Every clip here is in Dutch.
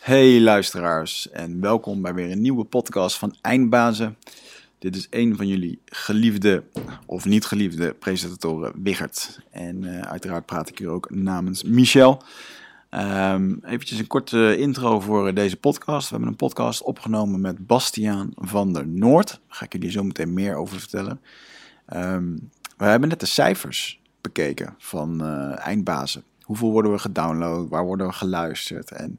Hey luisteraars en welkom bij weer een nieuwe podcast van Eindbazen. Dit is een van jullie geliefde of niet geliefde presentatoren Wiggert. En uh, uiteraard praat ik hier ook namens Michel. Um, eventjes een korte intro voor deze podcast. We hebben een podcast opgenomen met Bastiaan van der Noord. Daar ga ik jullie zo meteen meer over vertellen. Um, we hebben net de cijfers bekeken van uh, Eindbazen. Hoeveel worden we gedownload? Waar worden we geluisterd? En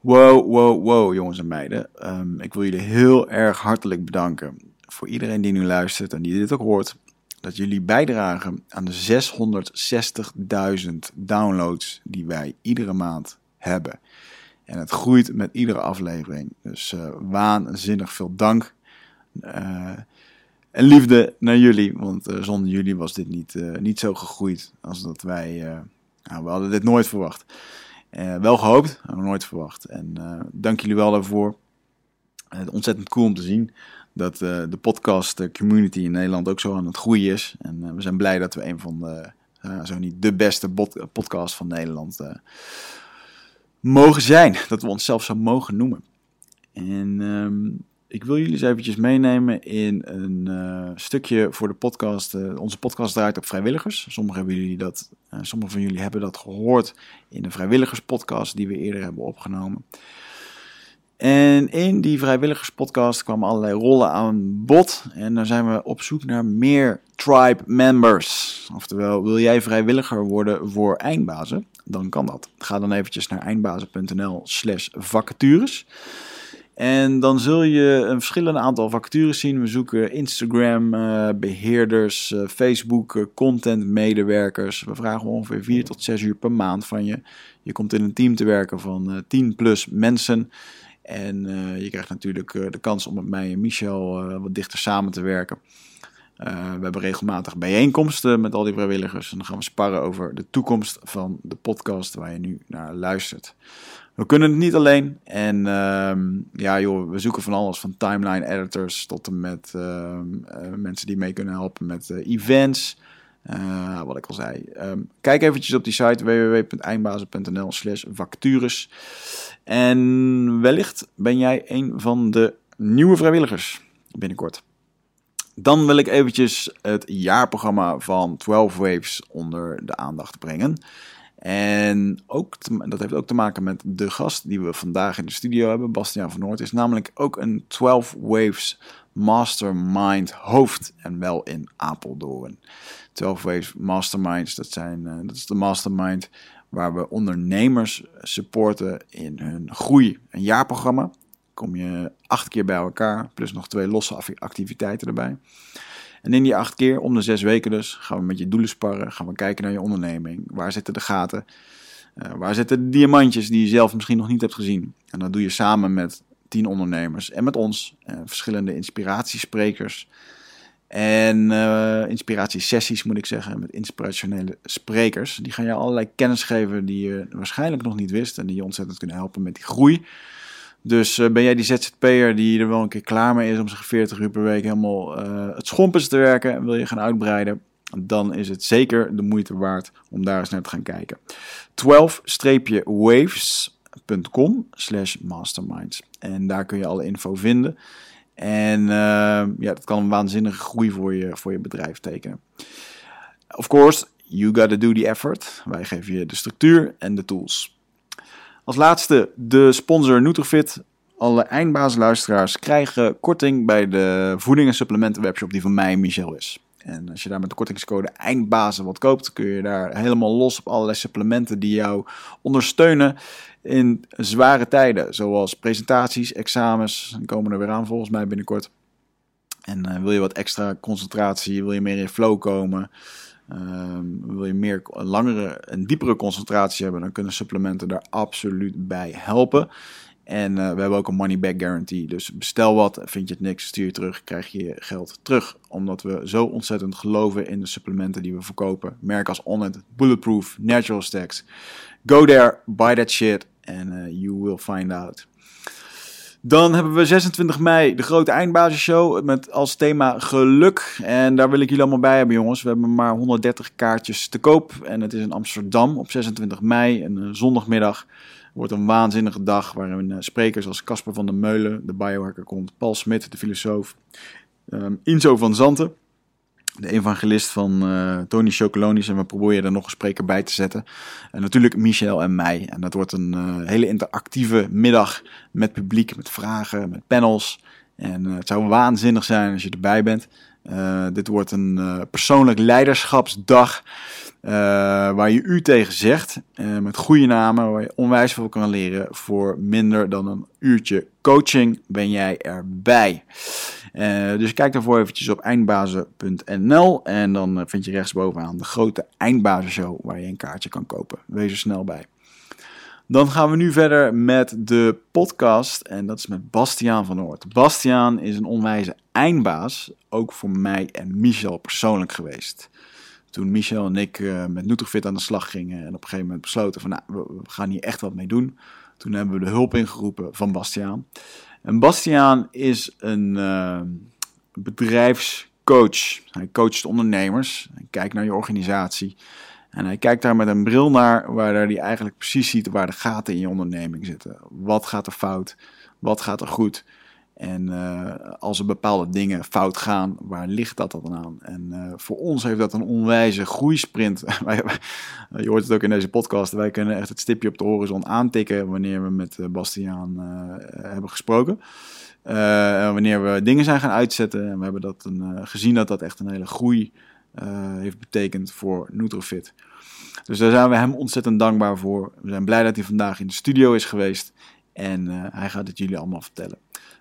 wow, wow, wow, jongens en meiden. Um, ik wil jullie heel erg hartelijk bedanken voor iedereen die nu luistert en die dit ook hoort. Dat jullie bijdragen aan de 660.000 downloads die wij iedere maand hebben. En het groeit met iedere aflevering. Dus uh, waanzinnig veel dank. Uh, en liefde naar jullie, want uh, zonder jullie was dit niet, niet zo gegroeid als dat wij. Nou, we hadden dit nooit verwacht. Uh, wel gehoopt, maar nooit verwacht. En uh, dank jullie wel daarvoor. Ontzettend cool om te zien dat de podcast community in Nederland ook zo aan het groeien is. En we zijn blij dat we een van de, zo niet de beste podcast van Nederland mogen zijn. Dat we onszelf zo mogen noemen. En um, ik wil jullie eens eventjes meenemen in een uh, stukje voor de podcast. Uh, onze podcast draait op vrijwilligers. Sommigen, hebben jullie dat, uh, sommigen van jullie hebben dat gehoord in de vrijwilligerspodcast die we eerder hebben opgenomen. En in die vrijwilligerspodcast kwamen allerlei rollen aan bod. En daar zijn we op zoek naar meer tribe members. Oftewel, wil jij vrijwilliger worden voor eindbazen? Dan kan dat. Ga dan eventjes naar eindbazen.nl slash vacatures. En dan zul je een verschillende aantal vacatures zien. We zoeken Instagram uh, beheerders, uh, Facebook uh, content medewerkers. We vragen ongeveer 4 tot 6 uur per maand van je. Je komt in een team te werken van 10 plus mensen. En je krijgt natuurlijk de kans om met mij en Michel wat dichter samen te werken. we hebben regelmatig bijeenkomsten met al die vrijwilligers. En dan gaan we sparren over de toekomst van de podcast waar je nu naar luistert. We kunnen het niet alleen. En uh, ja, joh, we zoeken van alles. Van timeline editors tot en met uh, uh, mensen die mee kunnen helpen met eh, events. Eh, wat ik al zei. Um, kijk eventjes op die site www.eindbazen.nl slash vacatures. En wellicht ben jij een van de nieuwe vrijwilligers binnenkort. Dan wil ik eventjes het jaarprogramma van 12 Waves onder de aandacht brengen. En ook dat heeft ook te maken met de gast die we vandaag in de studio hebben, Bastiaan van Noord, is namelijk ook een 12 Waves Mastermind hoofd en wel in Apeldoorn. 12 Waves Masterminds, dat, zijn, uh, dat is de mastermind waar we ondernemers supporten in hun groei. Een jaarprogramma, kom je acht keer bij elkaar, plus nog twee losse activiteiten erbij. En in die acht keer, om de zes weken dus, gaan we met je doelen sparren. Gaan we kijken naar je onderneming. Waar zitten de gaten? Uh, waar zitten de diamantjes die je zelf misschien nog niet hebt gezien? En dat doe je samen met tien ondernemers en met ons. Uh, verschillende inspiratiesprekers. En uh, inspiratiesessies moet ik zeggen, met inspirationele sprekers. Die gaan je allerlei kennis geven die je waarschijnlijk nog niet wist. En die je ontzettend kunnen helpen met die groei. Dus uh, ben jij die ZZP'er die er wel een keer klaar mee is om zich 40 uur per week helemaal uh, het schompens te werken en wil je gaan uitbreiden, dan is het zeker de moeite waard om daar eens naar te gaan kijken. 12-waves.com slash masterminds. En daar kun je alle info vinden. En uh, ja, dat kan een waanzinnige groei voor je, voor je bedrijf tekenen. Of course, you gotta do the effort. Wij geven je de structuur en de tools. Als laatste de sponsor Nutrifit. Alle eindbaasluisteraars krijgen korting bij de voeding- en supplementen webshop die van mij Michel is. En als je daar met de kortingscode eindbazen wat koopt, kun je daar helemaal los op allerlei supplementen die jou ondersteunen in zware tijden. Zoals presentaties, examens, komen er weer aan volgens mij binnenkort. En uh, wil je wat extra concentratie, wil je meer in flow komen, Um, wil je meer langere en diepere concentratie hebben, dan kunnen supplementen daar absoluut bij helpen. En uh, we hebben ook een money back guarantee. Dus bestel wat, vind je het niks, stuur je terug, krijg je je geld terug. Omdat we zo ontzettend geloven in de supplementen die we verkopen. Merken als Onnit, Bulletproof, Natural Stacks. Go there, buy that shit and uh, you will find out. Dan hebben we 26 mei de grote eindbasisshow met als thema geluk. En daar wil ik jullie allemaal bij hebben, jongens. We hebben maar 130 kaartjes te koop. En het is in Amsterdam op 26 mei, een zondagmiddag. wordt een waanzinnige dag waarin sprekers als Casper van der Meulen, de biohacker komt, Paul Smit, de filosoof, um, Inzo van Zanten, de evangelist van uh, Tony Chocolonis. En we proberen er nog een spreker bij te zetten. En natuurlijk Michel en mij. En dat wordt een uh, hele interactieve middag met publiek, met vragen, met panels. En uh, het zou waanzinnig zijn als je erbij bent. dit wordt een persoonlijk leiderschapsdag. waar je u tegen zegt. met goede namen. Waar je onwijs veel kan leren. Voor minder dan een uurtje coaching ben jij erbij. Uh, dus kijk daarvoor eventjes op eindbazen.nl en dan eh, vind je rechtsbovenaan de grote eindbazenshow waar je een kaartje kan kopen. Wees er snel bij. Dan gaan we nu verder met de podcast en dat is met Bastiaan van Noord. Bastiaan is een onwijze eindbaas, ook voor mij en Michel persoonlijk geweest. Toen Michel en ik uh, met Nutrifit aan de slag gingen en op een gegeven moment besloten van nou, we gaan hier echt wat mee doen. Toen hebben we de hulp ingeroepen van Bastiaan. En Bastiaan is een uh, bedrijfscoach. Hij coacht ondernemers. Hij kijkt naar je organisatie. En hij kijkt daar met een bril naar waar hij eigenlijk precies ziet waar de gaten in je onderneming zitten. Wat gaat er fout? Wat gaat er goed? En uh, als er bepaalde dingen fout gaan, waar ligt dat dan aan? En uh, voor ons heeft dat een onwijze groeisprint. je hoort het ook in deze podcast. Wij kunnen echt het stipje op de horizon aantikken wanneer we met Bastiaan hebben gesproken. wanneer we dingen zijn gaan uitzetten. En we hebben dat een, gezien dat dat echt een hele groei heeft betekend voor Nutrofit. Dus daar zijn we hem ontzettend dankbaar voor. We zijn blij dat hij vandaag in de studio is geweest. En hij gaat het jullie allemaal vertellen.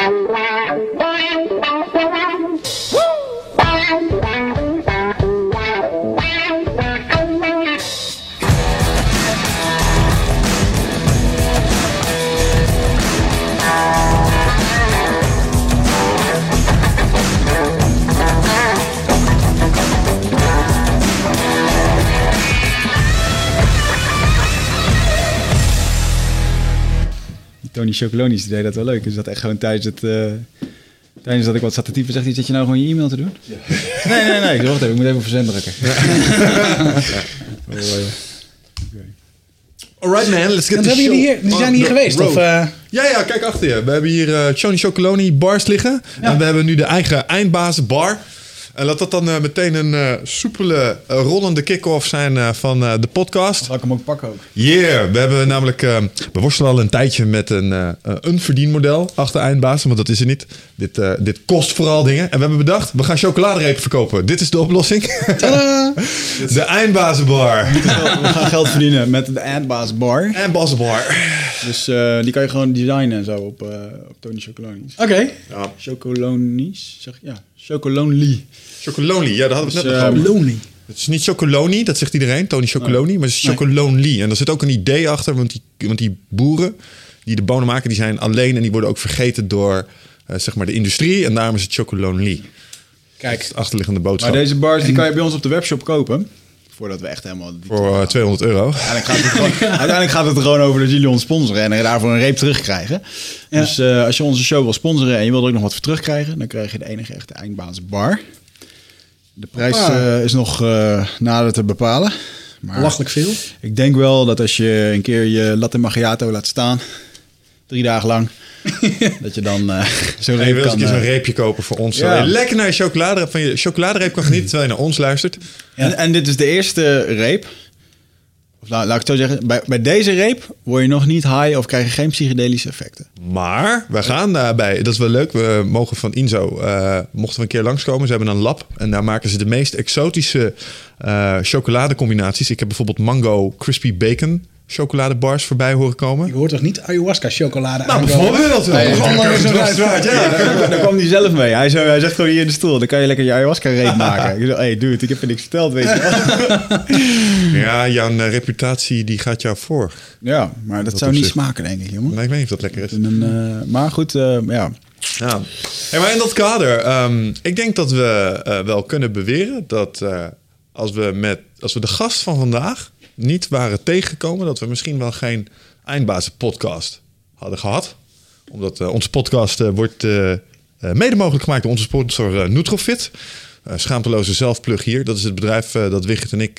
Bye. Tony Chocolonis deed dat wel leuk. Dus dat echt gewoon tijdens het... Uh, tijdens dat ik wat zat te typen, zegt hij, zit je nou gewoon je e-mail te doen? Ja. Nee, nee, nee. Wacht even, ik moet even op verzend drukken. Ja. Alright man, let's get the show. Hier, die zijn hier geweest, of... Uh... Ja, ja, kijk achter je. We hebben hier uh, Tony Chocoloni bars liggen. Ja. En we hebben nu de eigen eindbazen bar. En laat dat dan uh, meteen een uh, soepele, uh, rollende kick-off zijn van de podcast. Laat ik hem ook pakken ook. Yeah, we hebben namelijk... we worstelen al een tijdje met een, een verdienmodel achter eindbazen. Want dat is er niet. Dit, dit kost vooral dingen. En we hebben bedacht, we gaan chocoladerepen verkopen. Dit is de oplossing. de eindbazenbar. We gaan geld verdienen met de eindbazenbar. Eindbazenbar. Dus die kan je gewoon designen en zo op, op Tony Chocolonis. Oké. Okay. Ja. Chocolonis, zeg ja. Chocolonely. Chocolonely, ja, dat hadden we dus, net uh, over. Het is niet Chocoloni, dat zegt iedereen, Tony Chocoloni, maar het is Chocolonely. En daar zit ook een idee achter, want die, want die boeren die de bonen maken, die zijn alleen en die worden ook vergeten door uh, zeg maar de industrie. En daarom is het Chocolonely. Kijk, het achterliggende boodschap. Maar deze bars die kan je bij ons op de webshop kopen. Voordat we echt helemaal... Voor 200 euro. Uiteindelijk gaat, het gewoon, uiteindelijk gaat het er gewoon over dat jullie ons sponsoren en daarvoor een reep terugkrijgen. Ja. Dus uh, als je onze show wil sponsoren en je wil er ook nog wat voor terugkrijgen, dan krijg je de enige echte eindbaas bar. De prijs uh, is nog uh, nader te bepalen. Maar Lachelijk veel. Ik denk wel dat als je een keer je latte macchiato laat staan, drie dagen lang, dat je dan uh, zo'n reep kan... zo'n uh, reepje kopen voor ons. Ja. Lekker naar je chocoladereep, van je chocoladereep kan genieten terwijl je naar ons luistert. Ja. En, en, dit is de eerste reep. Laat, laat ik zo zeggen. Bij, bij deze reep word je nog niet high of krijg je geen psychedelische effecten. Maar we gaan daarbij, dat is wel leuk. We mogen van Inzo, uh, mochten we een keer langskomen. Ze hebben een lab en daar maken ze de meest exotische chocoladecombinaties. Ik heb bijvoorbeeld mango crispy bacon chocoladebars voorbij horen komen? Je hoort toch niet ayahuasca chocolade Nou, aankomen? bijvoorbeeld. Nee, Ja. Ja, Daar kwam hij zelf mee. Hij, zo, hij zegt gewoon hier in de stoel. Dan kan je lekker je ayahuasca reet maken. Ik zei, hey dude, ik heb je niks verteld, weet je wel. ja, jouw eh, reputatie die gaat jou voor. Ja, maar dat, Dat zou niet zich. smaken, denk ik, jongen. Nee, ik weet niet of dat lekker is. En een, eh, maar goed, eh, ja. Ja. Hey, maar in dat kader, ehm, ik denk dat we eh, wel kunnen beweren dat eh, als, we met, als we de gast van vandaag niet waren tegengekomen, dat we misschien wel geen eindbazen podcast hadden gehad. Omdat eh, onze podcast eh, wordt eh, mede mogelijk gemaakt door onze sponsor Nutrofit. Schaamteloze zelfplug hier. Dat is het bedrijf dat Wigert en ik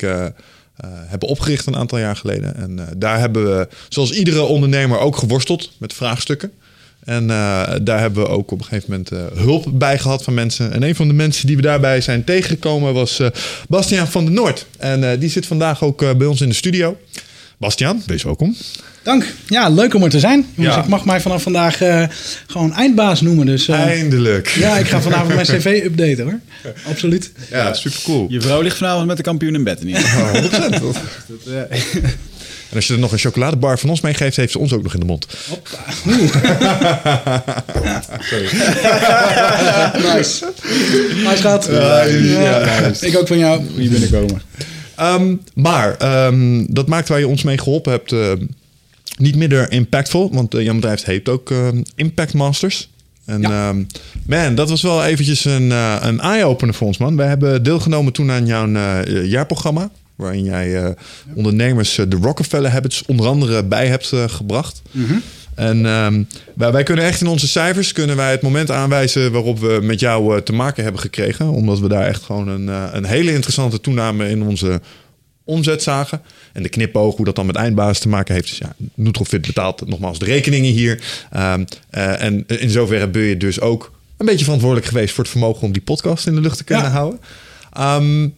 hebben opgericht een aantal jaar geleden. En daar hebben we, zoals iedere ondernemer, ook geworsteld met vraagstukken. En eh, daar hebben we ook op een gegeven moment eh, hulp bij gehad van mensen. En een van de mensen die we daarbij zijn tegengekomen was eh, Bastiaan van der Noord. En eh, die zit vandaag ook eh, bij ons in de studio. Bastiaan, wees welkom. Dank. Ja, leuk om er te zijn. Jongens, Ja. ik mag mij vanaf vandaag eh, gewoon eindbaas noemen. Dus eh, Eindelijk. ja, ik ga vanavond mijn cv updaten hoor. Absoluut. Ja, super cool. Je vrouw ligt vanavond met de kampioen in bed in ieder geval. 100%. En als je er nog een chocoladebar van ons meegeeft, heeft ze ons ook nog in de mond. Hoppa. nice. Nice schat. Ja, Ja, Ik ook van jou. Hier binnenkomen. Ehm, maar ehm, dat maakt waar je ons mee geholpen hebt eh, niet minder impactful. Want eh, jouw bedrijf heet ook ehm, Impact Masters. En Ja. ehm, man, dat was wel eventjes een, eh, een eye-opener voor ons, man. Wij hebben deelgenomen toen aan jouw eh, jaarprogramma. Waarin jij eh, ondernemers eh, de Rockefeller Habits onder andere bij hebt eh, gebracht. En ehm, wij, wij kunnen echt in onze cijfers kunnen wij het moment aanwijzen waarop we met jou te maken hebben gekregen. Omdat we daar echt gewoon een, een hele interessante toename in onze omzet zagen. En de knipoog, hoe dat dan met eindbaas te maken heeft. Dus ja, Nutrofit betaalt nogmaals de rekeningen hier. Ehm, eh, en in zoverre ben je dus ook een beetje verantwoordelijk geweest voor het vermogen om die podcast in de lucht te kunnen Ja. houden. Ehm,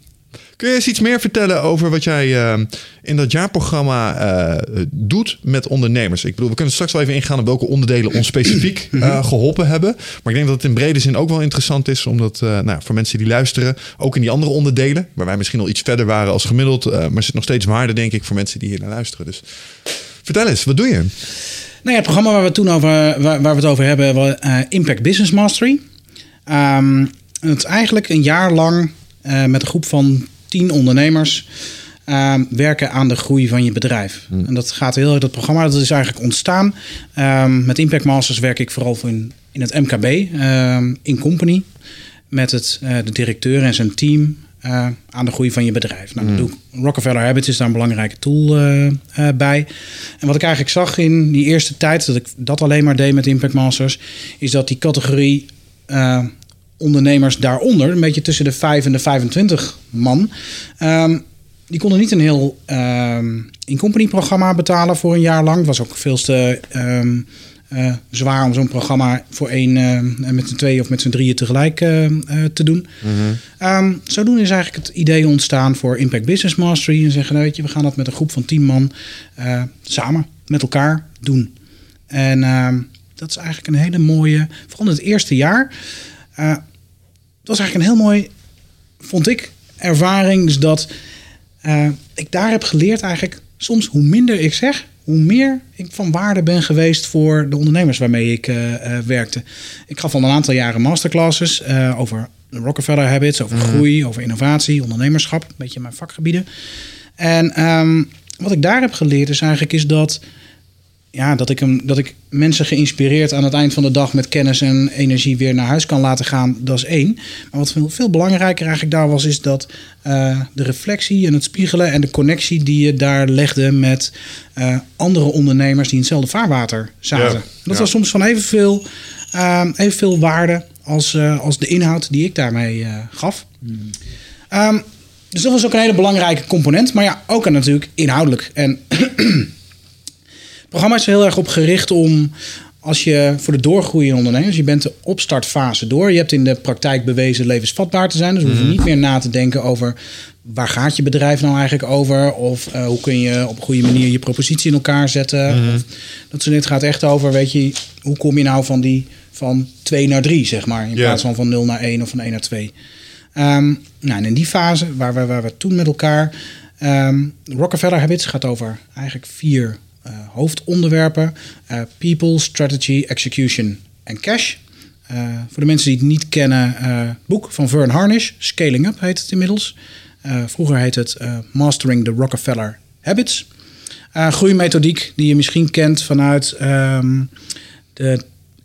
kun je eens iets meer vertellen over wat jij ehm, in dat jaarprogramma eh, doet met ondernemers? Ik bedoel, we kunnen straks wel even ingaan op welke onderdelen ons specifiek eh, geholpen hebben. Maar ik denk dat het in brede zin ook wel interessant is, omdat eh, nou, voor mensen die luisteren, ook in die andere onderdelen, waar wij misschien al iets verder waren als gemiddeld, eh, maar zit nog steeds waarde, denk ik, voor mensen die hier naar luisteren. Dus vertel eens, wat doe je? Nou ja, het programma waar we toen over, waar, we het over hebben, was eh, Impact Business Mastery. Ehm, het is eigenlijk een jaar lang eh, met een groep van tien ondernemers ehm, werken aan de groei van je bedrijf. En dat gaat heel erg, dat programma dat is eigenlijk ontstaan. Ehm, met Impact Masters werk ik vooral voor in, in het MKB, ehm, in company, met het, eh, de directeur en zijn team. eh, aan de groei van je bedrijf. Nou, ik. Rockefeller Habits is daar een belangrijke tool eh, bij. En wat ik eigenlijk zag in die eerste tijd dat ik dat alleen maar deed met Impact Masters, is dat die categorie ondernemers daaronder, een beetje tussen de 5 en de 25 man, ehm, die konden niet een heel ehm in-company programma betalen voor een jaar lang. Het was ook veel te eh, zwaar om zo'n programma voor één, eh, met z'n tweeën of met z'n drieën tegelijk eh, te doen. Ehm, zodoende is eigenlijk het idee ontstaan voor Impact Business Mastery. En zeggen, weet je, we gaan dat met een groep van 10 man samen met elkaar doen. En dat is eigenlijk een hele mooie, vooral in het eerste jaar. Dat was eigenlijk een heel mooi, vond ik, ervaring. Dus dat eh, ik daar heb geleerd eigenlijk, soms hoe minder ik zeg, hoe meer ik van waarde ben geweest voor de ondernemers waarmee ik eh, eh, werkte. Ik gaf al een aantal jaren masterclasses over de Rockefeller Habits, over groei, over innovatie, ondernemerschap, een beetje mijn vakgebieden. En ehm, wat ik daar heb geleerd is eigenlijk is dat, ja, dat, ik hem, dat ik mensen geïnspireerd aan het eind van de dag met kennis en energie weer naar huis kan laten gaan. Dat is één. Maar wat veel, veel belangrijker eigenlijk daar was, is dat eh, de reflectie en het spiegelen en de connectie die je daar legde met eh, andere ondernemers die in hetzelfde vaarwater zaten. Ja, Dat ja. was soms van evenveel, uh, evenveel waarde als, eh, als de inhoud die ik daarmee gaf. Ehm, dus dat was ook een hele belangrijke component. Maar ja, ook natuurlijk inhoudelijk. En programma is er heel erg op gericht om... als je voor de doorgroeiende ondernemers... je bent de opstartfase door. Je hebt in de praktijk bewezen levensvatbaar te zijn. Dus we hoeven niet meer na te denken over... waar gaat je bedrijf nou eigenlijk over? Of eh, hoe kun je op een goede manier je propositie in elkaar zetten? Of, dat soort dingen. Gaat echt over, weet je... hoe kom je nou van die van 2 naar 3, zeg maar. In plaats van van 0 naar 1 of van 1 naar 2. Ehm, nou, en in die fase waar we, waar we toen met elkaar Ehm, Rockefeller Habits gaat over eigenlijk vier hoofdonderwerpen: eh, people, strategy, execution en cash. Eh, voor de mensen die het niet kennen, eh, boek van Vern Harnish, Scaling Up heet het inmiddels. Eh, vroeger heet het eh, Mastering the Rockefeller Habits. Eh groeimethodiek die je misschien kent vanuit ehm, de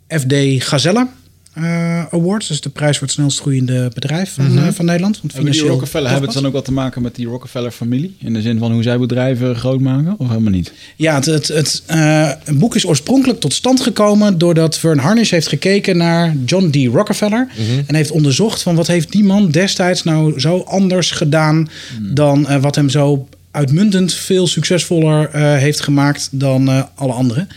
FD Gazelle eh, Awards. Is de prijs voor het snelst groeiende bedrijf van, eh, van Nederland. Want Hebben die Rockefeller hebben het dan ook wat te maken met die Rockefeller-familie? In de zin van hoe zij bedrijven groot maken? Of helemaal niet? Ja, het, het, het eh, een boek is oorspronkelijk tot stand gekomen doordat Vern Harnish heeft gekeken naar John D. Rockefeller. En heeft onderzocht van wat heeft die man destijds nou zo anders gedaan dan eh, wat hem zo uitmuntend veel succesvoller eh, heeft gemaakt dan eh, alle anderen.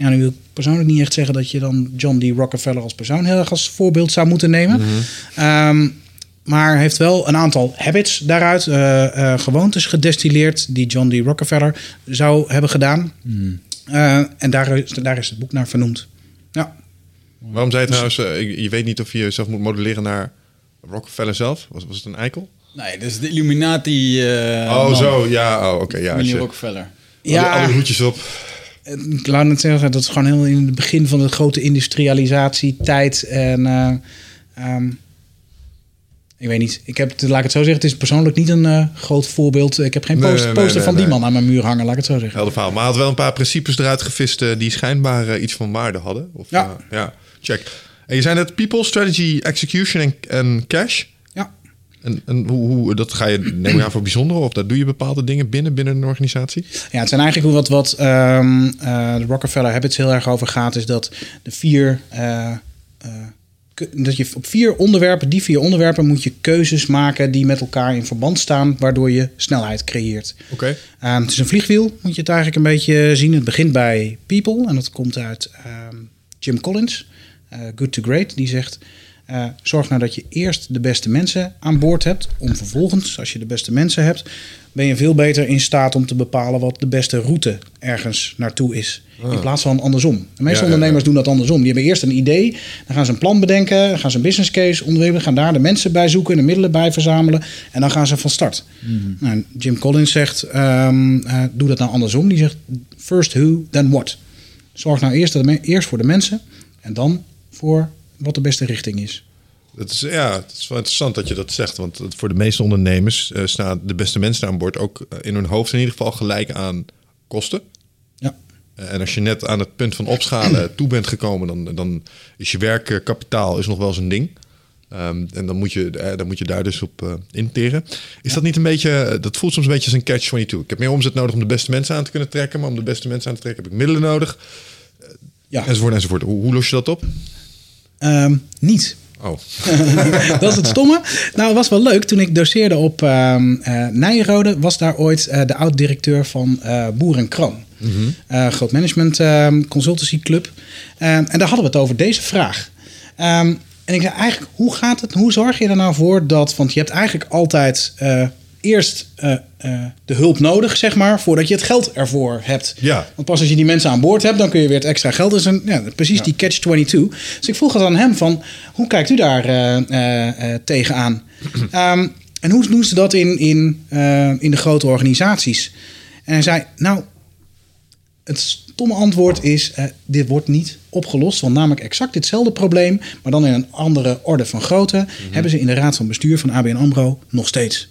Ja, nu wil ik persoonlijk niet echt zeggen dat je dan John D. Rockefeller als persoon heel erg als voorbeeld zou moeten nemen. Ehm, maar heeft wel een aantal habits daaruit, eh, eh, gewoontes gedestilleerd die John D. Rockefeller zou hebben gedaan. Eh, en daar is, daar is het boek naar vernoemd. Ja. Waarom zei je trouwens, eh, je- je weet niet of je jezelf moet modelleren naar Rockefeller zelf? Was, was het een eikel? Nee, dat is de Illuminati. eh, oh, man. zo, ja, oh, oké, ja. Rockefeller. al die- al die hoedjes op. Ik laat het zeggen, dat is gewoon heel in het begin van de grote industrialisatietijd. En eh, ehm, ik weet niet, ik heb, laat ik het zo zeggen, het is persoonlijk niet een eh, groot voorbeeld. Ik heb geen Nee, poster, nee, poster nee, van die man aan mijn muur hangen, laat ik het zo zeggen. Helder verhaal. Maar hij had wel een paar principes eruit gevist eh, die schijnbaar eh, iets van waarde hadden. Of, Ja. eh, ja, check. En je zei net people, strategy, execution en cash. En, en hoe, hoe, dat ga je, neem ik aan, voor bijzondere? Of daar doe je bepaalde dingen binnen, binnen een organisatie? Ja, het zijn eigenlijk wat, wat ehm, eh, de Rockefeller Habits heel erg over gaat, is dat de vier. eh, eh, dat je op vier onderwerpen, die vier onderwerpen, moet je keuzes maken die met elkaar in verband staan, waardoor je snelheid creëert. Oké. Ehm, het is een vliegwiel, moet je het eigenlijk een beetje zien. Het begint bij people en dat komt uit ehm, Jim Collins, Good to Great. Die zegt, eh, zorg nou dat je eerst de beste mensen aan boord hebt. Om vervolgens, als je de beste mensen hebt, ben je veel beter in staat om te bepalen wat de beste route ergens naartoe is. In plaats van andersom. De meeste Ja, ja, ja. ondernemers doen dat andersom. Die hebben eerst een idee, dan gaan ze een plan bedenken, dan gaan ze een business case ontwikkelen, gaan daar de mensen bij zoeken, de middelen bij verzamelen en dan gaan ze van start. Nou, Jim Collins zegt, ehm, eh, doe dat nou andersom. Die zegt, first who, then what. Zorg nou eerst, dat eerst voor de mensen en dan voor wat de beste richting is. Dat is, ja, het is wel interessant dat je dat zegt. Want voor de meeste ondernemers eh, staan de beste mensen aan boord ook eh, in hun hoofd in ieder geval gelijk aan kosten. Ja. Eh, En als je net aan het punt van opschalen toe bent gekomen, dan, dan is je werkkapitaal is nog wel eens een ding. Ehm, en dan moet, je, dan moet je daar dus op eh interen. Is dat niet een beetje, dat voelt soms een beetje als een catch-22. Ik heb meer omzet nodig om de beste mensen aan te kunnen trekken. Maar om de beste mensen aan te trekken heb ik middelen nodig. Ja. Enzovoort, enzovoort. Hoe, hoe los je dat op? Ehm, niet. Oh, dat is het stomme. Nou, het was wel leuk. Toen ik doseerde op Nijrode, was daar ooit eh, de oud-directeur van eh Boer en Kroon. Eh, groot management ehm, consultancy club. En daar hadden we het over deze vraag. En ik zei eigenlijk, hoe gaat het? Hoe zorg je er nou voor dat... Want je hebt eigenlijk altijd eerst eh, eh, de hulp nodig, zeg maar... voordat je het geld ervoor hebt. Ja. Want pas als je die mensen aan boord hebt, dan kun je weer het extra geld. Dus een, ja, precies die catch-22. Dus ik vroeg het aan hem van, hoe kijkt u daar eh, tegenaan? Ehm, en hoe doen ze dat in, in, in de grote organisaties? En hij zei, nou, het stomme antwoord is, dit wordt niet opgelost. Want namelijk exact hetzelfde probleem, maar dan in een andere orde van grootte... hebben ze in de raad van bestuur van ABN AMRO nog steeds.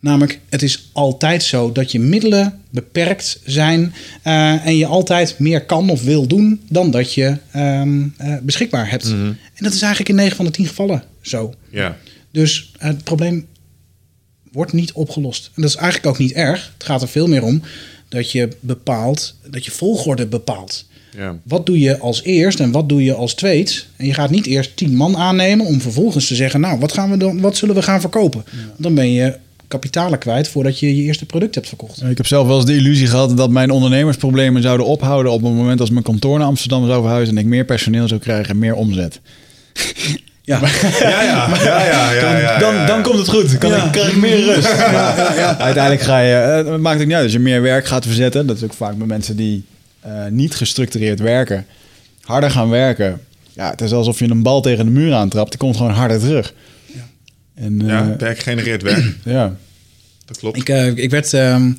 Namelijk, het is altijd zo dat je middelen beperkt zijn eh, en je altijd meer kan of wil doen dan dat je ehm, eh, beschikbaar hebt. En dat is eigenlijk in 9 van de 10 gevallen zo. ja. Dus eh, het probleem wordt niet opgelost. En dat is eigenlijk ook niet erg. Het gaat er veel meer om dat je bepaalt, dat je volgorde bepaalt. ja. Wat doe je als eerst en wat doe je als tweede? En je gaat niet eerst tien man aannemen om vervolgens te zeggen: Nou, wat, gaan we dan, wat zullen we gaan verkopen? Dan ben je kapitalen kwijt voordat je je eerste product hebt verkocht. Ik heb zelf wel eens de illusie gehad dat mijn ondernemersproblemen zouden ophouden op het moment als mijn kantoor naar Amsterdam zou verhuizen en ik meer personeel zou krijgen en meer omzet. Ja, Ja, ja, ja, ja, ja, ja, dan, komt het goed. Dan kan ik, krijg ik meer rust. Ja. Uiteindelijk ga je, eh, het maakt ook niet uit als je meer werk gaat verzetten. Dat is ook vaak bij mensen die eh, niet gestructureerd werken. Harder gaan werken. Ja, het is alsof je een bal tegen de muur aantrapt. Die komt gewoon harder terug. En, eh, Ja, werk genereert werk. ja. dat klopt. Ik, eh, ik werd ehm,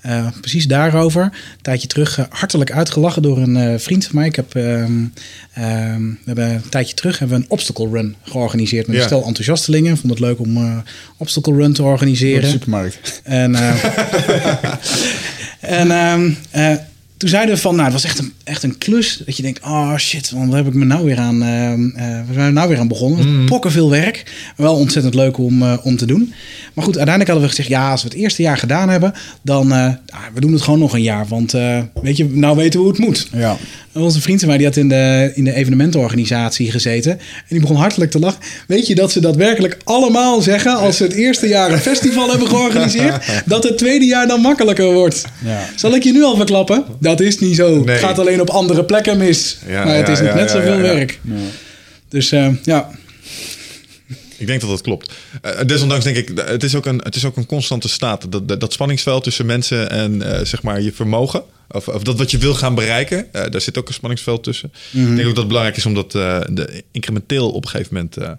eh, precies daarover een tijdje terug eh, hartelijk uitgelachen door een eh, vriend van mij. Ik heb, ehm, ehm, we hebben een tijdje terug hebben we een obstacle run georganiseerd met Ja. een stel enthousiastelingen. Vond het leuk om eh obstacle run te Voor de organiseren. supermarkt. En, eh, en ehm, eh, toen zeiden we van, nou, het was echt een, echt een klus. Dat je denkt, oh shit, waar heb ik me nou weer aan, ehm, eh, waar zijn we nou weer aan begonnen? Mm. Pokken veel werk. Wel ontzettend leuk om, eh, om te doen. Maar goed, uiteindelijk hadden we gezegd, ja, als we het eerste jaar gedaan hebben, dan, ah, we doen het gewoon nog een jaar. Want, weet je, nou weten we hoe het moet. Ja. En Onze vriend van mij die had in de, in de evenementenorganisatie gezeten. En die begon hartelijk te lachen. Weet je dat ze dat werkelijk allemaal zeggen als ze het eerste jaar een festival hebben georganiseerd? Dat het tweede jaar dan makkelijker wordt. Ja. Zal ik je nu al verklappen? Dat is niet zo. Nee. Het gaat alleen op andere plekken mis. Ja, maar het ja, is niet ja, net ja, zoveel ja, ja. werk. Dus eh, ja. Ik denk dat dat klopt. Eh, desondanks denk ik, het is ook een, het is ook een constante staat. Dat, dat, dat spanningsveld tussen mensen en eh, zeg maar je vermogen. Of, of dat wat je wil gaan bereiken. eh, daar zit ook een spanningsveld tussen. Ik denk ook dat het belangrijk is om dat eh, de, incrementeel op een gegeven moment eh,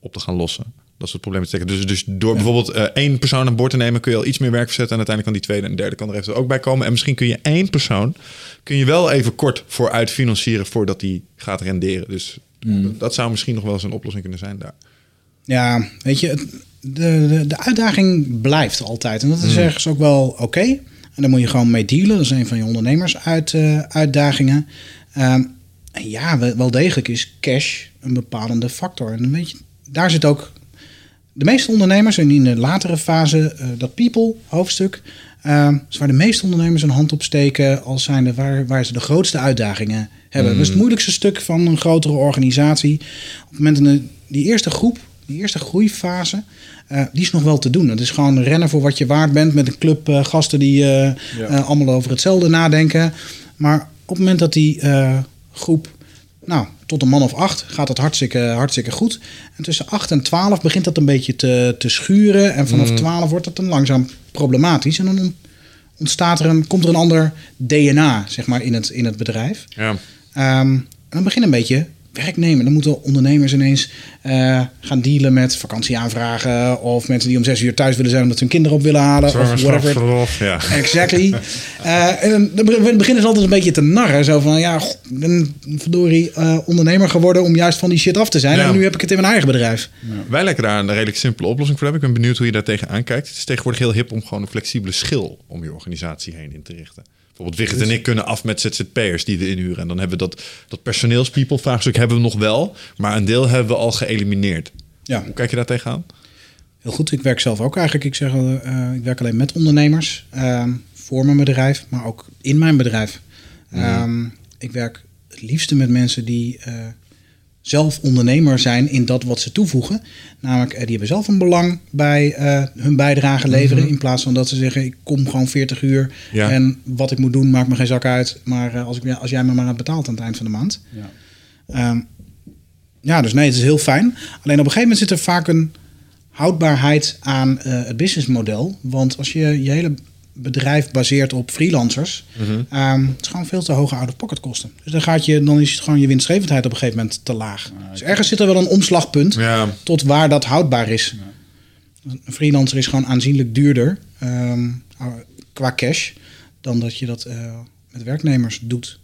op te gaan lossen. Dat is het probleem te steken. Dus, dus door bijvoorbeeld eh, één persoon aan boord te nemen, kun je al iets meer werk verzetten. En uiteindelijk kan die tweede en derde kan er even ook bij komen. En misschien kun je één persoon kun je wel even kort vooruit financieren voordat die gaat renderen. Dus dat zou misschien nog wel eens een oplossing kunnen zijn daar. Ja, weet je, het- de, de, de uitdaging blijft altijd. En dat is ergens ook wel oké. En daar moet je gewoon mee dealen. Dat is een van je ondernemers-uitdagingen. en ja, wel degelijk is cash een bepalende factor. En weet je, daar zit ook... De meeste ondernemers, en in de latere fase, eh, dat people-hoofdstuk... eh, is waar de meeste ondernemers een hand op steken... als zijnde waar, waar ze de grootste uitdagingen hebben. Dat is het moeilijkste stuk van een grotere organisatie. Op het moment dat die eerste groep, die eerste groeifase... eh, die is nog wel te doen. Het is gewoon rennen voor wat je waard bent... met een club eh, gasten die allemaal over hetzelfde nadenken. Maar op het moment dat die groep nou, tot een man of acht gaat dat hartstikke, hartstikke goed. En tussen 8 en 12 begint dat een beetje te, te schuren. En vanaf 12 wordt dat dan langzaam problematisch. En dan on- ontstaat er een, komt er een ander DNA zeg maar, in, het, in het bedrijf. Ja. Ehm, en dan begint een beetje werknemen. Dan moeten ondernemers ineens eh, gaan dealen met vakantieaanvragen. Of mensen die om zes uur thuis willen zijn omdat ze hun kinderen op willen halen. Of whatever. Zwangerschapsverlof, ja. Exactly. Eh, en dan- dan be- beginnen ze altijd een beetje te narren. Zo van, ja, god, ik ben verdorie eh, ondernemer geworden om juist van die shit af te zijn. Ja. En nu heb ik het in mijn eigen bedrijf. Wij lijken daar een redelijk simpele oplossing voor hebben. Ik ben benieuwd hoe je daar tegenaan kijkt. Het is tegenwoordig heel hip om gewoon een flexibele schil om je organisatie heen in te richten. Bijvoorbeeld Wigert en ik kunnen af met ZZP'ers die we inhuren. En dan hebben we dat, dat personeelspeople vraagstuk hebben we nog wel. Maar een deel hebben we al geëlimineerd. Ja. Hoe kijk je daar tegenaan? Heel goed, ik werk zelf ook eigenlijk. Ik zeg, eh, ik werk alleen met ondernemers ehm, voor mijn bedrijf, maar ook in mijn bedrijf. Ehm, ik werk het liefste met mensen die eh, zelf ondernemer zijn in dat wat ze toevoegen. Namelijk, eh, die hebben zelf een belang bij eh, hun bijdrage leveren. In plaats van dat ze zeggen, ik kom gewoon 40 uur Ja. en wat ik moet doen maakt me geen zak uit. Maar eh, als, ik, als jij me maar betaalt aan het eind van de maand. Ja. Ehm, ja, dus nee, het is heel fijn. Alleen op een gegeven moment zit er vaak een houdbaarheid aan het businessmodel. Want als je je hele bedrijf baseert op freelancers, ehm, het is gewoon veel te hoge out-of-pocket kosten. Dus dan, gaat je, dan is het gewoon je winstgevendheid op een gegeven moment te laag. Dus ergens zit er wel een omslagpunt Ja. tot waar dat houdbaar is. Een freelancer is gewoon aanzienlijk duurder ehm, qua cash dan dat je dat eh, met werknemers doet.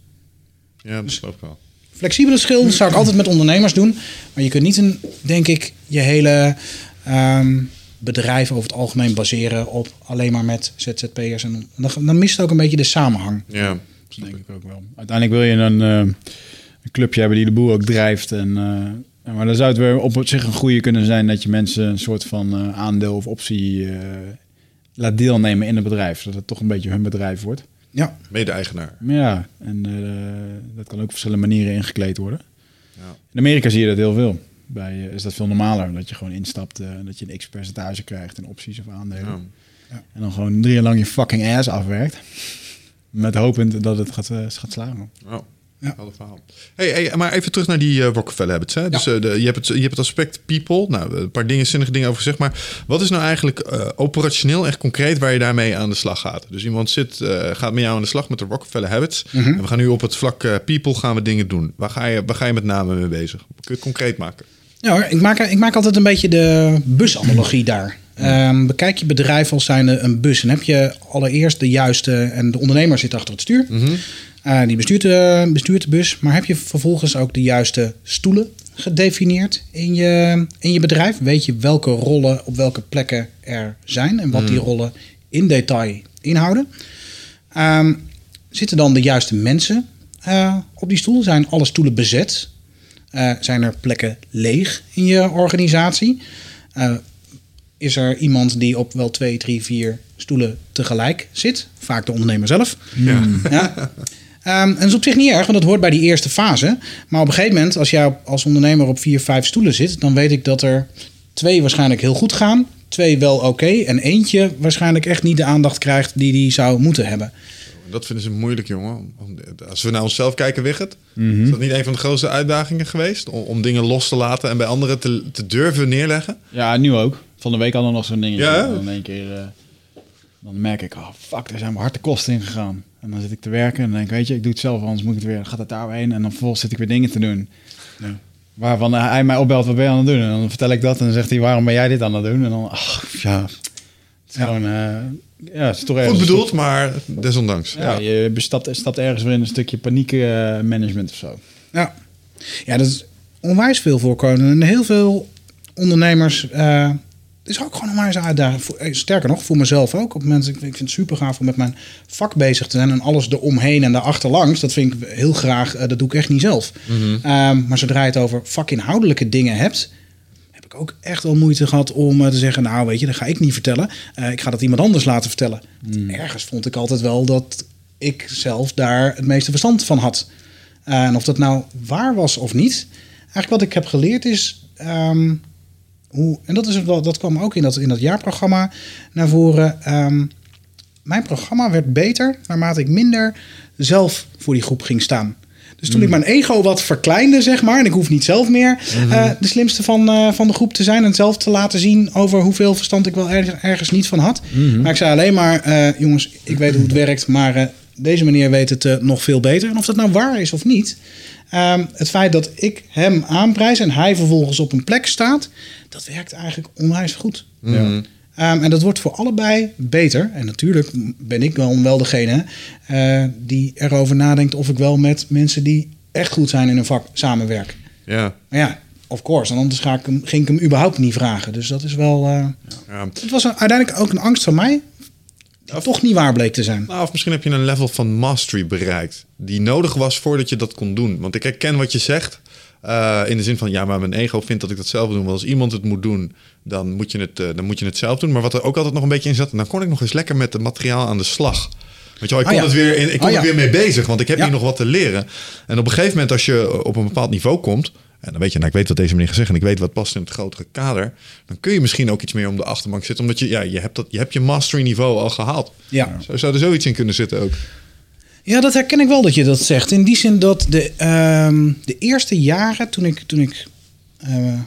Ja, dat geloof ik wel. Flexibele schil zou ik altijd met ondernemers doen. Maar je kunt niet, een, denk ik, je hele ehm, bedrijf over het algemeen baseren op alleen maar met ZZP'ers. En dan, dan mist het ook een beetje de samenhang. Ja. Dat denk ik ook wel. Uiteindelijk wil je een, eh, een clubje hebben die de boel ook drijft. En, eh, maar dan zou het weer op zich een goede kunnen zijn dat je mensen een soort van eh, aandeel of optie eh, laat deelnemen in het bedrijf. Zodat het toch een beetje hun bedrijf wordt. Ja, Mede-eigenaar. Ja, en eh, dat kan ook op verschillende manieren ingekleed worden. Ja. In Amerika zie je dat heel veel. Bij eh, is dat veel normaler. Dat je gewoon instapt eh, en dat je een x-percentage krijgt in opties of aandelen. Ja. En dan gewoon drie jaar lang je fucking ass afwerkt. Met hopend dat het gaat, eh, gaat slagen. Oh. Ja. Verhaal. Hey, hey, maar even terug naar die eh Rockefeller habits. Hè? Dus eh, de, je, hebt het, je hebt het aspect people. Nou, een paar dingen, zinnige dingen over gezegd. Maar wat is nou eigenlijk eh, operationeel echt concreet waar je daarmee aan de slag gaat? Dus iemand zit, eh, gaat met jou aan de slag met de Rockefeller habits. En we gaan nu op het vlak eh, people gaan we dingen doen. Waar ga, je, waar ga je met name mee bezig? Kun je het concreet maken? Ja hoor, ik, maak, ik maak altijd een beetje de busanalogie daar. Ehm, bekijk je bedrijf als zijnde een bus. En heb je allereerst de juiste... En de ondernemer zit achter het stuur. Eh, die bestuurt de, bestuurt de bus. Maar heb je vervolgens ook de juiste stoelen gedefinieerd in je, in je bedrijf? Weet je welke rollen op welke plekken er zijn en wat die rollen in detail inhouden? Ehm, zitten dan de juiste mensen eh, op die stoel? Zijn alle stoelen bezet? Eh, zijn er plekken leeg in je organisatie? Eh, is er iemand die op wel twee, drie, vier stoelen tegelijk zit? Vaak de ondernemer zelf. Ja. Ja. Ehm, en dat is op zich niet erg, want dat hoort bij die eerste fase. Maar op een gegeven moment, als jij als ondernemer op vier, vijf stoelen zit, dan weet ik dat er twee waarschijnlijk heel goed gaan, twee wel oké en eentje waarschijnlijk echt niet de aandacht krijgt die die zou moeten hebben. Dat vinden ze moeilijk, jongen. Als we naar onszelf kijken, Wigert, is dat niet een van de grootste uitdagingen geweest? Om, om dingen los te laten en bij anderen te, te durven neerleggen? Ja, nu ook. Van de week hadden we nog zo'n dingetje. Ja? Dan in één keer... eh, dan merk ik, oh fuck, daar zijn we hard de kosten in gegaan. En dan zit ik te werken en dan denk ik, weet je, ik doe het zelf, anders moet ik het weer, gaat het daar weer heen. En dan vervolgens zit ik weer dingen te doen. Waarvan hij mij opbelt, wat ben je aan het doen? En dan vertel ik dat en dan zegt hij, waarom ben jij dit aan het doen? En dan, ach, ja, het is Ja. gewoon, eh, ja, het is toch ergens... Goed bedoeld, maar desondanks. Ja, Ja. je bestapt, stapt ergens weer in een stukje paniek eh, of zo. Ja, ja dat is onwijs veel voorkomen. En heel veel ondernemers. het is ook gewoon een onwijs uitdaging. Eh, Sterker nog, voor mezelf ook. Op moment, ik, vind het super gaaf om met mijn vak bezig te zijn. En alles eromheen en daarachterlangs. Dat vind ik heel graag. dat doe ik echt niet zelf. Ehm, maar zodra je het over vakinhoudelijke dingen hebt. Ik ook echt wel moeite gehad om eh, te zeggen. Nou, weet je, dat ga ik niet vertellen. Eh, ik ga dat iemand anders laten vertellen. Ergens vond ik altijd wel dat ik zelf daar het meeste verstand van had. Uh, en of dat nou waar was of niet. Eigenlijk wat ik heb geleerd is. ehm, hoe, en dat, is dat kwam ook in dat, in dat jaarprogramma naar voren. Ehm, mijn programma werd beter naarmate ik minder zelf voor die groep ging staan. Dus toen ik mijn ego wat verkleinde, zeg maar, en ik hoef niet zelf meer eh, de slimste van, eh, van de groep te zijn en zelf te laten zien over hoeveel verstand ik wel ergens, ergens niet van had. Maar ik zei alleen maar, eh, jongens, ik weet hoe het werkt, maar eh, deze meneer weet het eh, nog veel beter. En of dat nou waar is of niet, ehm, het feit dat ik hem aanprijs en hij vervolgens op een plek staat, dat werkt eigenlijk onwijs goed. Mhm. Ehm, en dat wordt voor allebei beter. En natuurlijk ben ik wel, wel degene eh, die erover nadenkt of ik wel met mensen die echt goed zijn in hun vak samenwerk. Ja. Maar ja, of course. En anders ga ik hem, ging ik hem überhaupt niet vragen. Dus dat is wel. eh, Ja. het was een- uiteindelijk ook een angst van mij. Die toch niet waar bleek te zijn. Nou, of misschien heb je een level van mastery bereikt. Die nodig was voordat je dat kon doen. Want ik herken wat je zegt. Eh, in de zin van, ja, maar mijn ego vindt dat ik dat zelf doe. Want als iemand het moet doen, dan moet, je het, eh, dan moet je het zelf doen. Maar wat er ook altijd nog een beetje in zat... dan kon ik nog eens lekker met het materiaal aan de slag. Weet je wel, ik Ah, ja. het weer, in, ik kon Ah, er weer mee bezig. Want ik heb Ja. hier nog wat te leren. En op een gegeven moment, als je op een bepaald niveau komt... en dan weet je, nou, ik weet wat deze meneer gezegd... en ik weet wat past in het grotere kader... dan kun je misschien ook iets meer om de achterbank zitten. Omdat je, ja, je hebt, dat, je, hebt je mastery niveau al gehaald. Ja. Zo zou er zoiets in kunnen zitten ook. Ja, dat herken ik wel dat je dat zegt. In die zin dat de, ehm, de eerste jaren toen ik, toen ik eh, eh,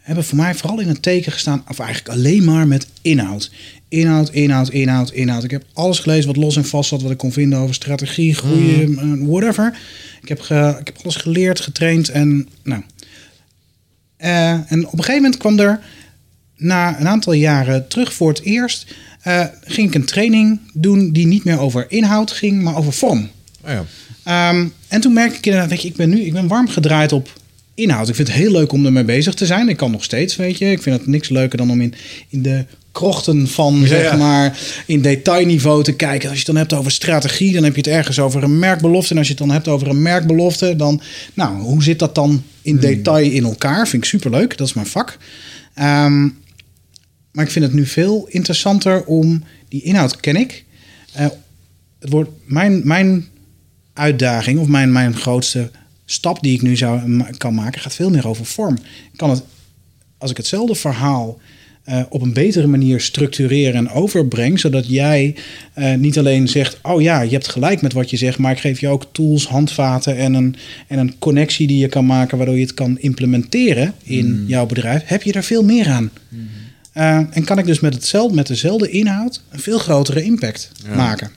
hebben voor mij vooral in het teken gestaan, of eigenlijk alleen maar met inhoud. Inhoud, inhoud, inhoud, inhoud. Ik heb alles gelezen wat los en vast zat, wat ik kon vinden over strategie, groeien, eh, whatever. Ik heb, ge- ik heb alles geleerd, getraind en nou. En op een gegeven moment kwam er na een aantal jaren terug voor het eerst. Eh, ging ik een training doen die niet meer over inhoud ging, maar over vorm. Oh ja. Ehm, en toen merk ik inderdaad, weet je, ik ben nu ik ben warm gedraaid op inhoud. Ik vind het heel leuk om ermee bezig te zijn. Ik kan nog steeds, weet je. Ik vind het niks leuker dan om in, in de krochten van, Ja, zeg ja. maar, in detailniveau te kijken. Als je het dan hebt over strategie, dan heb je het ergens over een merkbelofte. En als je het dan hebt over een merkbelofte, dan, nou, hoe zit dat dan in detail in elkaar? Vind ik superleuk. Dat is mijn vak. Ehm, maar ik vind het nu veel interessanter om die inhoud ken ik. Eh, het wordt mijn, mijn uitdaging of mijn, mijn grootste stap die ik nu zou, kan maken, gaat veel meer over vorm. Ik kan het, als ik hetzelfde verhaal eh, op een betere manier structureer en overbreng, zodat jij eh, niet alleen zegt, oh ja, je hebt gelijk met wat je zegt, maar ik geef je ook tools, handvaten en een, en een connectie die je kan maken, waardoor je het kan implementeren in jouw bedrijf, heb je er veel meer aan. Eh, en kan ik dus met, hetzelfde, met dezelfde inhoud een veel grotere impact Ja. maken.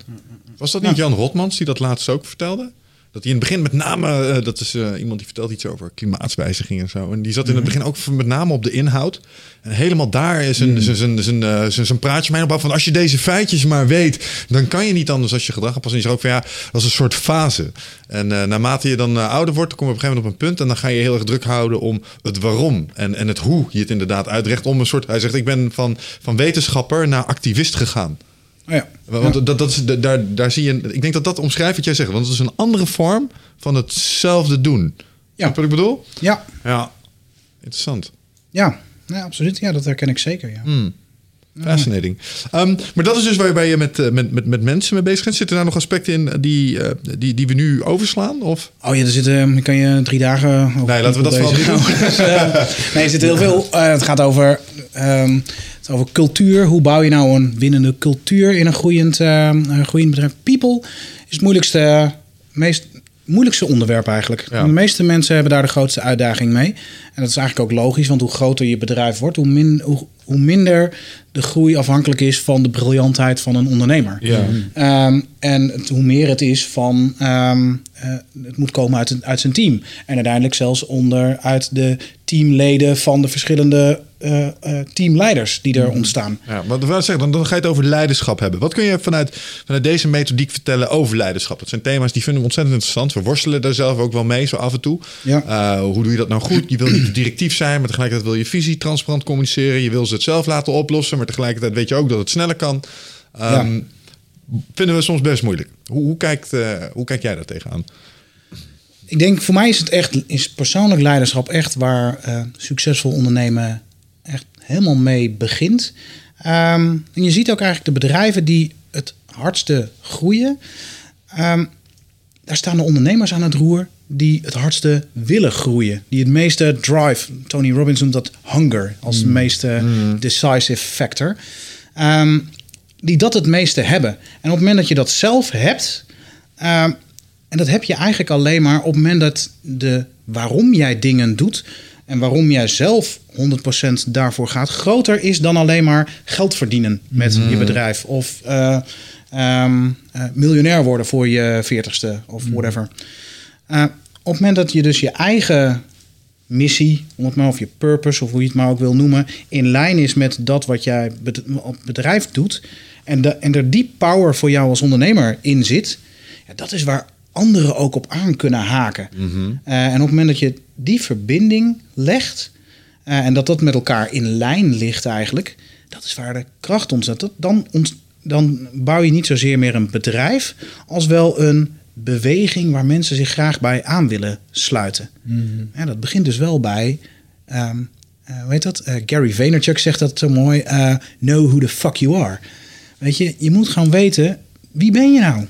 Was dat niet Jan Rotmans die dat laatst ook vertelde? Dat hij in het begin met name, eh, dat is eh, iemand die vertelt iets over klimaatswijziging en zo. En die zat in het begin ook met name op de inhoud. En helemaal daar is een, zijn, zijn, zijn, zijn, zijn praatje mij op van als je deze feitjes maar weet, dan kan je niet anders als je gedrag aanpassen. En je ook van ja, dat is een soort fase. En eh, naarmate je dan ouder wordt, dan kom je op een gegeven moment op een punt en dan ga je heel erg druk houden om het waarom en, en het hoe je het inderdaad uitrecht. Om een soort, hij zegt ik ben van, van wetenschapper naar activist gegaan. Oh ja. Want dat, dat is, daar, daar zie je, ik denk dat dat omschrijft wat jij zegt. Want het is een andere vorm van hetzelfde doen. Ja. Wat ik bedoel? Ja, Ja. Interessant. ja. Nee, absoluut. Ja, dat herken ik zeker. Ja. Hmm. Fascinating. Ehm, maar dat is dus waarbij je met, eh, met, met, met mensen mee bezig bent. Zitten daar nog aspecten in die, eh, die, die we nu overslaan? Of? Oh ja, er zitten, kan je drie dagen over Nee, laten we dat vooral doen. Dus, eh, nee, er zit heel veel. eh, het gaat over, ehm, het over cultuur. Hoe bouw je nou een winnende cultuur in een groeiend, eh, een groeiend bedrijf? People is het moeilijkste, meest moeilijkste onderwerp eigenlijk. Ja. De meeste mensen hebben daar de grootste uitdaging mee. En dat is eigenlijk ook logisch, want hoe groter je bedrijf wordt, hoe, min, hoe, hoe minder de groei afhankelijk is van de briljantheid van een ondernemer. Ja. Ehm, en het, hoe meer het is van, ehm, eh, het moet komen uit, uit zijn team. En uiteindelijk zelfs onder uit de teamleden van de verschillende eh, eh, teamleiders die er ontstaan. Ja, maar wat wil ik zeggen, dan, dan ga je het over leiderschap hebben. Wat kun je vanuit, vanuit deze methodiek vertellen over leiderschap? Dat zijn thema's die vinden we ontzettend interessant. We worstelen daar zelf ook wel mee, zo af en toe. Ja. Hoe doe je dat nou goed? Je wil niet directief zijn, maar tegelijkertijd wil je visie transparant communiceren. Je wil ze het zelf laten oplossen, maar tegelijkertijd weet je ook dat het sneller kan. Ehm, Vinden we soms best moeilijk. Hoe, hoe, kijkt, eh, hoe kijk jij daar tegenaan? Ik denk voor mij is het echt, is persoonlijk leiderschap echt waar eh, succesvol ondernemen echt helemaal mee begint. Ehm, en je ziet ook eigenlijk de bedrijven die het hardste groeien. ehm, daar staan de ondernemers aan het roer die het hardste willen groeien. Die het meeste drive, Tony Robbins noemt dat hunger als de meeste decisive factor. Ehm, die dat het meeste hebben. En op het moment dat je dat zelf hebt, ehm, en dat heb je eigenlijk alleen maar op het moment dat de waarom jij dingen doet en waarom jij zelf 100% daarvoor gaat, groter is dan alleen maar geld verdienen met je bedrijf of eh, ehm, eh, miljonair worden voor je veertigste of whatever. Eh, op het moment dat je dus je eigen missie, om het maar of je purpose of hoe je het maar ook wil noemen, in lijn is met dat wat jij op bedrijf doet en, de, en er die power voor jou als ondernemer in zit, ja, dat is waar anderen ook op aan kunnen haken. Eh, en op het moment dat je die verbinding legt eh, en dat dat met elkaar in lijn ligt eigenlijk, dat is waar de kracht ontstaat. Dan, ont, dan bouw je niet zozeer meer een bedrijf als wel een beweging waar mensen zich graag bij aan willen sluiten. Ja, dat begint dus wel bij, ehm eh, hoe heet dat? Eh, Gary Vaynerchuk zegt dat zo mooi, eh, know who the fuck you are. Weet je, je moet gaan weten, wie ben je nou?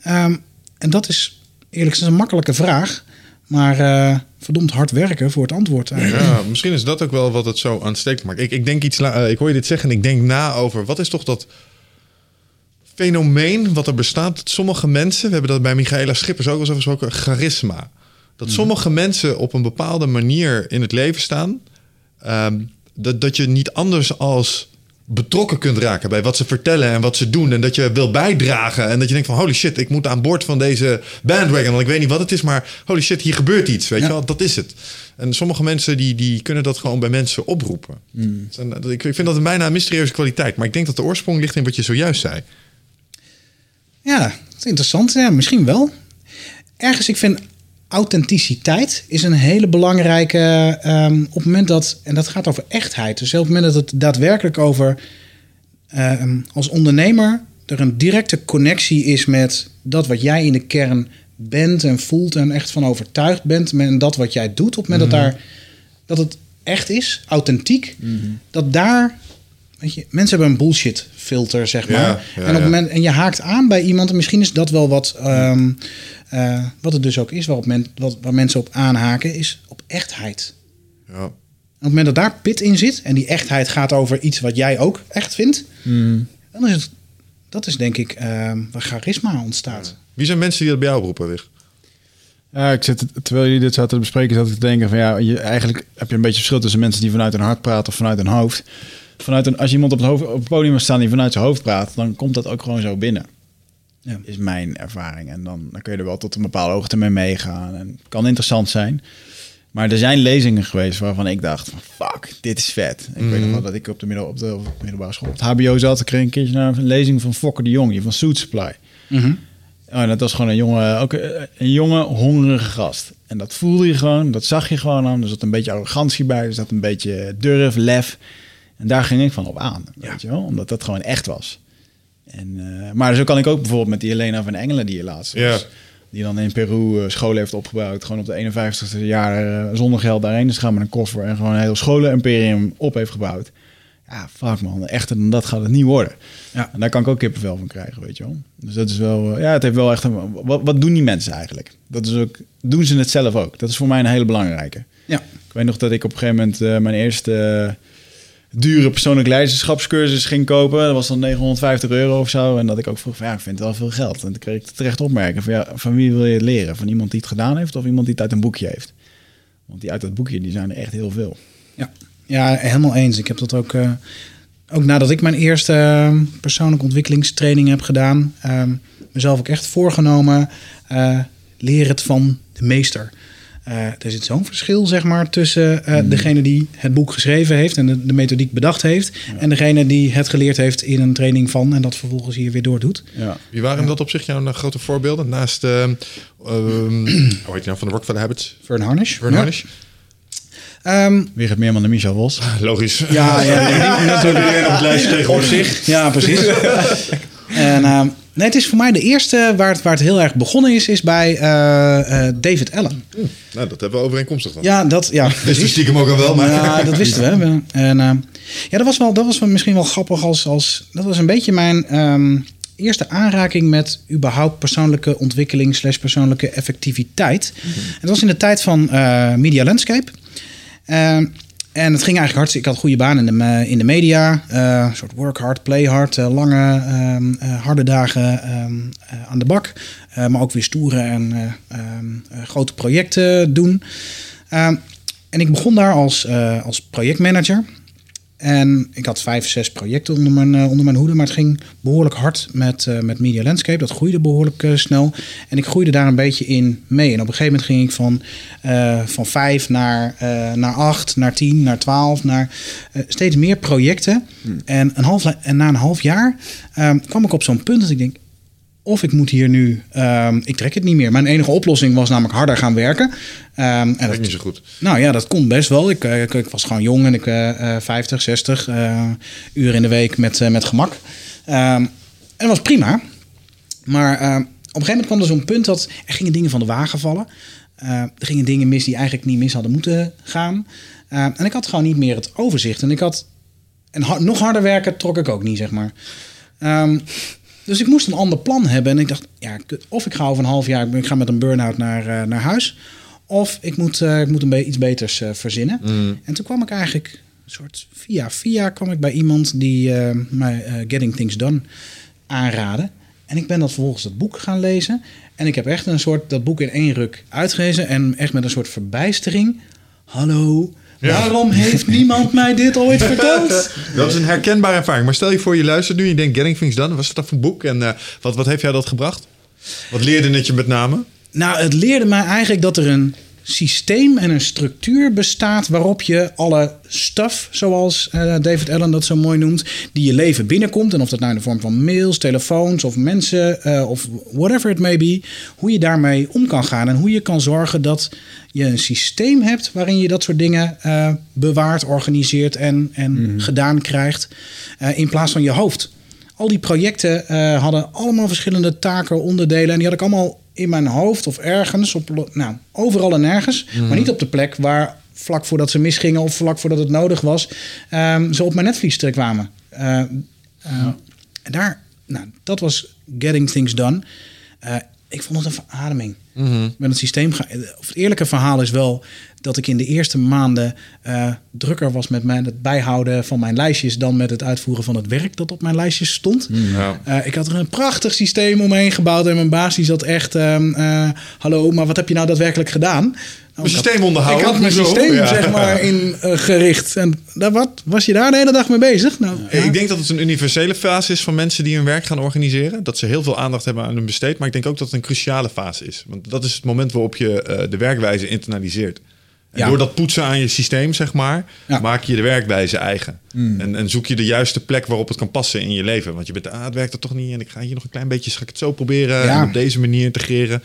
Ehm, en dat is eerlijk gezegd een makkelijke vraag, maar eh, verdomd hard werken voor het antwoord eigenlijk. Ja, misschien is dat ook wel wat het zo aanstekelijk maakt. Ik, ik denk iets, la- ik hoor je dit zeggen en ik denk na over wat is toch dat fenomeen wat er bestaat. Dat sommige mensen, we hebben dat bij Michaela Schippers ook wel eens over gesproken, charisma. Dat sommige mensen op een bepaalde manier in het leven staan, ehm, dat, dat je niet anders als betrokken kunt raken bij wat ze vertellen en wat ze doen. En dat je wil bijdragen. En dat je denkt van holy shit, ik moet aan boord van deze bandwagon. Want ik weet niet wat het is, maar holy shit, hier gebeurt iets. Weet Ja. je wel, dat is het. En sommige mensen die, die kunnen dat gewoon bij mensen oproepen. En, eh, ik, ik vind dat een bijna een mysterieuze kwaliteit. Maar ik denk dat de oorsprong ligt in wat je zojuist zei. Ja, interessant. Ja, misschien wel. Ergens, ik vind authenticiteit is een hele belangrijke... ehm, op het moment dat... En dat gaat over echtheid. Dus op het moment dat het daadwerkelijk over... ehm, als ondernemer er een directe connectie is met dat wat jij in de kern bent en voelt... en echt van overtuigd bent en dat wat jij doet. Op het moment dat, daar, dat het echt is, authentiek... dat daar... Weet je, mensen hebben een bullshit filter, zeg maar. Ja, ja, en, op het ja. moment, en je haakt aan bij iemand, en misschien is dat wel wat, ehm, eh, wat het dus ook is, waarop men, wat, waar mensen op aanhaken, is op echtheid. Ja. En op het moment dat daar pit in zit, en die echtheid gaat over iets wat jij ook echt vindt, dan is het, dat is denk ik ehm, waar charisma ontstaat. Wie zijn mensen die dat bij jou roepen, Wig? Ja, ik zit, terwijl jullie dit zaten te bespreken, zat ik te denken van ja, je, eigenlijk heb je een beetje verschil tussen mensen die vanuit hun hart praten of vanuit hun hoofd. Vanuit een, als iemand op het, hoofd, op het podium staat die vanuit zijn hoofd praat, dan komt dat ook gewoon zo binnen. Ja. Is mijn ervaring. En dan, dan kun je er wel tot een bepaalde hoogte mee meegaan. En kan interessant zijn. Maar er zijn lezingen geweest waarvan ik dacht: fuck, dit is vet. Ik weet nog wel dat ik op de, middel, op, de, op de middelbare school, op het HBO zat. Ik kreeg een keertje naar een lezing van Fokker de Jong, die van Suit Supply. Mhm. Oh, en dat was gewoon een jonge, ook een een jonge, hongerige gast. En dat voelde je gewoon, dat zag je gewoon aan. Er zat een beetje arrogantie bij, er zat een beetje durf, lef. En daar ging ik van op aan, weet je wel. Omdat dat gewoon echt was. En, eh, maar zo kan ik ook bijvoorbeeld met die Helena van Engelen die je laatst was. Ja. Die dan in Peru eh, scholen heeft opgebouwd. Gewoon op de 51ste jaar eh, zonder geld daarheen is gaan met een koffer. En gewoon een heel scholen-imperium op heeft gebouwd. Ja, fuck man. Echter dan dat gaat het niet worden. Ja. En daar kan ik ook kippenvel van krijgen, weet je wel. Dus dat is wel... ja, het heeft wel echt een... Wat, wat doen die mensen eigenlijk? Dat is ook... Doen ze het zelf ook? Dat is voor mij een hele belangrijke. Ja. Ik weet nog dat ik op een gegeven moment mijn eerste dure persoonlijk leiderschapscursus ging kopen. Dat was dan 950 euro of zo. En dat ik ook vroeg van ja, ik vind het wel veel geld. En toen kreeg ik terecht opmerken van ja, van wie wil je het leren? Van iemand die het gedaan heeft of iemand die het uit een boekje heeft? Want die uit dat boekje, die zijn er echt heel veel. Ja, ja helemaal eens. Ik heb dat ook, eh, ook nadat ik mijn eerste eh, persoonlijke ontwikkelingstraining heb gedaan, ehm, mezelf ook echt voorgenomen, eh, leer het van de meester. Eh, er zit zo'n verschil, zeg maar, tussen eh, degene die het boek geschreven heeft en de, de methodiek bedacht heeft, en degene die het geleerd heeft in een training van en dat vervolgens hier weer doordoet. Ja. Wie waren in dat op zich jouw eh, grote voorbeelden? Naast, eh ehm, hoe heet je nou, van de Rockefeller Habits? Fern Harnish. Vern Ja. Harnish? Ehm, Wie gaat meer dan Michel Vos? Logisch. Ja, ja, ja, die natuurlijk op het lijstje op tegenwoordig. zich. Ja, precies. en, ehm, nee, het is voor mij de eerste waar het, waar het heel erg begonnen is, is bij eh, eh, David Allen. Nou, dat hebben we overeenkomstig dan. Ja, dat, ja, Wist je stiekem ook al wel, maar... ja, dat wisten we. En, ehm, ja, dat was, wel, dat was misschien wel grappig als, als... Dat was een beetje mijn ehm, eerste aanraking met überhaupt persoonlijke ontwikkeling slash persoonlijke effectiviteit. Het was in de tijd van eh, Media Landscape. En het ging eigenlijk hartstikke... Ik had goede baan in de, in de media. eh, een soort work hard, play hard. eh, lange, ehm, eh, harde dagen ehm, eh, aan de bak. Maar ook weer stoere en eh, ehm, eh, grote projecten doen. En ik begon daar als, als projectmanager. En ik had vijf, zes projecten onder mijn, eh, onder mijn hoede. Maar het ging behoorlijk hard met, eh, met Media Landscape. Dat groeide behoorlijk eh, snel. En ik groeide daar een beetje in mee. En op een gegeven moment ging ik van, eh, van vijf naar, naar acht, naar tien, naar twaalf. Naar steeds meer projecten. En, een half, en na een half jaar ehm, kwam ik op zo'n punt dat ik denk... Of ik moet hier nu, ehm, ik trek het niet meer. Mijn enige oplossing was namelijk harder gaan werken. Ehm, en Dat dat, is niet zo goed. nou ja, dat kon best wel. Ik, eh, ik, ik was gewoon jong en ik eh 50, 60 eh, uur in de week met, eh, met gemak. Ehm, en dat was prima. Maar op een gegeven moment kwam er zo'n punt dat er gingen dingen van de wagen vallen. Er gingen dingen mis die eigenlijk niet mis hadden moeten gaan. En ik had gewoon niet meer het overzicht. En ik had. En nog harder werken trok ik ook niet, zeg maar. Dus ik moest een ander plan hebben. En ik dacht, ja, of ik ga over een half jaar, ik ga met een burn-out naar, eh, naar huis. Of ik moet, eh, ik moet een be- iets beters eh, verzinnen. En toen kwam ik eigenlijk, een soort via via, kwam ik bij iemand die mij Getting Things Done aanraadde. En ik ben dat vervolgens dat boek gaan lezen. En ik heb echt een soort, dat boek in één ruk uitgelezen. En echt met een soort verbijstering. Hallo, waarom heeft niemand mij dit ooit verteld? Dat is een herkenbare ervaring. Maar stel je voor, je luistert nu en je denkt Getting Things Done. Was dat voor een boek? En eh, wat, wat heeft jou dat gebracht? Wat leerde het je met name? Nou, het leerde mij eigenlijk dat er een systeem en een structuur bestaat waarop je alle stuff, zoals eh, David Allen dat zo mooi noemt, die je leven binnenkomt. En of dat nou in de vorm van mails, telefoons of mensen eh, of whatever it may be, hoe je daarmee om kan gaan en hoe je kan zorgen dat je een systeem hebt waarin je dat soort dingen eh, bewaart, organiseert en, en gedaan krijgt in plaats van je hoofd. Al die projecten hadden allemaal verschillende taken, onderdelen. En die had ik allemaal in mijn hoofd of ergens. Op, nou, overal en nergens. Maar niet op de plek waar vlak voordat ze misgingen of vlak voordat het nodig was, ehm, ze op mijn netvlies kwamen. Eh, eh, daar, nou, dat was Getting Things Done. Eh, ik vond het een verademing. Met het systeem. ga- Of het eerlijke verhaal is wel dat ik in de eerste maanden eh, drukker was met mijn, het bijhouden van mijn lijstjes dan met het uitvoeren van het werk dat op mijn lijstjes stond. Ja. Eh, ik had er een prachtig systeem omheen gebouwd en mijn baas die zat echt, ehm, eh, hallo, maar wat heb je nou daadwerkelijk gedaan? Mijn systeem onderhouden. Ik had mijn systeem ja. zeg maar ingericht. en daar, wat, was je daar de hele dag mee bezig? Nou, Ik denk dat het een universele fase is van mensen die hun werk gaan organiseren. Dat ze heel veel aandacht hebben aan hun besteed. Maar ik denk ook dat het een cruciale fase is. Want dat is het moment waarop je de werkwijze internaliseert. Ja. door dat poetsen aan je systeem, zeg maar, Ja. maak je de werkwijze eigen. En, en zoek je de juiste plek waarop het kan passen in je leven. Want je bent, ah, het werkt er toch niet. En ik ga hier nog een klein beetje, ga ik het zo proberen. Ja. En op deze manier integreren.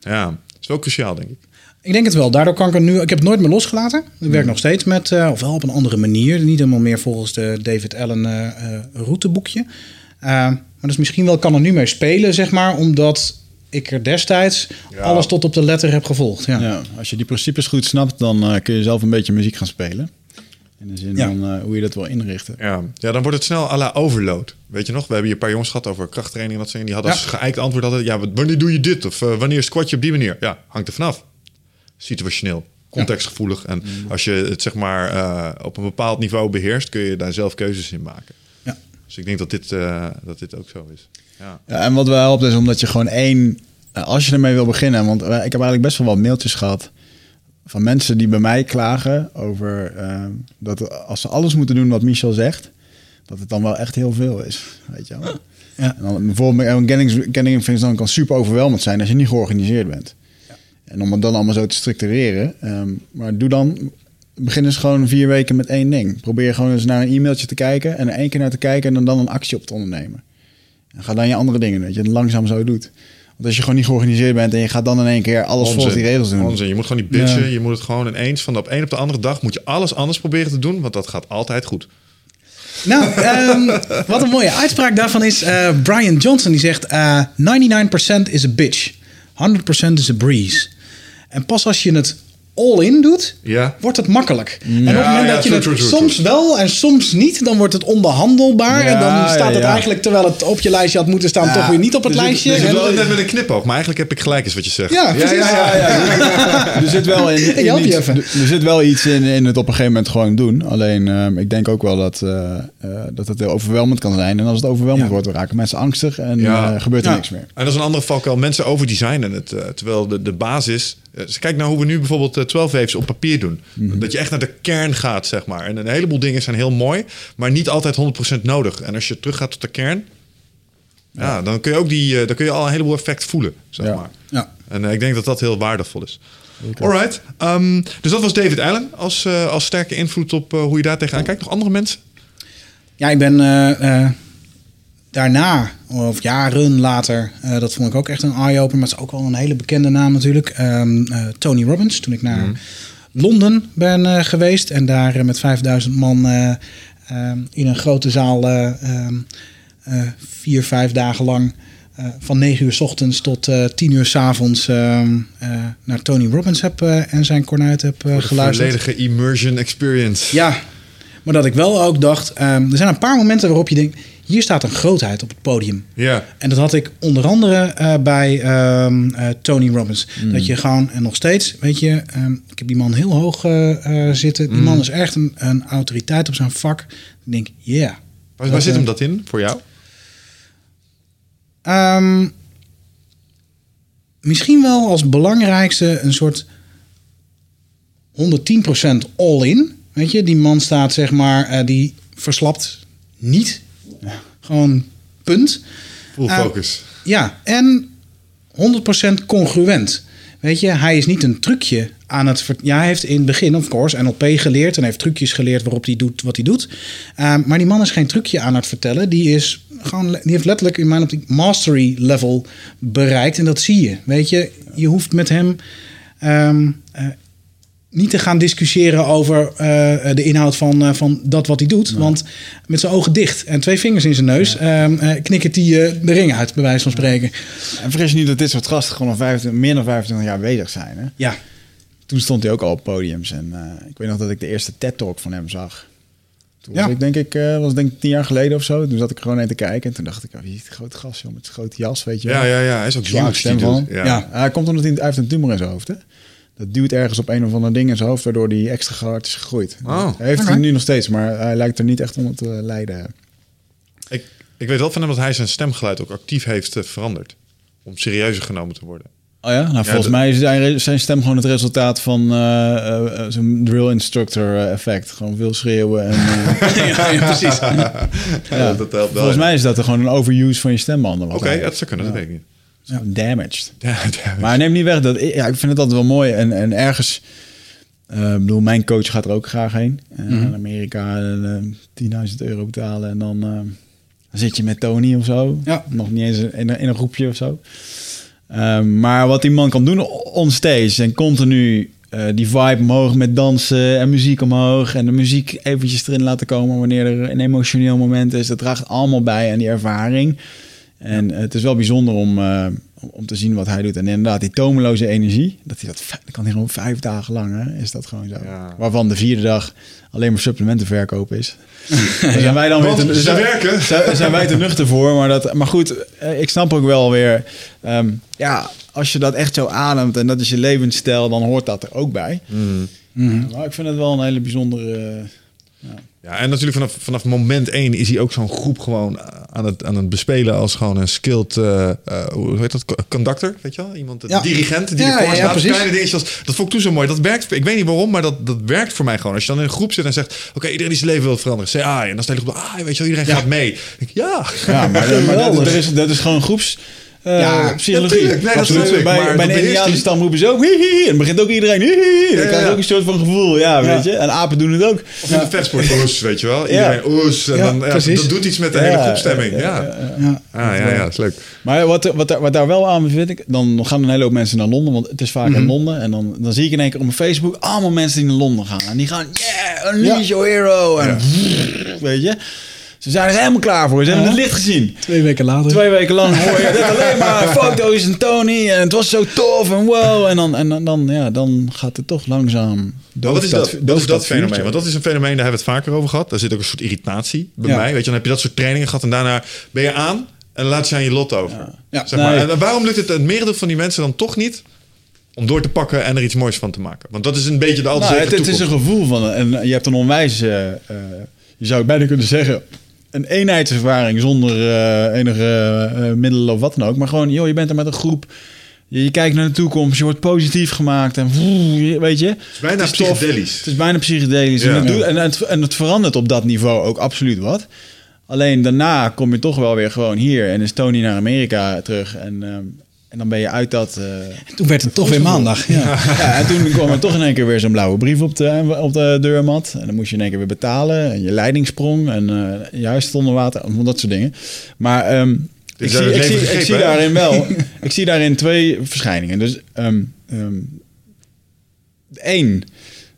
Ja, dat is wel cruciaal, denk ik. Ik denk het wel. Daardoor kan ik het nu. Ik heb het nooit meer losgelaten. Ik werk nog steeds met, eh, of wel op een andere manier. Niet helemaal meer volgens de David Allen eh, eh, routeboekje. Maar dus misschien wel kan er nu mee spelen, zeg maar, omdat ik er destijds alles tot op de letter heb gevolgd. Ja. Ja, als je die principes goed snapt, dan eh, kun je zelf een beetje muziek gaan spelen. In de zin Ja. van eh, hoe je dat wil inrichten. Ja. ja, dan wordt het snel à la overload. Weet je nog? We hebben hier een paar jongens gehad over krachttraining en dat soort. Die hadden Ja. als geëikt antwoord altijd... Ja, wat- wanneer doe je dit? Of eh, wanneer squat je op die manier? Ja, hangt er vanaf. Situationeel, contextgevoelig. En als je het zeg maar eh, op een bepaald niveau beheerst... kun je daar zelf keuzes in maken. Ja. Dus ik denk dat dit, eh, dat dit ook zo is. Ja. Ja, en wat wel helpt is omdat je gewoon één... eh, Als je ermee wil beginnen, want eh, ik heb eigenlijk best wel wat mailtjes gehad... van mensen die bij mij klagen over eh, dat als ze alles moeten doen wat Michel zegt... dat het dan wel echt heel veel is, weet je wel. Ja. En dan, bijvoorbeeld een Genning, Genning dan kan super overweldigend zijn als je niet georganiseerd bent. En om het dan allemaal zo te structureren. ehm, maar doe dan, begin eens gewoon vier weken met één ding. Probeer gewoon eens naar een e-mailtje te kijken en er één keer naar te kijken en dan, dan een actie op te ondernemen. En ga dan je andere dingen, dat je het langzaam zo doet. Want als je gewoon niet georganiseerd bent en je gaat dan in één keer alles volgens die regels doen. Onzin. Je moet gewoon niet bitchen. Je moet het gewoon ineens van de op een op de andere dag... moet je alles anders proberen te doen. Want dat gaat altijd goed. Nou, ehm, wat een mooie uitspraak daarvan is eh, Brian Johnson die zegt: eh 99% is a bitch, 100% is a breeze. En pas als je het all in doet, Ja. wordt het makkelijk. en op het moment ja, dat je true, het true, true, soms wel en soms niet, dan wordt het onderhandelbaar. Ja, en dan staat ja, het eigenlijk, terwijl het op je lijstje had moeten staan, Ja, toch weer niet op het er zit- lijstje. er zit En- wel wel- net met een knipoog. Maar eigenlijk heb ik gelijk is wat je zegt. Ja, precies. Ja, ja, er zit wel in, Ik in help je iets, even. er zit wel iets in, in het op een gegeven moment gewoon doen. Alleen ehm, ik denk ook wel dat, eh, eh, dat het heel overweldigend kan zijn. En als het overweldigend Ja. wordt, dan raken mensen angstig en Ja. eh, gebeurt er Ja. niks meer. En dat is een andere valkuil. Mensen overdesignen het. terwijl de, de basis... eh, dus kijk nou hoe we nu bijvoorbeeld eh, 12 waves op papier doen. Dat je echt naar de kern gaat, zeg maar. En een heleboel dingen zijn heel mooi, maar niet altijd 100% nodig. En als je teruggaat tot de kern... Ja, dan kun je ook die, eh, dan kun je al een heleboel effect voelen, zeg Ja. maar. Ja. En eh, ik denk dat dat heel waardevol is. Alright. Ehm, dus dat was David Allen als, eh, als sterke invloed op eh, hoe je daar tegenaan kijkt. Nog andere mensen? Ja, ik ben eh, eh, daarna, of jaren later, eh, dat vond ik ook echt een eye-opener. Maar het is ook wel een hele bekende naam natuurlijk. Ehm, eh, Tony Robbins, toen ik naar Londen ben eh, geweest. En daar met 5000 man eh, ehm, in een grote zaal eh, vier, vijf dagen lang... van 9 uur s ochtends tot eh 10 uur s avonds naar Tony Robbins heb en zijn kornuit heb geluisterd. volledige immersion experience. Ja, maar dat ik wel ook dacht, er zijn een paar momenten waarop je denkt, hier staat een grootheid op het podium. Ja. En dat had ik onder andere eh, bij ehm, eh, Tony Robbins. Dat je gewoon, en nog steeds, weet je, ehm, ik heb die man heel hoog eh, eh, zitten. Die man is echt een, een autoriteit op zijn vak. Ik denk, ja. Waar, waar zit hem dat in voor jou? Ehm, misschien wel als belangrijkste een soort 110% all-in. Weet je, die man staat zeg maar, eh, die verslapt niet. Gewoon punt. Full Ah. focus. Ja, en 100% congruent. Weet je, hij is niet een trucje aan het... Ja, hij heeft in het begin, of course, NLP geleerd... en heeft trucjes geleerd waarop hij doet wat hij doet. Ehm, maar die man is geen trucje aan het vertellen. Die, is gewoon, die heeft letterlijk in mijn optiek mastery level bereikt. En dat zie je. Weet je, je hoeft met hem... ehm, eh, niet te gaan discussiëren over eh, de inhoud van, eh, van dat wat hij doet. Want met zijn ogen dicht en twee vingers in zijn neus... ehm, eh, knikkert hij de ring uit, bij wijze van spreken. En vergis je niet dat dit soort gasten gewoon al 25, meer dan 25 jaar bezig zijn. Hè? Ja, Toen stond hij ook al op podiums. En eh, ik weet nog dat ik de eerste TED-talk van hem zag. Toen Ja. was ik denk ik, eh, was denk ik tien jaar geleden of zo. Toen zat ik er gewoon in te kijken. En toen dacht ik, oh, wie is die grote gast joh, met zijn grote jas, weet je wel. Ja, ja, ja. Hij is ook stem van. dude. Ja. Hij komt omdat hij, hij heeft een tumor in zijn hoofd. Hè? Dat duwt ergens op een of ander ding in zijn hoofd, waardoor hij extra hard is gegroeid. Oh, hij heeft oké. het nu nog steeds, maar hij lijkt er niet echt onder te lijden. Ik, ik weet wel van hem dat hij zijn stemgeluid ook actief heeft eh, veranderd. Om serieuzer genomen te worden. Oh ja? Nou, volgens mij is zijn, zijn stem gewoon het resultaat van eh, eh, eh, zo'n drill instructor eh, effect. Gewoon veel schreeuwen. En, eh, ja, ja, precies. ja. dat helpt wel. Volgens mij is dat er gewoon een overuse van je stembanden. Oké, dat zou kunnen, dat weet ik niet. Damaged. Ja, ja. Maar neem niet weg dat ja, ik vind het altijd wel mooi en, en ergens. eh, ik bedoel, mijn coach gaat er ook graag heen. Eh, Naar Amerika en eh 10.000 euro betalen. En dan, dan zit je met Tony of zo. Ja. Nog niet eens in, een- in een groepje of zo. Ehm, maar wat die man kan doen onstage en continu die vibe omhoog met dansen en muziek omhoog. En de muziek eventjes erin laten komen wanneer er een emotioneel moment is. Dat draagt allemaal bij aan die ervaring. En eh, het is wel bijzonder om, eh, om- te zien wat hij doet. En inderdaad, die tomeloze energie, dat, hij dat, kan hij gewoon vijf dagen lang, hè, is dat gewoon zo. Ja. Waarvan de vierde dag alleen maar supplementen verkopen is. Daar zijn wij dan weer te, ze zijn- werken. zijn, zijn wij te nuchter voor. Maar, dat, maar goed, eh, ik snap ook wel weer, ehm, ja, als je dat echt zo ademt en dat is je levensstijl, dan hoort dat er ook bij. Mm. Ja, maar ik vind het wel een hele bijzondere... eh, Ja, en natuurlijk vanaf, vanaf moment één is hij ook zo'n groep gewoon aan het, aan het bespelen als gewoon een skilled, eh, eh, hoe heet dat, conductor, weet je wel? Iemand, Ja. de dirigent die Ja, ervoor ja, ja, kleine dingetjes als, dat vond ik toen zo mooi. Dat werkt, ik weet niet waarom, maar dat, dat werkt voor mij gewoon. Als je dan in een groep zit en zegt, oké, iedereen die zijn leven wil veranderen, say ah, en dan staat de groep, ah, weet je wel, iedereen gaat mee. Ik ja, Ja, maar, maar dat, dat is, dat is gewoon groeps. Eh, Ja, psychologie. Nee, dat Absoluut. bij maar bij dat een Indiaanse stam roepen ze ook. En dan begint ook iedereen hihi. Dan Ja, krijg je ja. ook een soort van gevoel. Ja, weet je. En apen doen het ook. Of in de vetsport, oes, weet je wel. Iedereen oes. En Ja, dan, dat doet iets met de Ja, hele groepstemming. Ja, ja, ja, ja, Ja. Ah, ja, ja, dat is leuk. Maar wat, wat, daar- wat daar wel aan vind ik, dan gaan een hele hoop mensen naar Londen, want het is vaak Mhm. in Londen. En dan, dan zie ik in één keer op mijn Facebook allemaal mensen die naar Londen gaan. En die gaan, yeah, unleash your hero. En weet je, ze zijn er helemaal klaar voor. Ze hebben het licht gezien. Twee weken later. Twee weken lang hoor je alleen maar foto's en Tony en het was zo tof en wow. En dan, en dan, dan, ja, dan gaat het toch langzaam doof wat is dat, wat doof is dat fenomeen? Want dat is een fenomeen, daar hebben we het vaker over gehad. Daar zit ook een soort irritatie bij Ja. mij. Weet je, dan heb je dat soort trainingen gehad en daarna ben je aan en dan laat je aan je lot over. Ja. Zeg maar. Nee. En waarom lukt het het merendeel van die mensen dan toch niet om door te pakken en er iets moois van te maken? Want dat is een beetje de altijd Nou, het, zekere het is een gevoel van, en je hebt een onwijs, eh, eh, je zou bijna kunnen zeggen, een eenheidservaring zonder eh, enige eh, middelen of wat dan ook. Maar gewoon, joh, je bent er met een groep. Je, je kijkt naar de toekomst, je wordt positief gemaakt en weet je. Het is bijna tof. psychedelisch. Het is bijna psychedelisch. Ja. En, het doet- en, het, en het verandert op dat niveau ook absoluut wat. Alleen daarna kom je toch wel weer gewoon hier en is Tony naar Amerika terug. En, ehm, en dan ben je uit dat... eh, Toen werd het toch weer maandag. Ja. ja, en toen kwam er toch in één keer weer zo'n blauwe brief op de, op de deurmat. En dan moest je in één keer weer betalen. En je leiding sprong. En eh je huis stond onder water. Allemaal dat soort dingen. Maar ehm, ik, zie, ik, zie, ik zie daarin wel... ik zie daarin twee verschijningen. Dus ehm ehm, één,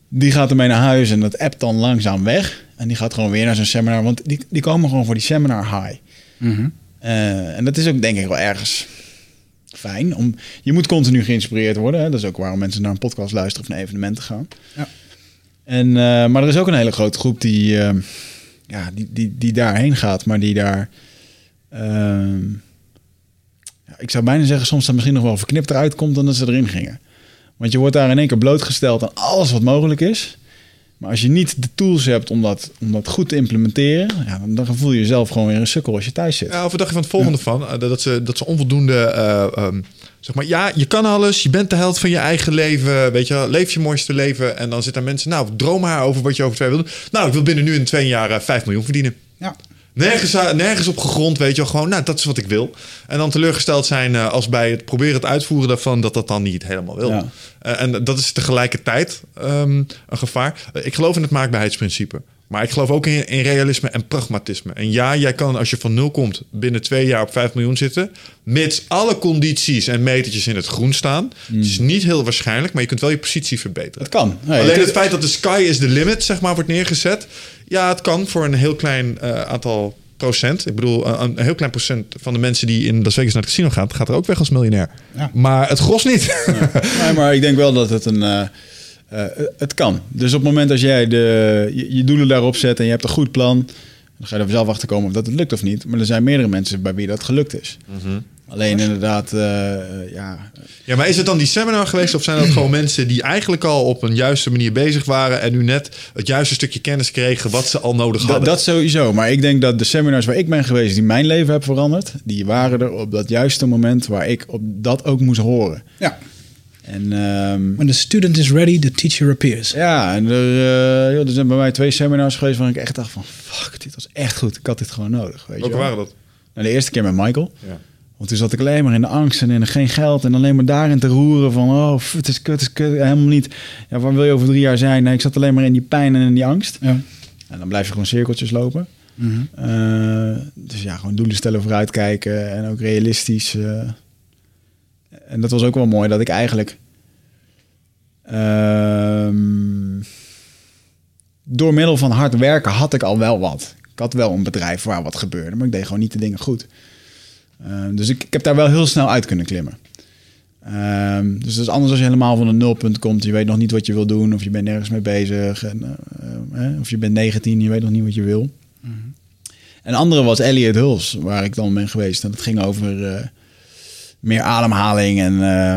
die gaat ermee naar huis. En dat appt dan langzaam weg. En die gaat gewoon weer naar zo'n seminar. Want die, die komen gewoon voor die seminar high. Mhm. Eh, en dat is ook denk ik wel ergens fijn. Om, je moet continu geïnspireerd worden. Hè? Dat is ook waarom mensen naar een podcast luisteren of naar evenementen gaan. Ja. En, eh, maar er is ook een hele grote groep die, eh, ja, die, die, die daarheen gaat, maar die daar... ehm, ik zou bijna zeggen, soms dan misschien nog wel verknipt eruit komt dan dat ze erin gingen. Want je wordt daar in één keer blootgesteld aan alles wat mogelijk is. Maar als je niet de tools hebt om dat, om dat goed te implementeren, ja, dan, dan voel je jezelf gewoon weer een sukkel als je thuis zit. Ja, of wat dacht je van het volgende van? Eh, Dat ze, dat ze onvoldoende... eh, ehm, zeg maar, ja, je kan alles. Je bent de held van je eigen leven. Weet je leef je mooiste leven. En dan zitten mensen... Nou, droom maar over wat je over twee wil doen. Nou, ik wil binnen nu in twee jaar eh, 5 miljoen verdienen. Ja. Nergens, aan- nergens op gegrond, weet je wel. Gewoon, nou, dat is wat ik wil. En dan teleurgesteld zijn eh, als bij het proberen het uitvoeren daarvan... dat dat dan niet helemaal wil. Ja. Eh, en dat is tegelijkertijd ehm, een gevaar. Eh, ik geloof in het maakbaarheidsprincipe. Maar ik geloof ook in, in realisme en pragmatisme. En ja, jij kan als je van nul komt binnen twee jaar op 5 miljoen zitten. Mits alle condities en metertjes in het groen staan. Het is niet heel waarschijnlijk, maar je kunt wel je positie verbeteren. Het kan. Nee, Alleen het feit dat de sky is the limit, zeg maar, wordt neergezet. Ja, het kan voor een heel klein eh, aantal procent. Ik bedoel, een, een heel klein procent van de mensen die in Las Vegas naar het casino gaan, gaat er ook weg als miljonair. Ja. Maar het gros niet. Nee, maar ik denk wel dat het een. eh, eh, het kan. Dus op het moment als jij de, je, je doelen daarop zet en je hebt een goed plan. Dan ga je er zelf achter komen of dat het lukt of niet. Maar er zijn meerdere mensen bij wie dat gelukt is. Alleen inderdaad, eh, ja, Ja, maar is het dan die seminar geweest of zijn dat gewoon mensen die eigenlijk al op een juiste manier bezig waren en nu net het juiste stukje kennis kregen wat ze al nodig Dat, hadden? dat sowieso. Maar ik denk dat de seminars waar ik ben geweest, die mijn leven hebben veranderd, die waren er op dat juiste moment waar ik op dat ook moest horen. Ja. En ehm, When the student is ready, the teacher appears. ja, en er, eh, joh, er zijn bij mij twee seminars geweest waar ik echt dacht van, fuck, dit was echt goed. Ik had dit gewoon nodig. Weet je Welke wel. waren dat? Nou, de eerste keer met Michael. Ja. Want toen zat ik alleen maar in de angst en in geen geld en alleen maar daarin te roeren van, oh, pff, het is kut, het is kut. Helemaal niet. Ja, waar wil je over drie jaar zijn? Nee, ik zat alleen maar in die pijn en in die angst. Ja. En dan blijf je gewoon cirkeltjes lopen. Eh, dus ja, gewoon doelen stellen, vooruitkijken en ook realistisch. eh. En dat was ook wel mooi dat ik eigenlijk ehm, door middel van hard werken had ik al wel wat. Ik had wel een bedrijf waar wat gebeurde, maar ik deed gewoon niet de dingen goed. Eh, dus ik, ik heb daar wel heel snel uit kunnen klimmen. Ehm, dus dat is anders als je helemaal van een nulpunt komt. Je weet nog niet wat je wil doen, of je bent nergens mee bezig. En, eh, eh, of je bent 19, je weet nog niet wat je wil. Een andere was Elliot Hulse, waar ik dan ben geweest. En dat ging over eh, meer ademhaling. En eh,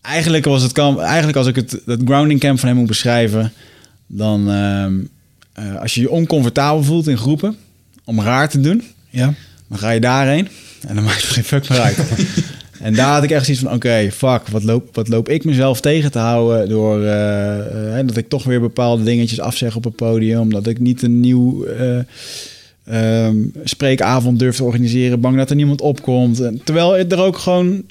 eigenlijk was het kamp, eigenlijk als ik het, het grounding camp van hem moet beschrijven, dan ehm, eh, als je je oncomfortabel voelt in groepen om raar te doen, Ja. dan ga je daarheen en dan maakt het geen fuck meer uit. en daar had ik echt zoiets van, oké, fuck, wat loop, wat loop ik mezelf tegen te houden door eh, eh, dat ik toch weer bepaalde dingetjes afzeg op het podium, dat ik niet een nieuw ehm, spreekavond durf te organiseren, bang dat er niemand opkomt. En, terwijl er ook gewoon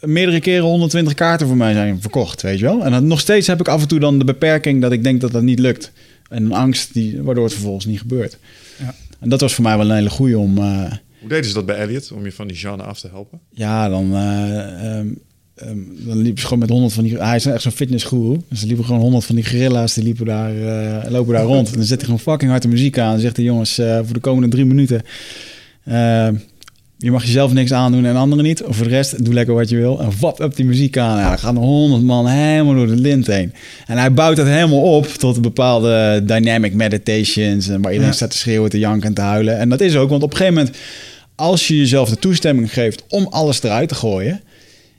meerdere keren 120 kaarten voor mij zijn verkocht, weet je wel. En dan nog steeds heb ik af en toe dan de beperking dat ik denk dat dat niet lukt. En een angst die, waardoor het vervolgens niet gebeurt. Ja. En dat was voor mij wel een hele goeie om... eh, Hoe deden ze dat bij Elliot om je van die genre af te helpen? ja, dan, eh, ehm, ehm, dan liep ze gewoon met honderd van die... Hij is echt zo'n fitnessguru. Dus er liepen gewoon honderd van die gorilla's, die liepen daar, eh, lopen daar rond. En dan zet hij gewoon fucking harde muziek aan. En zegt hij, jongens, eh, voor de komende drie minuten... eh, je mag jezelf niks aandoen en anderen niet. Of voor de rest, doe lekker wat je wil. En wat op die muziek aan. Ja, dan gaan er honderd man helemaal door de lint heen. En hij bouwt dat helemaal op tot bepaalde dynamic meditations. En waar iedereen Ja. staat te schreeuwen, te janken en te huilen. En dat is ook, want op een gegeven moment... als je jezelf de toestemming geeft om alles eruit te gooien...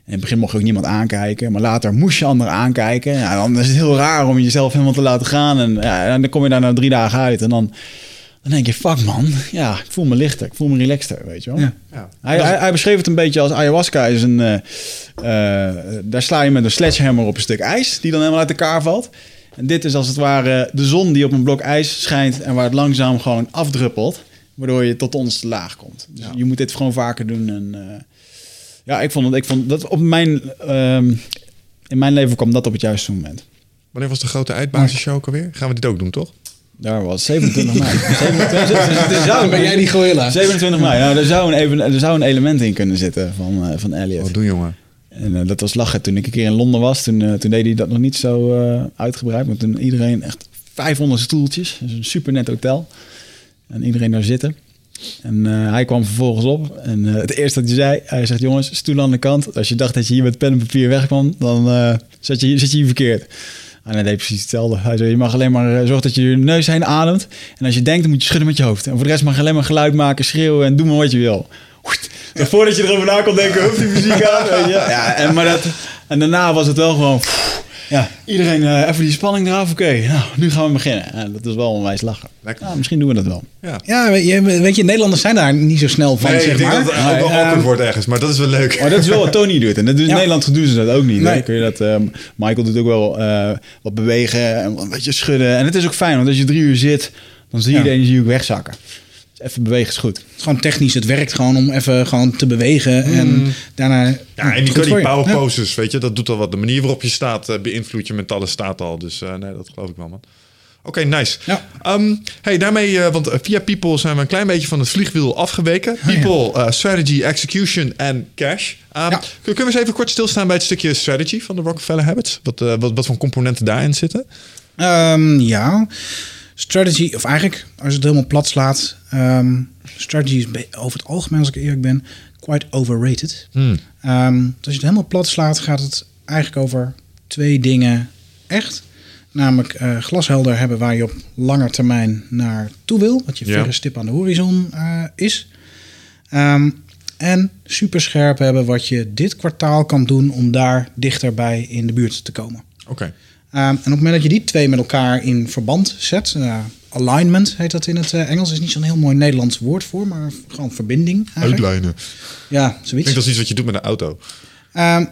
in het begin mocht je ook niemand aankijken... maar later moest je anderen aankijken. Ja, dan is het heel raar om jezelf helemaal te laten gaan. En, ja, en dan kom je daar na drie dagen uit en dan... Dan denk je, fuck man, ja, ik voel me lichter, ik voel me relaxter, weet je wel. Ja. Ja. Hij, hij, hij beschreef het een beetje als ayahuasca is een... eh, eh, daar sla je met een sledgehammer op een stuk ijs... die dan helemaal uit elkaar valt. En dit is als het ware de zon die op een blok ijs schijnt... en waar het langzaam gewoon afdruppelt... waardoor je tot ons te laag komt. Dus je moet dit gewoon vaker doen. En, eh, ja, ik vond, het, ik vond dat op mijn... ehm, in mijn leven kwam dat op het juiste moment. Wanneer was de grote eindbasisshow ook alweer? Gaan we dit ook doen, toch? Daar was 27 mei. 27, er zou, Dan ben jij die gorilla. 27 mei. Nou, er, zou een even, er zou een element in kunnen zitten van, eh, van Elliot. Wat doen, jongen? En eh, dat was lachen. Toen ik een keer in Londen was, toen, eh, toen deed hij dat nog niet zo eh, uitgebreid. Maar toen iedereen echt 500 stoeltjes. Dus een super net hotel. En iedereen daar zitten. En eh, hij kwam vervolgens op. En eh, het eerste dat hij zei, hij zegt... jongens, stoel aan de kant. Als je dacht dat je hier met pen en papier wegkwam... dan eh, zat, je, zit je hier verkeerd. En hij deed precies hetzelfde. Hij zei, je mag alleen maar zorgen dat je je neus heen ademt. En als je denkt, dan moet je schudden met je hoofd. En voor de rest mag je alleen maar geluid maken, schreeuwen... en doe maar wat je wil. Voordat je erover na kon denken, hoeft die muziek aan. Weet je? Ja, en, maar dat, en daarna was het wel gewoon... Ja, iedereen eh, even die spanning eraf. Oké, nou, nu gaan we beginnen. En dat is wel onwijs lachen. Lekker. Ja, misschien doen we dat wel. Ja. Ja, weet je, weet je, Nederlanders zijn daar niet zo snel van, Nee, zeg ik denk maar. dat het ook wel Nee, awkward ehm, wordt ergens, maar dat is wel leuk. Maar dat is wel wat Tony doet. En dat doet, in Ja. Nederland doen ze dat ook niet. Nee. Kun je dat, ehm, Michael doet ook wel eh, wat bewegen en een beetje schudden. En het is ook fijn, want als je drie uur zit, dan zie je Ja. de energie ook wegzakken. Even bewegen is goed. Het is gewoon technisch, het werkt gewoon om even gewoon te bewegen. En daarna... Ja, en die, goed die je. power Ja. poses, weet je, dat doet al wat. De manier waarop je staat eh, beïnvloedt je mentale staat al. Dus eh, nee, dat geloof ik wel, man. Oké, nice. Ja. Ehm, hey, daarmee, eh, want via People zijn we een klein beetje van het vliegwiel afgeweken. ja. People, strategy, execution en cash. Ehm, Ja. Kunnen we eens even kort stilstaan bij het stukje strategy van de Rockefeller Habits? Wat, wat, wat voor componenten daarin zitten? Ehm, ja, strategy, of eigenlijk, als je het helemaal plat slaat, ehm, strategy is over het algemeen, als ik eerlijk ben, quite overrated. Hmm. Ehm, dus als je het helemaal plat slaat, gaat het eigenlijk over twee dingen echt. Namelijk eh, glashelder hebben waar je op lange termijn naartoe wil. Wat je Ja. verre stip aan de horizon eh, is. Ehm, en superscherp hebben wat je dit kwartaal kan doen om daar dichterbij in de buurt te komen. Oké. En op het moment dat je die twee met elkaar in verband zet, eh, alignment heet dat in het eh, Engels, is niet zo'n heel mooi Nederlands woord voor, maar gewoon verbinding. Eigenlijk. Uitlijnen. Ja, Ik zoiets. denk dat is iets wat je doet met een auto. Ehm,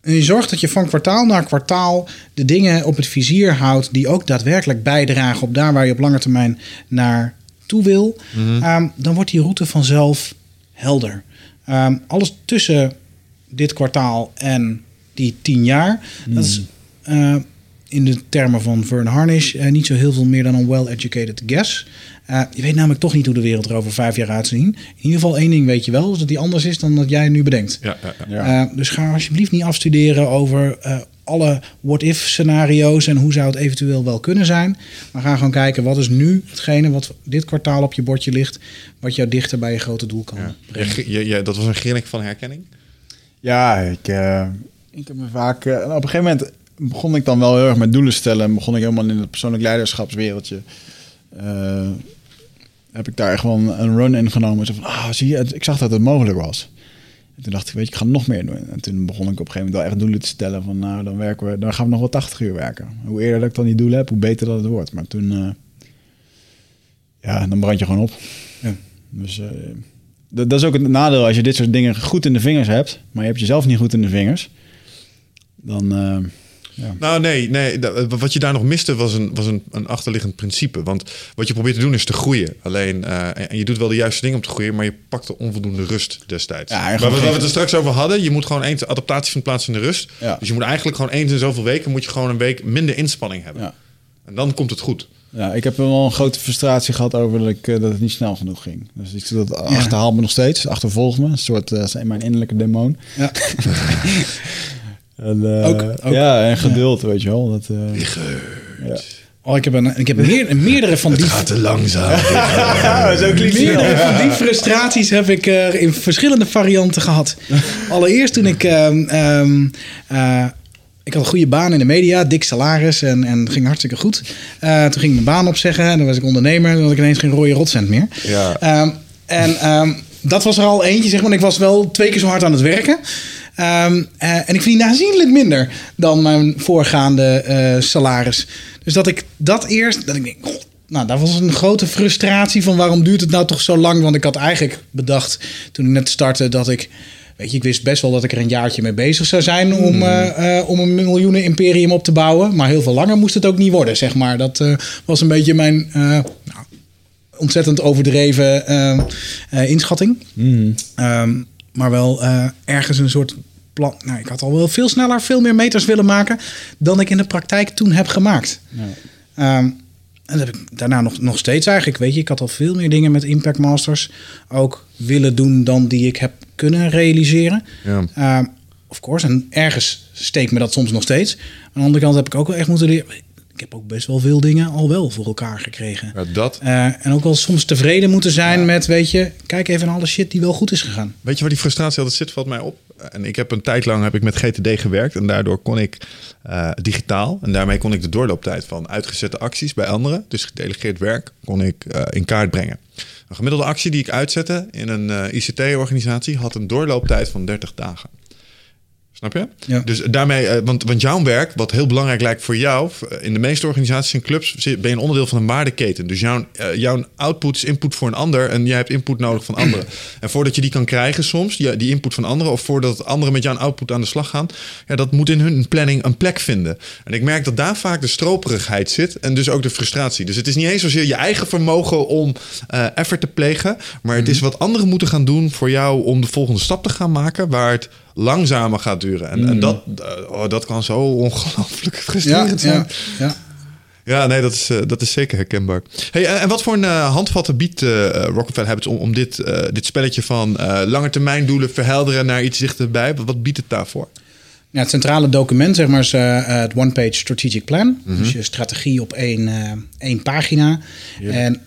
en je zorgt dat je van kwartaal naar kwartaal de dingen op het vizier houdt die ook daadwerkelijk bijdragen op daar waar je op lange termijn naartoe wil. Ehm, dan wordt die route vanzelf helder. Ehm, alles tussen dit kwartaal en die tien jaar, dat is eh, in de termen van Vern Harnish eh, niet zo heel veel meer dan een well-educated guess. Eh, je weet namelijk toch niet hoe de wereld er over vijf jaar uit zal zien. In ieder geval één ding weet je wel, is dat die anders is dan dat jij nu bedenkt. Ja, ja. Eh, dus ga alsjeblieft niet afstuderen over eh, alle what-if scenario's en hoe zou het eventueel wel kunnen zijn. Maar ga gewoon kijken wat is nu hetgene wat dit kwartaal op je bordje ligt, wat jou dichter bij je grote doel kan Ja. brengen. Je- je- je- dat was een grinnik van herkenning. Ja, ik, eh, ik heb me vaak... eh, op een gegeven moment begon ik dan wel heel erg met doelen stellen. En begon ik helemaal in het persoonlijk leiderschapswereldje. Eh, heb ik daar echt gewoon een run in genomen. Zo van, ah, zie je, ik zag dat het mogelijk was. En toen dacht ik, weet je, ik ga nog meer doen. En toen begon ik op een gegeven moment wel echt doelen te stellen. Van, nou, dan, werken we, dan gaan we nog wel 80 uur werken. Hoe eerder dat ik dan die doelen heb, hoe beter dat het wordt. Maar toen... eh, ja, dan brand je gewoon op. Ja. Dus... dat, dat is ook het nadeel als je dit soort dingen goed in de vingers hebt, maar je hebt jezelf niet goed in de vingers. Dan, eh, ja. Nou, nee, nee. Wat je daar nog miste was een, was een, een achterliggend principe. Want wat je probeert te doen is te groeien. Alleen, eh, en- je doet wel de juiste dingen om te groeien, maar je pakt de onvoldoende rust destijds. Ja, waar, gewoon we, het er straks over hadden, je moet gewoon eens adaptatie van plaats in de rust. Ja. Dus je moet eigenlijk gewoon eens in zoveel weken moet je gewoon een week minder inspanning hebben. Ja. En dan komt het goed. ja, ik heb wel een grote frustratie gehad over dat, ik, eh, dat het niet snel genoeg ging. Dus ik, dat achterhaalt me nog steeds, achtervolgt me. Een soort uh, mijn innerlijke demon. Ja. En, eh, Ook- ook. Ja, en geduld, weet je wel. Dat, eh, ja. Oh, ik heb, een, ik heb meer, meerdere van die... te langzaam. zo Meerdere van die frustraties heb ik eh, in verschillende varianten gehad. Allereerst toen ik... ehm, ehm, eh, ik had een goede baan in de media, dik salaris en, en het ging hartstikke goed. Eh, toen ging ik mijn baan opzeggen en dan was ik ondernemer. Dan had ik ineens geen rode rotcent meer. Ja. Ehm, en ehm, dat was er al eentje, zeg maar. Ik was wel twee keer zo hard aan het werken. Ehm, eh, en ik verdien aanzienlijk minder dan mijn voorgaande eh, salaris. Dus dat ik dat eerst, dat ik denk, "God, nou, dat was een grote frustratie van waarom duurt het nou toch zo lang? Want ik had eigenlijk bedacht toen ik net startte dat ik, weet je, ik wist best wel dat ik er een jaartje mee bezig zou zijn om, eh, eh, om een miljoenen imperium op te bouwen. Maar heel veel langer moest het ook niet worden, zeg maar. Dat was een beetje mijn, nou, ontzettend overdreven inschatting. Maar wel eh, ergens een soort plan. Nou, ik had al wel veel sneller, veel meer meters willen maken dan ik in de praktijk toen heb gemaakt. Ehm, en dat heb ik daarna nog, nog steeds eigenlijk. Weet je, ik had al veel meer dingen met Impact Masters ook willen doen dan die ik heb kunnen realiseren. Ja. Ehm, of course, en ergens steekt me dat soms nog steeds. Aan de andere kant heb ik ook wel echt moeten leren. Ik heb ook best wel veel dingen al wel voor elkaar gekregen. Ja, dat. Eh, en ook wel soms tevreden moeten zijn met, weet je, kijk even naar alle shit die wel goed is gegaan. Weet je waar die frustratie altijd zit, valt mij op. En ik heb een tijd lang heb ik met GTD gewerkt. En daardoor kon ik eh, digitaal. En daarmee kon ik de doorlooptijd van uitgezette acties bij anderen. Dus gedelegeerd werk kon ik eh, in kaart brengen. Een gemiddelde actie die ik uitzette in een ICT-organisatie had een doorlooptijd van 30 dagen. Snap je? Ja. Dus daarmee, eh, want, want jouw werk, wat heel belangrijk lijkt voor jou, eh, in de meeste organisaties en clubs ben je een onderdeel van een waardeketen. Dus jouw, eh, jouw output is input voor een ander en jij hebt input nodig van anderen. en voordat je die kan krijgen soms, die, die input van anderen, of voordat anderen met jouw output aan de slag gaan, ja, dat moet in hun planning een plek vinden. En ik merk dat daar vaak de stroperigheid zit en dus ook de frustratie. Dus het is niet eens zozeer je eigen vermogen om effort te plegen, maar het is wat anderen moeten gaan doen voor jou om de volgende stap te gaan maken, waar het langzamer gaat duren. En, en dat, eh, oh, dat kan zo ongelooflijk frustrerend zijn. ja, ja. Ja, nee, dat is, eh, dat is zeker herkenbaar. Hey, en, en wat voor een eh, handvatten biedt eh Rockefeller Habits om, om dit, dit spelletje van lange termijn doelen verhelderen naar iets dichterbij? Wat, wat biedt het daarvoor? Ja, het centrale document zeg maar, is het one-page strategic plan. Dus je strategie op één, eh, één pagina. En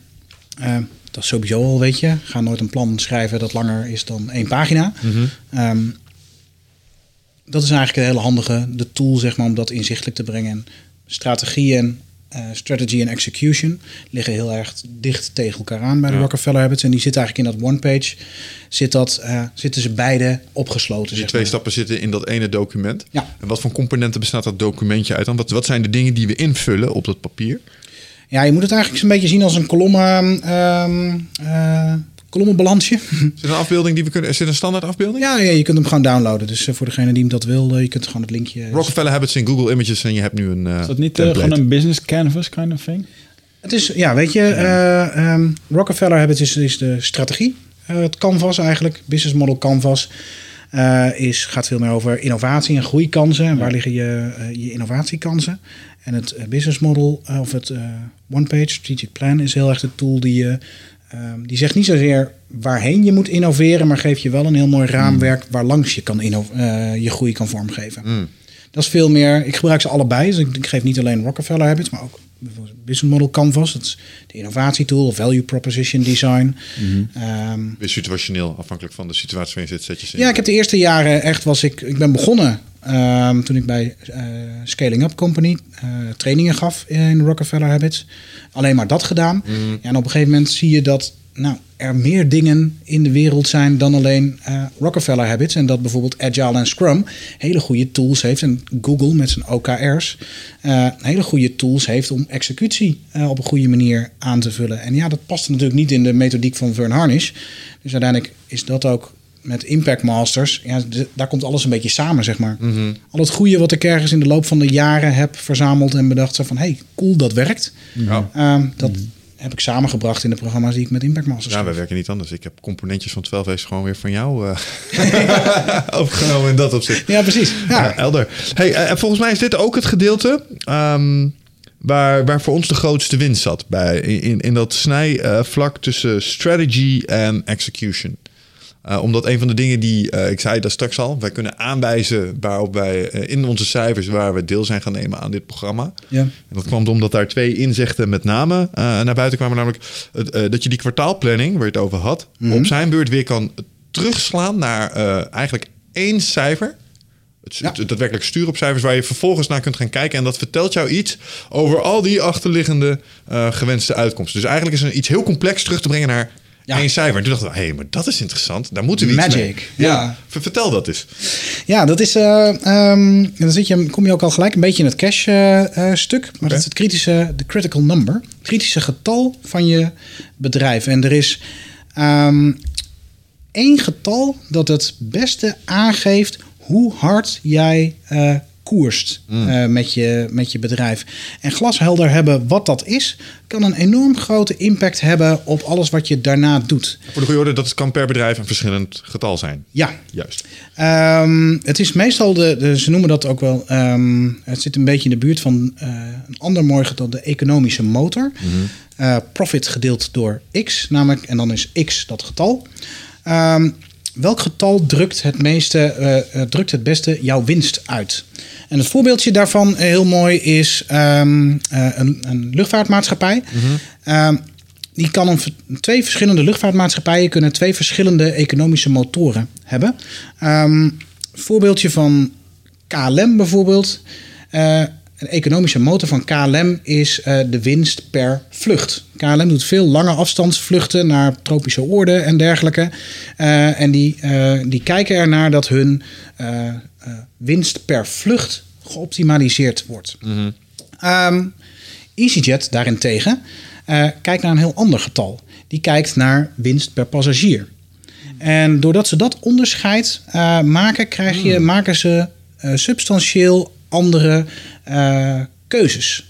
dat is sowieso al, weet je. Ga nooit een plan schrijven dat langer is dan één pagina. Ehm, dat is eigenlijk een hele handige de tool zeg maar, om dat inzichtelijk te brengen. En strategie en uh, strategy en execution liggen heel erg dicht tegen elkaar aan bij de Ja. Rockefeller Habits. En die zitten eigenlijk in dat one page. Zit dat, eh, zitten ze beide opgesloten. Die twee maar. stappen zitten in dat ene document. Ja. En wat voor componenten bestaat dat documentje uit dan? Wat, wat zijn de dingen die we invullen op dat papier? Ja, je moet het eigenlijk een beetje zien als een kolommen, ehm eh, kolommenbalansje. Is er een afbeelding die we kunnen... Is dit een standaard afbeelding? ja, ja, je kunt hem gewoon downloaden. Dus eh, voor degene die hem dat wil, je kunt gewoon het linkje... Rockefeller Habits in Google Images en je hebt nu een eh Is dat niet eh, gewoon een business canvas kind of thing? Het is, ja, weet je, eh, ehm, Rockefeller Habits is, is de strategie. Het canvas eigenlijk, business model canvas, eh, is, gaat veel meer over innovatie en groeikansen. En waar liggen je, je innovatiekansen? En het business model, of het eh, one-page strategic plan, is heel erg de tool die je... ehm, die zegt niet zozeer waarheen je moet innoveren, maar geeft je wel een heel mooi raamwerk waar langs je kan eh, je groei kan vormgeven. Mm. Dat is veel meer. Ik gebruik ze allebei. Dus ik, ik geef niet alleen Rockefeller Habits, maar ook bijvoorbeeld Business Model Canvas. Dat is de innovatietool, Value Proposition Design. Weer situationeel, afhankelijk van de situatie waarin je zit, zet je ze in. ja, ik heb de eerste jaren echt was ik. Ik ben begonnen ehm, toen ik bij eh, Scaling Up Company eh, trainingen gaf in Rockefeller Habits. Alleen maar dat gedaan. Ja, en op een gegeven moment zie je dat nou, er meer dingen in de wereld zijn dan alleen eh, Rockefeller Habits. En dat bijvoorbeeld Agile en Scrum hele goede tools heeft. En Google met zijn OKR's hele goede tools heeft om executie op een goede manier aan te vullen. En ja, dat past natuurlijk niet in de methodiek van Vern Harnish. Dus uiteindelijk is dat ook met Impact Masters. Ja, daar komt alles een beetje samen, zeg maar. Al het goede wat ik ergens in de loop van de jaren heb verzameld en bedacht. Zo van, hey, cool, dat werkt. Ja. Ehm, dat heb ik samengebracht in de programma's die ik met Impact Masters Ja, wij schreef. werken niet anders. Ik heb componentjes van 12 A's gewoon weer van jou eh opgenomen in dat opzicht. Ja, precies. Ja, Ja. elder. Hey, eh, en volgens mij is dit ook het gedeelte ehm, waar, waar voor ons de grootste winst zat. Bij, in, in dat snijvlak tussen strategy en execution. Eh, omdat een van de dingen die, eh, ik zei dat straks al, wij kunnen aanwijzen waarop wij eh, in onze cijfers waar we deel zijn gaan nemen aan dit programma. Ja. En dat kwam omdat daar twee inzichten met name naar buiten kwamen. Namelijk dat je die kwartaalplanning, waar je het over had, op zijn beurt weer kan terugslaan naar eigenlijk één cijfer. Het, Ja. het daadwerkelijk sturen op cijfers waar je vervolgens naar kunt gaan kijken. En dat vertelt jou iets over al die achterliggende gewenste uitkomsten. Dus eigenlijk is er iets heel complex terug te brengen naar Ja. één cijfer. En toen dachten we, hé, hey, maar dat is interessant. Daar moeten we iets Magic, mee. ja. ver- vertel dat eens. Ja, dat is. eh, ehm, dan zit je, kom je ook al gelijk een beetje in het cash-stuk. maar dat is het kritische, de critical number. Het kritische getal van je bedrijf. En er is ehm, één getal dat het beste aangeeft hoe hard jij eh, koerst eh, met, je, met je bedrijf. En glashelder hebben wat dat is, kan een enorm grote impact hebben op alles wat je daarna doet. Voor de goede orde, dat kan per bedrijf een verschillend getal zijn. Ja, Juist. Ehm, het is meestal de, de- ze noemen dat ook wel, ehm, het zit een beetje in de buurt van eh, een ander mooi getal, de economische motor. Eh, profit gedeeld door x, namelijk, en dan is x dat getal. Ehm, welk getal drukt het, meeste, drukt het beste jouw winst uit? En het voorbeeldje daarvan eh, heel mooi is ehm, eh, een, een luchtvaartmaatschappij. Ehm, die kan een, twee verschillende luchtvaartmaatschappijen kunnen twee verschillende economische motoren hebben. Ehm voorbeeldje van KLM bijvoorbeeld. Eh, een economische motor van KLM is de winst per vlucht. KLM doet veel lange afstandsvluchten naar tropische oorden en dergelijke. En die, die kijken ernaar dat hun eh, winst per vlucht geoptimaliseerd wordt. Ehm, EasyJet daarentegen eh, kijkt naar een heel ander getal. Die kijkt naar winst per passagier. En doordat ze dat onderscheid eh, maken, krijg je, maken ze substantieel andere keuzes.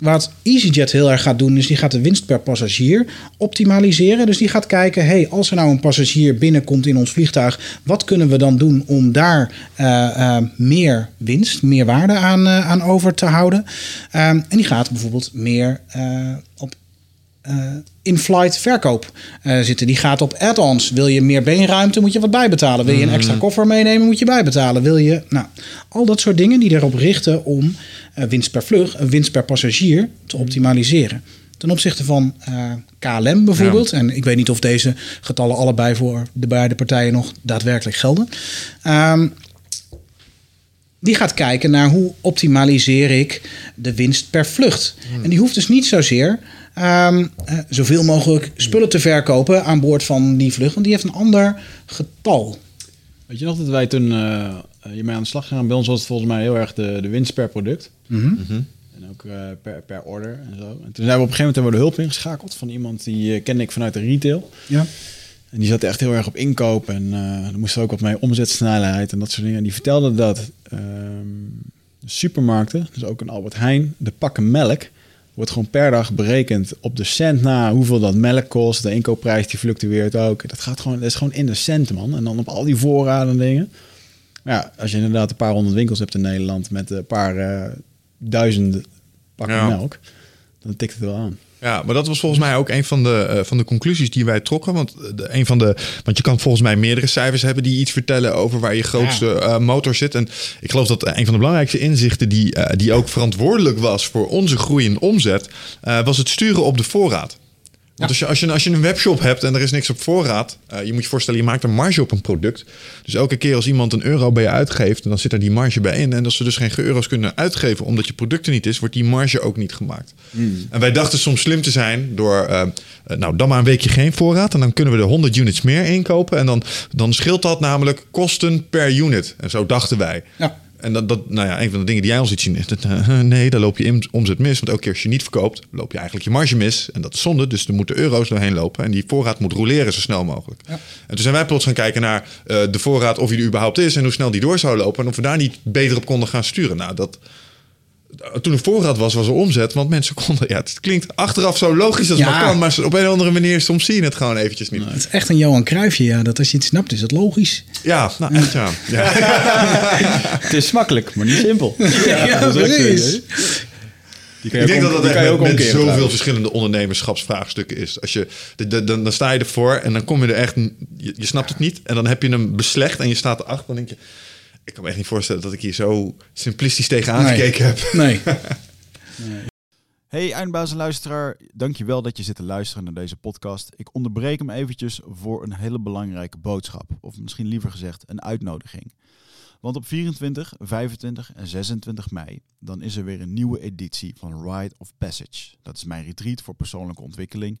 Wat EasyJet heel erg gaat doen, is die gaat de winst per passagier optimaliseren. Dus die gaat kijken, hey, als er nou een passagier binnenkomt in ons vliegtuig, wat kunnen we dan doen om daar eh, eh, meer winst, meer waarde aan, eh, aan over te houden? Ehm, en die gaat bijvoorbeeld meer op in-flight verkoop eh, zitten. Die gaat op add-ons. Wil je meer beenruimte, moet je wat bijbetalen. Wil je een extra koffer meenemen, moet je bijbetalen. Wil je, nou, al dat soort dingen die erop richten om eh, winst per vlucht, eh, winst per passagier te optimaliseren. Ten opzichte van eh, KLM bijvoorbeeld. En ik weet niet of deze getallen allebei voor de beide partijen nog daadwerkelijk gelden. Ehm, die gaat kijken naar hoe optimaliseer ik de winst per vlucht. En die hoeft dus niet zozeer ehm, eh, zoveel mogelijk spullen te verkopen aan boord van die vlucht, want die heeft een ander getal. Weet je nog dat wij toen uh, hiermee aan de slag gaan? Bij ons was het volgens mij heel erg de, de winst per product. En ook uh, per, per order en zo. En toen zijn we op een gegeven moment hebben we de hulp ingeschakeld van iemand die uh, kende ik vanuit de retail. Ja. En die zat echt heel erg op inkoop en uh, er moest ook wat mee omzetsnelheid en dat soort dingen. En die vertelde dat uh, supermarkten, dus ook een Albert Heijn, de pakken melk wordt gewoon per dag berekend op de cent na hoeveel dat melk kost. De inkoopprijs die fluctueert ook. Dat gaat gewoon, dat is gewoon in de cent man. En dan op al die voorraden en dingen. Ja, als je inderdaad een paar honderd winkels hebt in Nederland met een paar uh, duizend pakken ja. melk, dan tikt het wel aan. Ja, maar dat was volgens mij ook een van de, uh, van de conclusies die wij trokken. Want, de, een van de, want je kan volgens mij meerdere cijfers hebben die iets vertellen over waar je grootste uh, motor zit. En ik geloof dat een van de belangrijkste inzichten die, uh, die ook verantwoordelijk was voor onze groei in omzet, was het sturen op de voorraad. Want als, je, als, je, als je een webshop hebt en er is niks op voorraad, uh, je moet je voorstellen, je maakt een marge op een product. Dus elke keer als iemand een euro bij je uitgeeft, dan zit er die marge bij in. En als ze dus geen euro's kunnen uitgeven omdat je product er niet is, wordt die marge ook niet gemaakt. Mm. En wij dachten soms slim te zijn door, uh, nou dan maar een weekje geen voorraad. En dan kunnen we de 100 units meer inkopen. En dan, dan scheelt dat namelijk kosten per unit. En zo dachten wij. Ja. En dat, dat, nou ja, een van de dingen die jij ons ziet zien is dat uh, nee, dan loop je omzet mis. Want elke keer als je niet verkoopt, loop je eigenlijk je marge mis. En dat is zonde, dus er moeten euro's doorheen lopen. En die voorraad moet roleren zo snel mogelijk. Ja. En toen zijn wij plots gaan kijken naar uh, de voorraad, of die er überhaupt is en hoe snel die door zou lopen. En of we daar niet beter op konden gaan sturen. Nou, dat, toen er voorraad was, was er omzet. Want mensen konden... Ja, het klinkt achteraf zo logisch als ja. maar kan. Maar op een of andere manier, soms zie je het gewoon eventjes niet. Nou, het is echt een Johan Cruijffje, ja. Dat als je het snapt, is het logisch. Ja, nou echt ja. ja. het is smakkelijk, maar niet simpel. Ja, ja precies. Ik denk dat dat echt ook met, met zoveel trouwens. verschillende ondernemerschapsvraagstukken is. Als je, de, de, dan, dan sta je ervoor en dan kom je er echt... Je, je snapt het niet. En dan heb je hem beslecht en je staat erachter. Dan denk je... Ik kan me echt niet voorstellen dat ik hier zo simplistisch tegenaan nee. gekeken heb. Nee. nee. Hey eindbaas en luisteraar, dankjewel dat je zit te luisteren naar deze podcast. Ik onderbreek hem eventjes voor een hele belangrijke boodschap. Of misschien liever gezegd een uitnodiging. Want op 24, 25 en 26 mei, dan is er weer een nieuwe editie van Ride of Passage. Dat is mijn retreat voor persoonlijke ontwikkeling.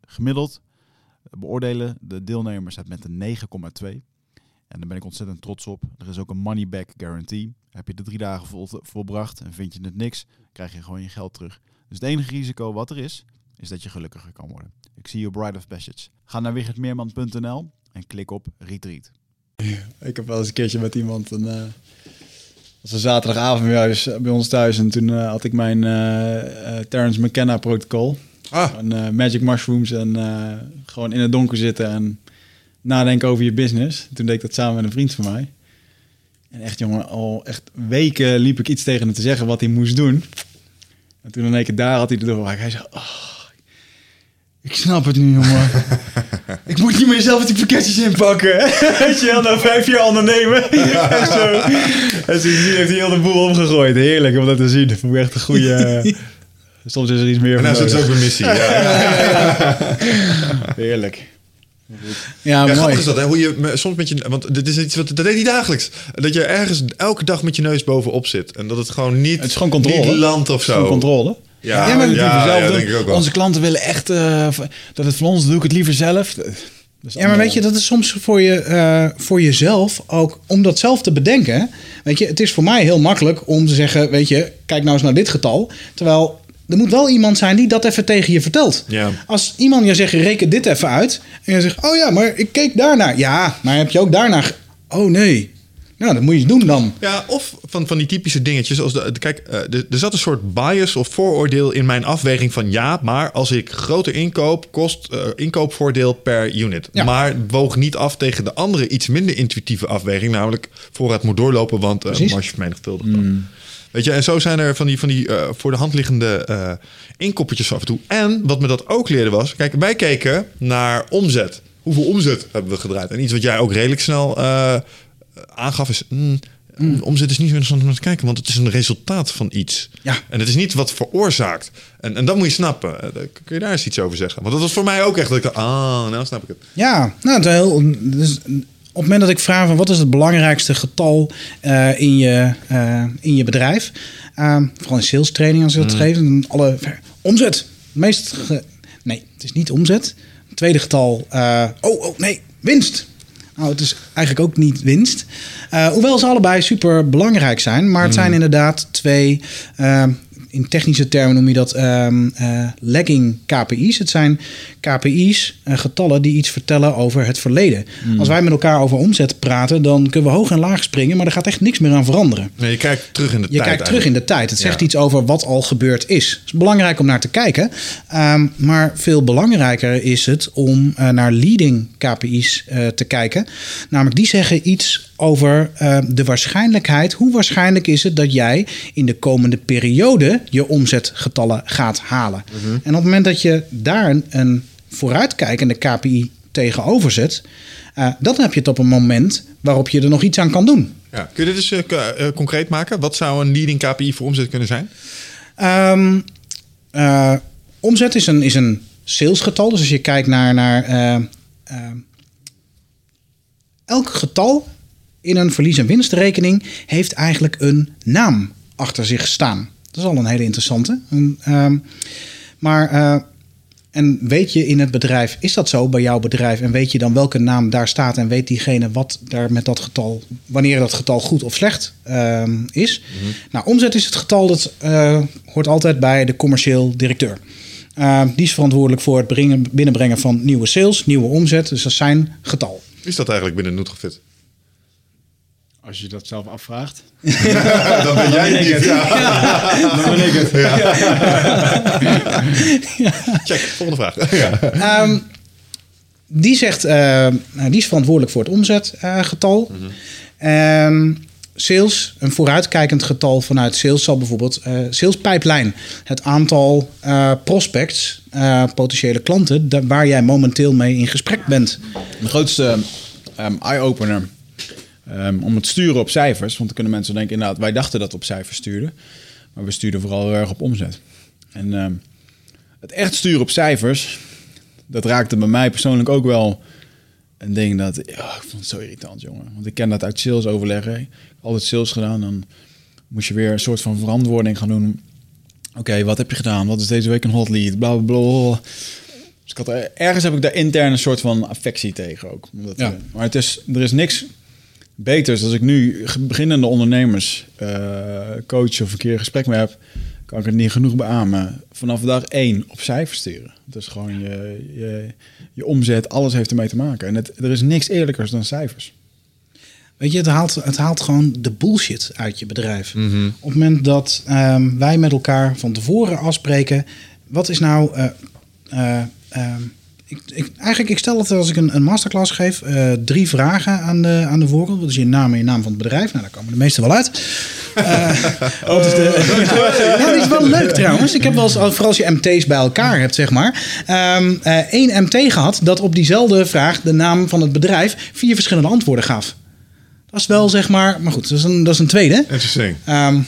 Gemiddeld beoordelen de deelnemers het met een 9,2. En daar ben ik ontzettend trots op. Er is ook een money back guarantee. Heb je de drie dagen vol, volbracht en vind je het niks, krijg je gewoon je geld terug. Dus het enige risico wat er is, is dat je gelukkiger kan worden. Ik zie je Bride of Passage. Ga naar wichertmeerman.nl en klik op Retreat. Ik heb wel eens een keertje met iemand een... Uh was een zaterdagavond bij, ons thuis en toen uh, had ik mijn uh, Terence McKenna protocol. Ah. En, magic mushrooms en gewoon in het donker zitten en nadenken over je business. Toen deed ik dat samen met een vriend van mij. En echt jongen, al echt weken liep ik iets tegen hem te zeggen wat hij moest doen. En toen in één keer daar had hij erdoor. Hij zei, oh, ik snap het nu jongen. ik moet niet meer zelf die pakketjes inpakken. Weet je wel, na vijf jaar ondernemen. en zo. En sindsdien heeft hij heel de boel omgegooid. Heerlijk om dat te zien. Dat vond ik echt een goede... Soms is er iets meer en van nou zit ook een missie. Ja. Heerlijk. Ja, Ja, mooi. grappig is dat, hè? Hoe je soms met je... Want dit is iets wat... Dat deed hij dagelijks. Dat je ergens elke dag met je neus bovenop zit. En dat het gewoon niet... Het is gewoon controle. Niet landt of zo. controle. Ja, maar ja, dat ja, liever zelf doen. denk ik ook wel. Onze klanten willen echt... eh, dat het van ons doe ik het liever zelf. Ja, maar weet je, dat is soms voor, je, eh, voor jezelf ook om dat zelf te bedenken. Weet je, het is voor mij heel makkelijk om te zeggen: Weet je, kijk nou eens naar dit getal. Terwijl er moet wel iemand zijn die dat even tegen je vertelt. Ja. Als iemand je zegt: reken dit even uit. En je zegt: Oh ja, maar ik keek daarnaar. Ja, maar heb je ook daarnaar. Oh nee. Nou, dat moet je doen dan. Ja, of van, van die typische dingetjes. Als de, kijk, eh, er, zat een soort bias of vooroordeel in mijn afweging van ja, maar als ik groter inkoop, kost eh, inkoopvoordeel per unit. Ja. Maar woog niet af tegen de andere iets minder intuïtieve afweging, namelijk voorraad moet doorlopen, want uh, marge vermenigvuldigt dan. Weet je, en zo zijn er van die, van die eh, voor de hand liggende eh inkoppertjes af en toe. En wat me dat ook leerde was, kijk, wij keken naar omzet. Hoeveel omzet hebben we gedraaid? En iets wat jij ook redelijk snel eh, aangaf is... mm, Omzet is niet zo interessant om naar te kijken, want het is een resultaat van iets. Ja. En het is niet wat veroorzaakt. En, en dat moet je snappen. Kun je daar eens iets over zeggen? Want dat was voor mij ook echt dat ik dacht, ah, nou snap ik het. Ja, nou, het is heel, dus op het moment dat ik vraag van wat is het belangrijkste getal eh, in, je, eh, in je bedrijf, eh, vooral in sales training als je dat geeft, dan alle omzet. Meest ge- nee, het is niet omzet. Het tweede getal, oh, oh nee, winst. Nou, het is eigenlijk ook niet winst. Hoewel ze allebei super belangrijk zijn, maar het zijn inderdaad twee. In technische termen noem je dat ehm, eh, lagging KPI's. Het zijn KPI's, eh, getallen die iets vertellen over het verleden. Als wij met elkaar over omzet praten, dan kunnen we hoog en laag springen, maar er gaat echt niks meer aan veranderen. Nee, je kijkt terug in de Je tijd. kijkt terug in de tijd. Het zegt Ja. iets over wat al gebeurd is. Het is belangrijk om naar te kijken. Ehm, maar veel belangrijker is het om eh, naar leading KPI's te kijken. Namelijk, die zeggen iets over eh, de waarschijnlijkheid. Hoe waarschijnlijk is het dat jij in de komende periode je omzetgetallen gaat halen? En op het moment dat je daar een, een vooruitkijkende KPI tegenover zet, eh, dan heb je het op een moment waarop je er nog iets aan kan doen. Ja. Kun je dit eens eh, eh, concreet maken? Wat zou een leading KPI voor omzet kunnen zijn? Ehm, eh, omzet is een, is een salesgetal. Dus als je kijkt naar, naar elk getal in een verlies- en winstrekening heeft eigenlijk een naam achter zich staan. Dat is al een hele interessante. En, ehm, maar eh, en weet je in het bedrijf, is dat zo bij jouw bedrijf? En weet je dan welke naam daar staat? En weet diegene wat daar met dat getal, wanneer dat getal goed of slecht ehm, is? Nou, omzet is het getal dat eh, hoort altijd bij de commercieel directeur. Uh, die is verantwoordelijk voor het brengen, binnenbrengen van nieuwe sales, nieuwe omzet. Dus dat is zijn getal. Is dat eigenlijk binnen Nutrofit? Als je dat zelf afvraagt. Dan ben jij het niet. Ja. Dan ben ik het. Check, volgende vraag. Ja. Ehm, die, zegt, eh, nou, die is verantwoordelijk voor het omzetgetal. Ehm, sales, een vooruitkijkend getal vanuit sales zal bijvoorbeeld eh sales pipeline. Het aantal eh, prospects, eh, potentiële klanten, waar jij momenteel mee in gesprek bent. De grootste ehm, eye-opener ehm, om het sturen op cijfers. Want dan kunnen mensen denken, inderdaad, wij dachten dat we op cijfers stuurden. Maar we stuurden vooral heel erg op omzet. En ehm, het echt sturen op cijfers, dat raakte bij mij persoonlijk ook wel een ding dat... Ik vond het zo irritant, jongen. Want ik ken dat uit sales overleggen. Ik heb altijd sales gedaan. Dan moest je weer een soort van verantwoording gaan doen. Oké, wat heb je gedaan? Wat is deze week een hot lead? Bla, bla, bla. Dus ik had er, ergens heb ik daar intern een soort van affectie tegen ook. Omdat, Ja. eh, maar het is, er is niks beters als ik nu beginnende ondernemers eh, coach of een keer een gesprek mee heb, kan ik het niet genoeg beamen. Vanaf dag één op cijfers sturen. Dus gewoon je, je, je omzet, alles heeft ermee te maken. En het, er is niks eerlijkers dan cijfers. Weet je, het haalt, het haalt gewoon de bullshit uit je bedrijf. Op het moment dat ehm, wij met elkaar van tevoren afspreken, wat is nou. eh, eh, ehm, ik, ik, eigenlijk, ik stel het als ik een, een masterclass geef, eh, drie vragen aan de, aan de voorkant. Wat is je naam en je naam van het bedrijf? Nou, daar komen de meeste wel uit. Eh, de, ja, die is wel leuk trouwens. Ik heb wel eens, vooral als je MT's bij elkaar hebt, zeg maar. eh, één MT gehad dat op diezelfde vraag de naam van het bedrijf vier verschillende antwoorden gaf. Dat is wel, zeg maar, maar goed, dat is een, dat is een tweede. Interesting. Ehm,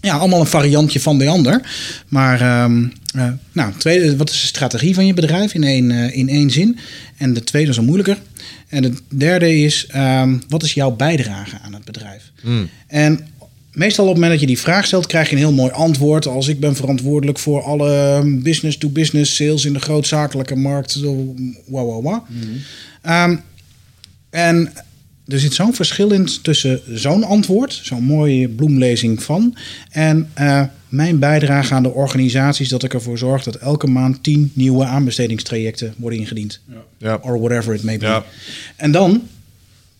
ja, allemaal een variantje van de ander. Maar, ehm, eh, nou, tweede, wat is de strategie van je bedrijf in één, eh, in één zin? En de tweede is al moeilijker. En de derde is, ehm, wat is jouw bijdrage aan het bedrijf? En meestal op het moment dat je die vraag stelt, krijg je een heel mooi antwoord. Als ik ben verantwoordelijk voor alle business-to-business sales in de grootzakelijke markt. Zo, Wow, wow, wow. Ehm, en er zit zo'n verschil in tussen zo'n antwoord, zo'n mooie bloemlezing van, en eh, mijn bijdrage aan de organisaties dat ik ervoor zorg dat elke maand tien nieuwe aanbestedingstrajecten worden ingediend. Ja. Or whatever it may be. Ja. En dan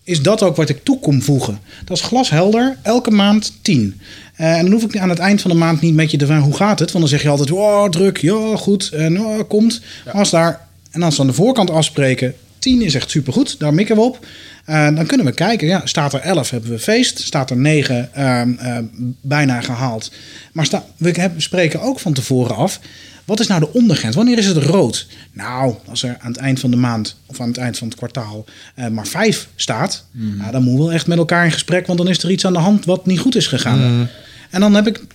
is dat ook wat ik toe kom voegen. Dat is glashelder, elke maand 10. Eh, en dan hoef ik aan het eind van de maand niet met je te vragen hoe gaat het. Want dan zeg je altijd, oh druk, ja goed, en oh, komt. Als daar, en als we aan de voorkant afspreken, 10 is echt supergoed, daar mikken we op. Eh, dan kunnen we kijken, ja, staat er 11 hebben we feest, staat er 9 ehm, eh, bijna gehaald. Maar sta, we hebben- spreken ook van tevoren af, wat is nou de ondergrens? Wanneer is het rood? Nou, als er aan het eind van de maand of aan het eind van het kwartaal eh, maar 5 staat, nou, dan moeten we wel echt met elkaar in gesprek, want dan is er iets aan de hand wat niet goed is gegaan. En dan heb ik, op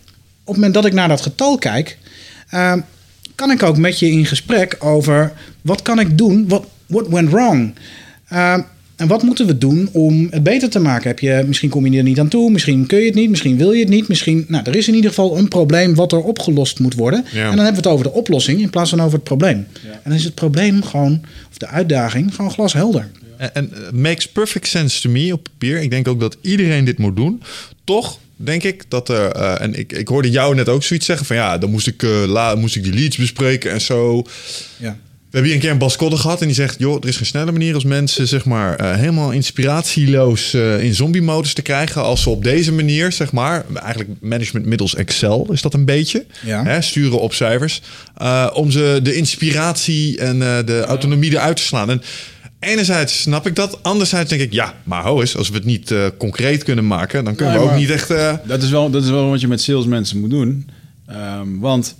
het moment dat ik naar dat getal kijk, eh, kan ik ook met je in gesprek over wat kan ik doen, wat what went wrong. Eh, en wat moeten we doen om het beter te maken? Heb je, misschien kom je er niet aan toe, misschien kun je het niet, misschien wil je het niet. Misschien, nou, er is in ieder geval een probleem wat er opgelost moet worden. Ja. En dan hebben we het over de oplossing in plaats van over het probleem. En dan is het probleem gewoon, of de uitdaging, gewoon glashelder. En, en uh, makes perfect sense to me op papier. Ik denk ook dat iedereen dit moet doen. Toch denk ik dat er... eh, en ik, ik hoorde jou net ook zoiets zeggen van... ja, dan moest ik, eh, la, moest ik die leads bespreken en zo. Ja. We hebben hier een keer een Bas Kodde gehad en die zegt... joh, er is geen snelle manier als mensen zeg maar... eh, helemaal inspiratieloos eh, in zombie-modus te krijgen... als ze op deze manier, zeg maar... eigenlijk management middels Excel is dat een beetje. Ja. Hè, sturen op cijfers. eh, om ze de inspiratie en de autonomie eruit te slaan. En enerzijds snap ik dat. Anderzijds denk ik, ja, maar ho eens... als we het niet concreet kunnen maken... dan kunnen Nee, we ook niet echt... Dat is, wel, dat is wel wat je met salesmensen moet doen. Ehm, want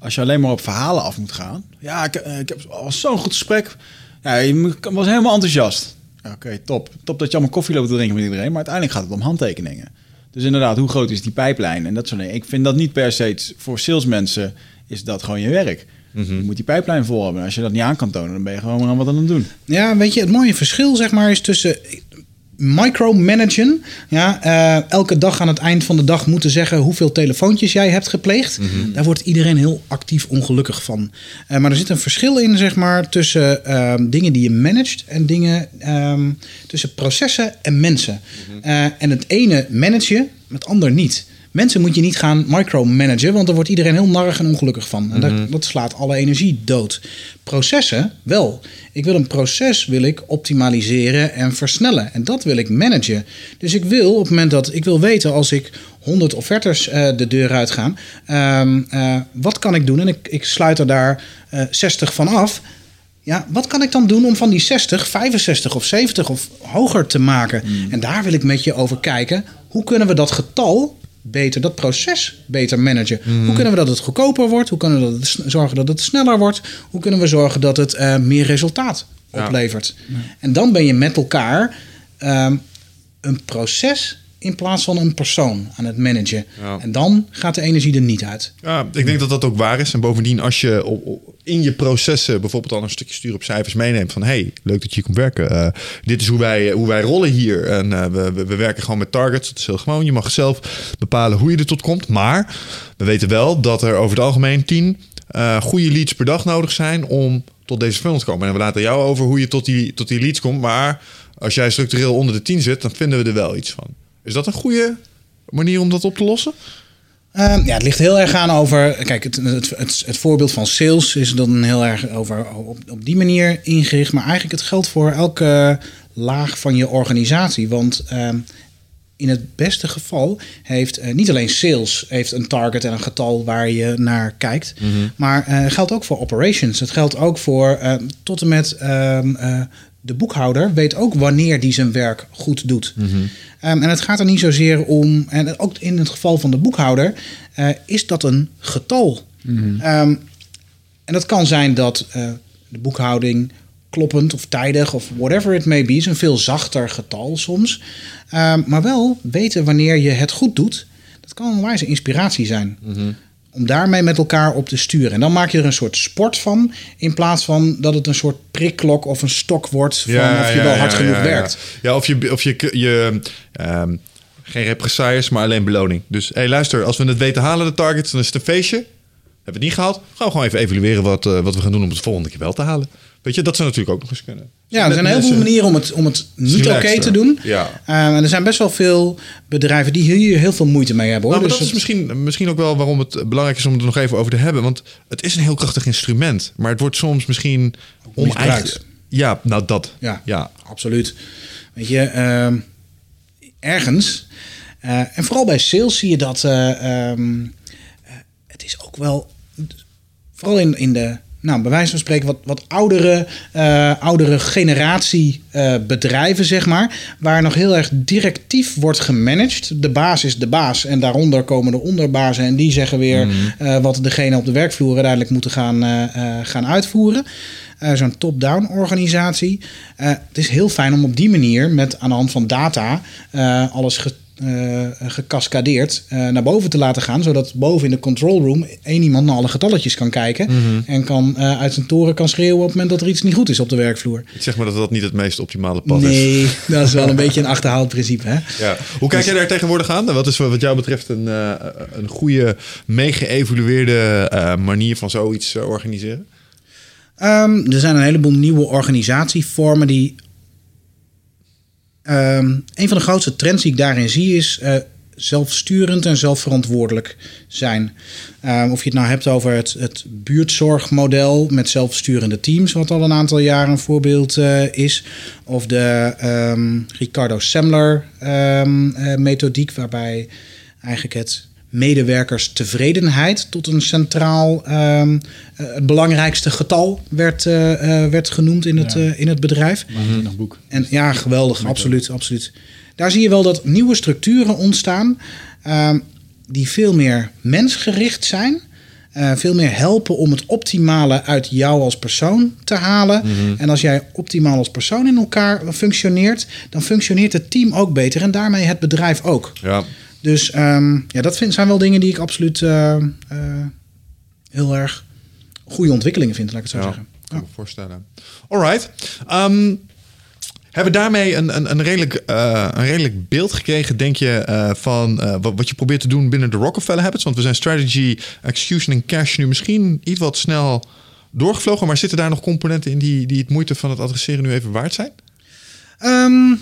als je alleen maar op verhalen af moet gaan. Ja, ik, eh, ik heb was zo'n goed gesprek. Ja, je was helemaal enthousiast. Oké, top. Top dat je allemaal koffie loopt te drinken met iedereen. Maar uiteindelijk gaat het om handtekeningen. Dus inderdaad, hoe groot is die pijplijn? En dat soort dingen. Ik vind dat niet per se voor salesmensen is dat gewoon je werk. Mhm. Je moet die pijplijn vol hebben. En Als je dat niet aan kan tonen, dan ben je gewoon aan wat aan het doen. Ja, weet je, het mooie verschil zeg maar is tussen micromanagen. Ja, eh, elke dag aan het eind van de dag moeten zeggen hoeveel telefoontjes jij hebt gepleegd. Daar wordt iedereen heel actief ongelukkig van. Eh, maar er zit een verschil in, zeg maar, tussen ehm, dingen die je managt en dingen ehm, tussen processen en mensen. Eh, en het ene manage je, het ander niet. Mensen moet je niet gaan micromanagen, want daar wordt iedereen heel narrig en ongelukkig van. En dat, dat slaat alle energie dood. Processen wel. Ik wil een proces wil ik optimaliseren en versnellen. En dat wil ik managen. Dus ik wil op het moment dat ik wil weten als ik 100 offertes eh, de deur uit gaan, ehm, eh, wat kan ik doen? En ik, ik sluit er daar eh 60 van af. Ja, wat kan ik dan doen om van die 60, 65 of 70 of hoger te maken? En daar wil ik met je over kijken. Hoe kunnen we dat getal beter, dat proces beter managen? Hoe kunnen we dat het goedkoper wordt? Hoe kunnen we dat zorgen dat het sneller wordt? Hoe kunnen we zorgen dat het eh, meer resultaat Ja. oplevert? En dan ben je met elkaar ehm, een proces in plaats van een persoon aan het managen. Ja. En dan gaat de energie er niet uit. Ja, ik denk dat dat ook waar is. En bovendien, als je op- op- in je processen bijvoorbeeld al een stukje stuur op cijfers meeneemt van hey, leuk dat je hier komt werken. Eh, dit is hoe wij, hoe wij rollen hier. En eh, we, we, we werken gewoon met targets. Dat is heel gewoon. Je mag zelf bepalen hoe je er tot komt. Maar we weten wel dat er over het algemeen tien eh, goede leads per dag nodig zijn om tot deze funnel te komen. En we laten jou over hoe je tot die, tot die leads komt. Maar als jij structureel onder de 10 zit, dan vinden we er wel iets van. Is dat een goede manier om dat op te lossen? Ehm, ja, het ligt heel erg aan over. Kijk, het, het, het, het voorbeeld van sales is dan heel erg over op, op die manier ingericht. Maar eigenlijk het geldt voor elke laag van je organisatie. Want ehm, in het beste geval heeft eh, niet alleen sales heeft een target en een getal waar je naar kijkt. Maar eh, het geldt ook voor operations. Het geldt ook voor ehm, tot en met eh, de boekhouder weet ook wanneer die zijn werk goed doet. Ehm, en het gaat er niet zozeer om, en ook in het geval van de boekhouder, eh, is dat een getal. Ehm, en dat kan zijn dat eh, de boekhouding kloppend of tijdig of whatever it may be, is een veel zachter getal soms. Ehm, maar wel weten wanneer je het goed doet, dat kan een wijze inspiratie zijn. Om daarmee met elkaar op te sturen. En dan maak je er een soort sport van. In plaats van dat het een soort prikklok of een stok wordt. Van of je wel hard genoeg werkt. Ja, of je, of je, je ehm, Geen represailles, maar alleen beloning. Dus hey, luister, als we het weten halen, de targets, dan is het een feestje. Hebben we het niet gehaald? Gaan we gewoon even evalueren wat, eh, wat we gaan doen om het volgende keer wel te halen. Weet je, dat zou natuurlijk ook nog eens kunnen. Ja, er zijn heel veel manieren om het, om het niet oké te doen. Ja. Eh, en er zijn best wel veel bedrijven die hier heel veel moeite mee hebben. Hoor. Nou, maar Dus dat is het- misschien, misschien ook wel waarom het belangrijk is om het er nog even over te hebben. Want het is een heel krachtig instrument. Maar het wordt soms misschien misbruikt. oneigen. Ja, nou dat. Ja. ja. Absoluut. Weet je, ehm, ergens, eh, en vooral bij sales zie je dat eh, ehm, eh, het is ook wel, vooral in, in de, nou, bij wijze van spreken, wat, wat oudere, eh, oudere generatie eh, bedrijven, zeg maar, waar nog heel erg directief wordt gemanaged. De baas is de baas en daaronder komen de onderbazen en die zeggen weer eh, wat degene op de werkvloer uiteindelijk moeten gaan, gaan uitvoeren. Zo'n top-down organisatie. Het is heel fijn om op die manier met aan de hand van data alles ge, eh, gecascadeerd eh, naar boven te laten gaan. Zodat boven in de control room één iemand naar alle getalletjes kan kijken. En kan, eh, uit zijn toren kan schreeuwen op het moment dat er iets niet goed is op de werkvloer. Ik zeg maar dat dat niet het meest optimale pad is. Nee, dat is wel een beetje een achterhaald principe. Hè? Ja. Hoe kijk jij daar tegenwoordig aan? Wat is wat jou betreft een, eh, een goede, meegeëvalueerde eh, manier van zoiets organiseren? Ehm, er zijn een heleboel nieuwe organisatievormen die. Ehm, een van de grootste trends die ik daarin zie is eh, zelfsturend en zelfverantwoordelijk zijn. Ehm, of je het nou hebt over het, het buurtzorgmodel met zelfsturende teams, wat al een aantal jaren een voorbeeld eh, is. Of de ehm, Ricardo Semler ehm, eh, methodiek, waarbij eigenlijk het medewerkerstevredenheid tot een centraal, ehm, eh, het belangrijkste getal werd, eh, eh, werd genoemd in het, Ja. in het bedrijf. Boek. En ja, geweldig, absoluut, absoluut. Daar zie je wel dat nieuwe structuren ontstaan ehm, die veel meer mensgericht zijn. veel meer helpen om het optimale uit jou als persoon te halen. En als jij optimaal als persoon in elkaar functioneert, dan functioneert het team ook beter en daarmee het bedrijf ook. Ja. Dus ehm, ja, dat vind, zijn wel dingen die ik absoluut eh, eh, heel erg goede ontwikkelingen vind, laat ik het zo Ja, zeggen. kan me voorstellen. Alright. Ehm hebben we daarmee een, een, een, redelijk, eh, een redelijk beeld gekregen, denk je, van wat, wat je probeert te doen binnen de Rockefeller Habits? Want we zijn strategy, execution en cash nu misschien iets wat snel doorgevlogen. Maar zitten daar nog componenten in die, die het moeite van het adresseren nu even waard zijn? Ehm,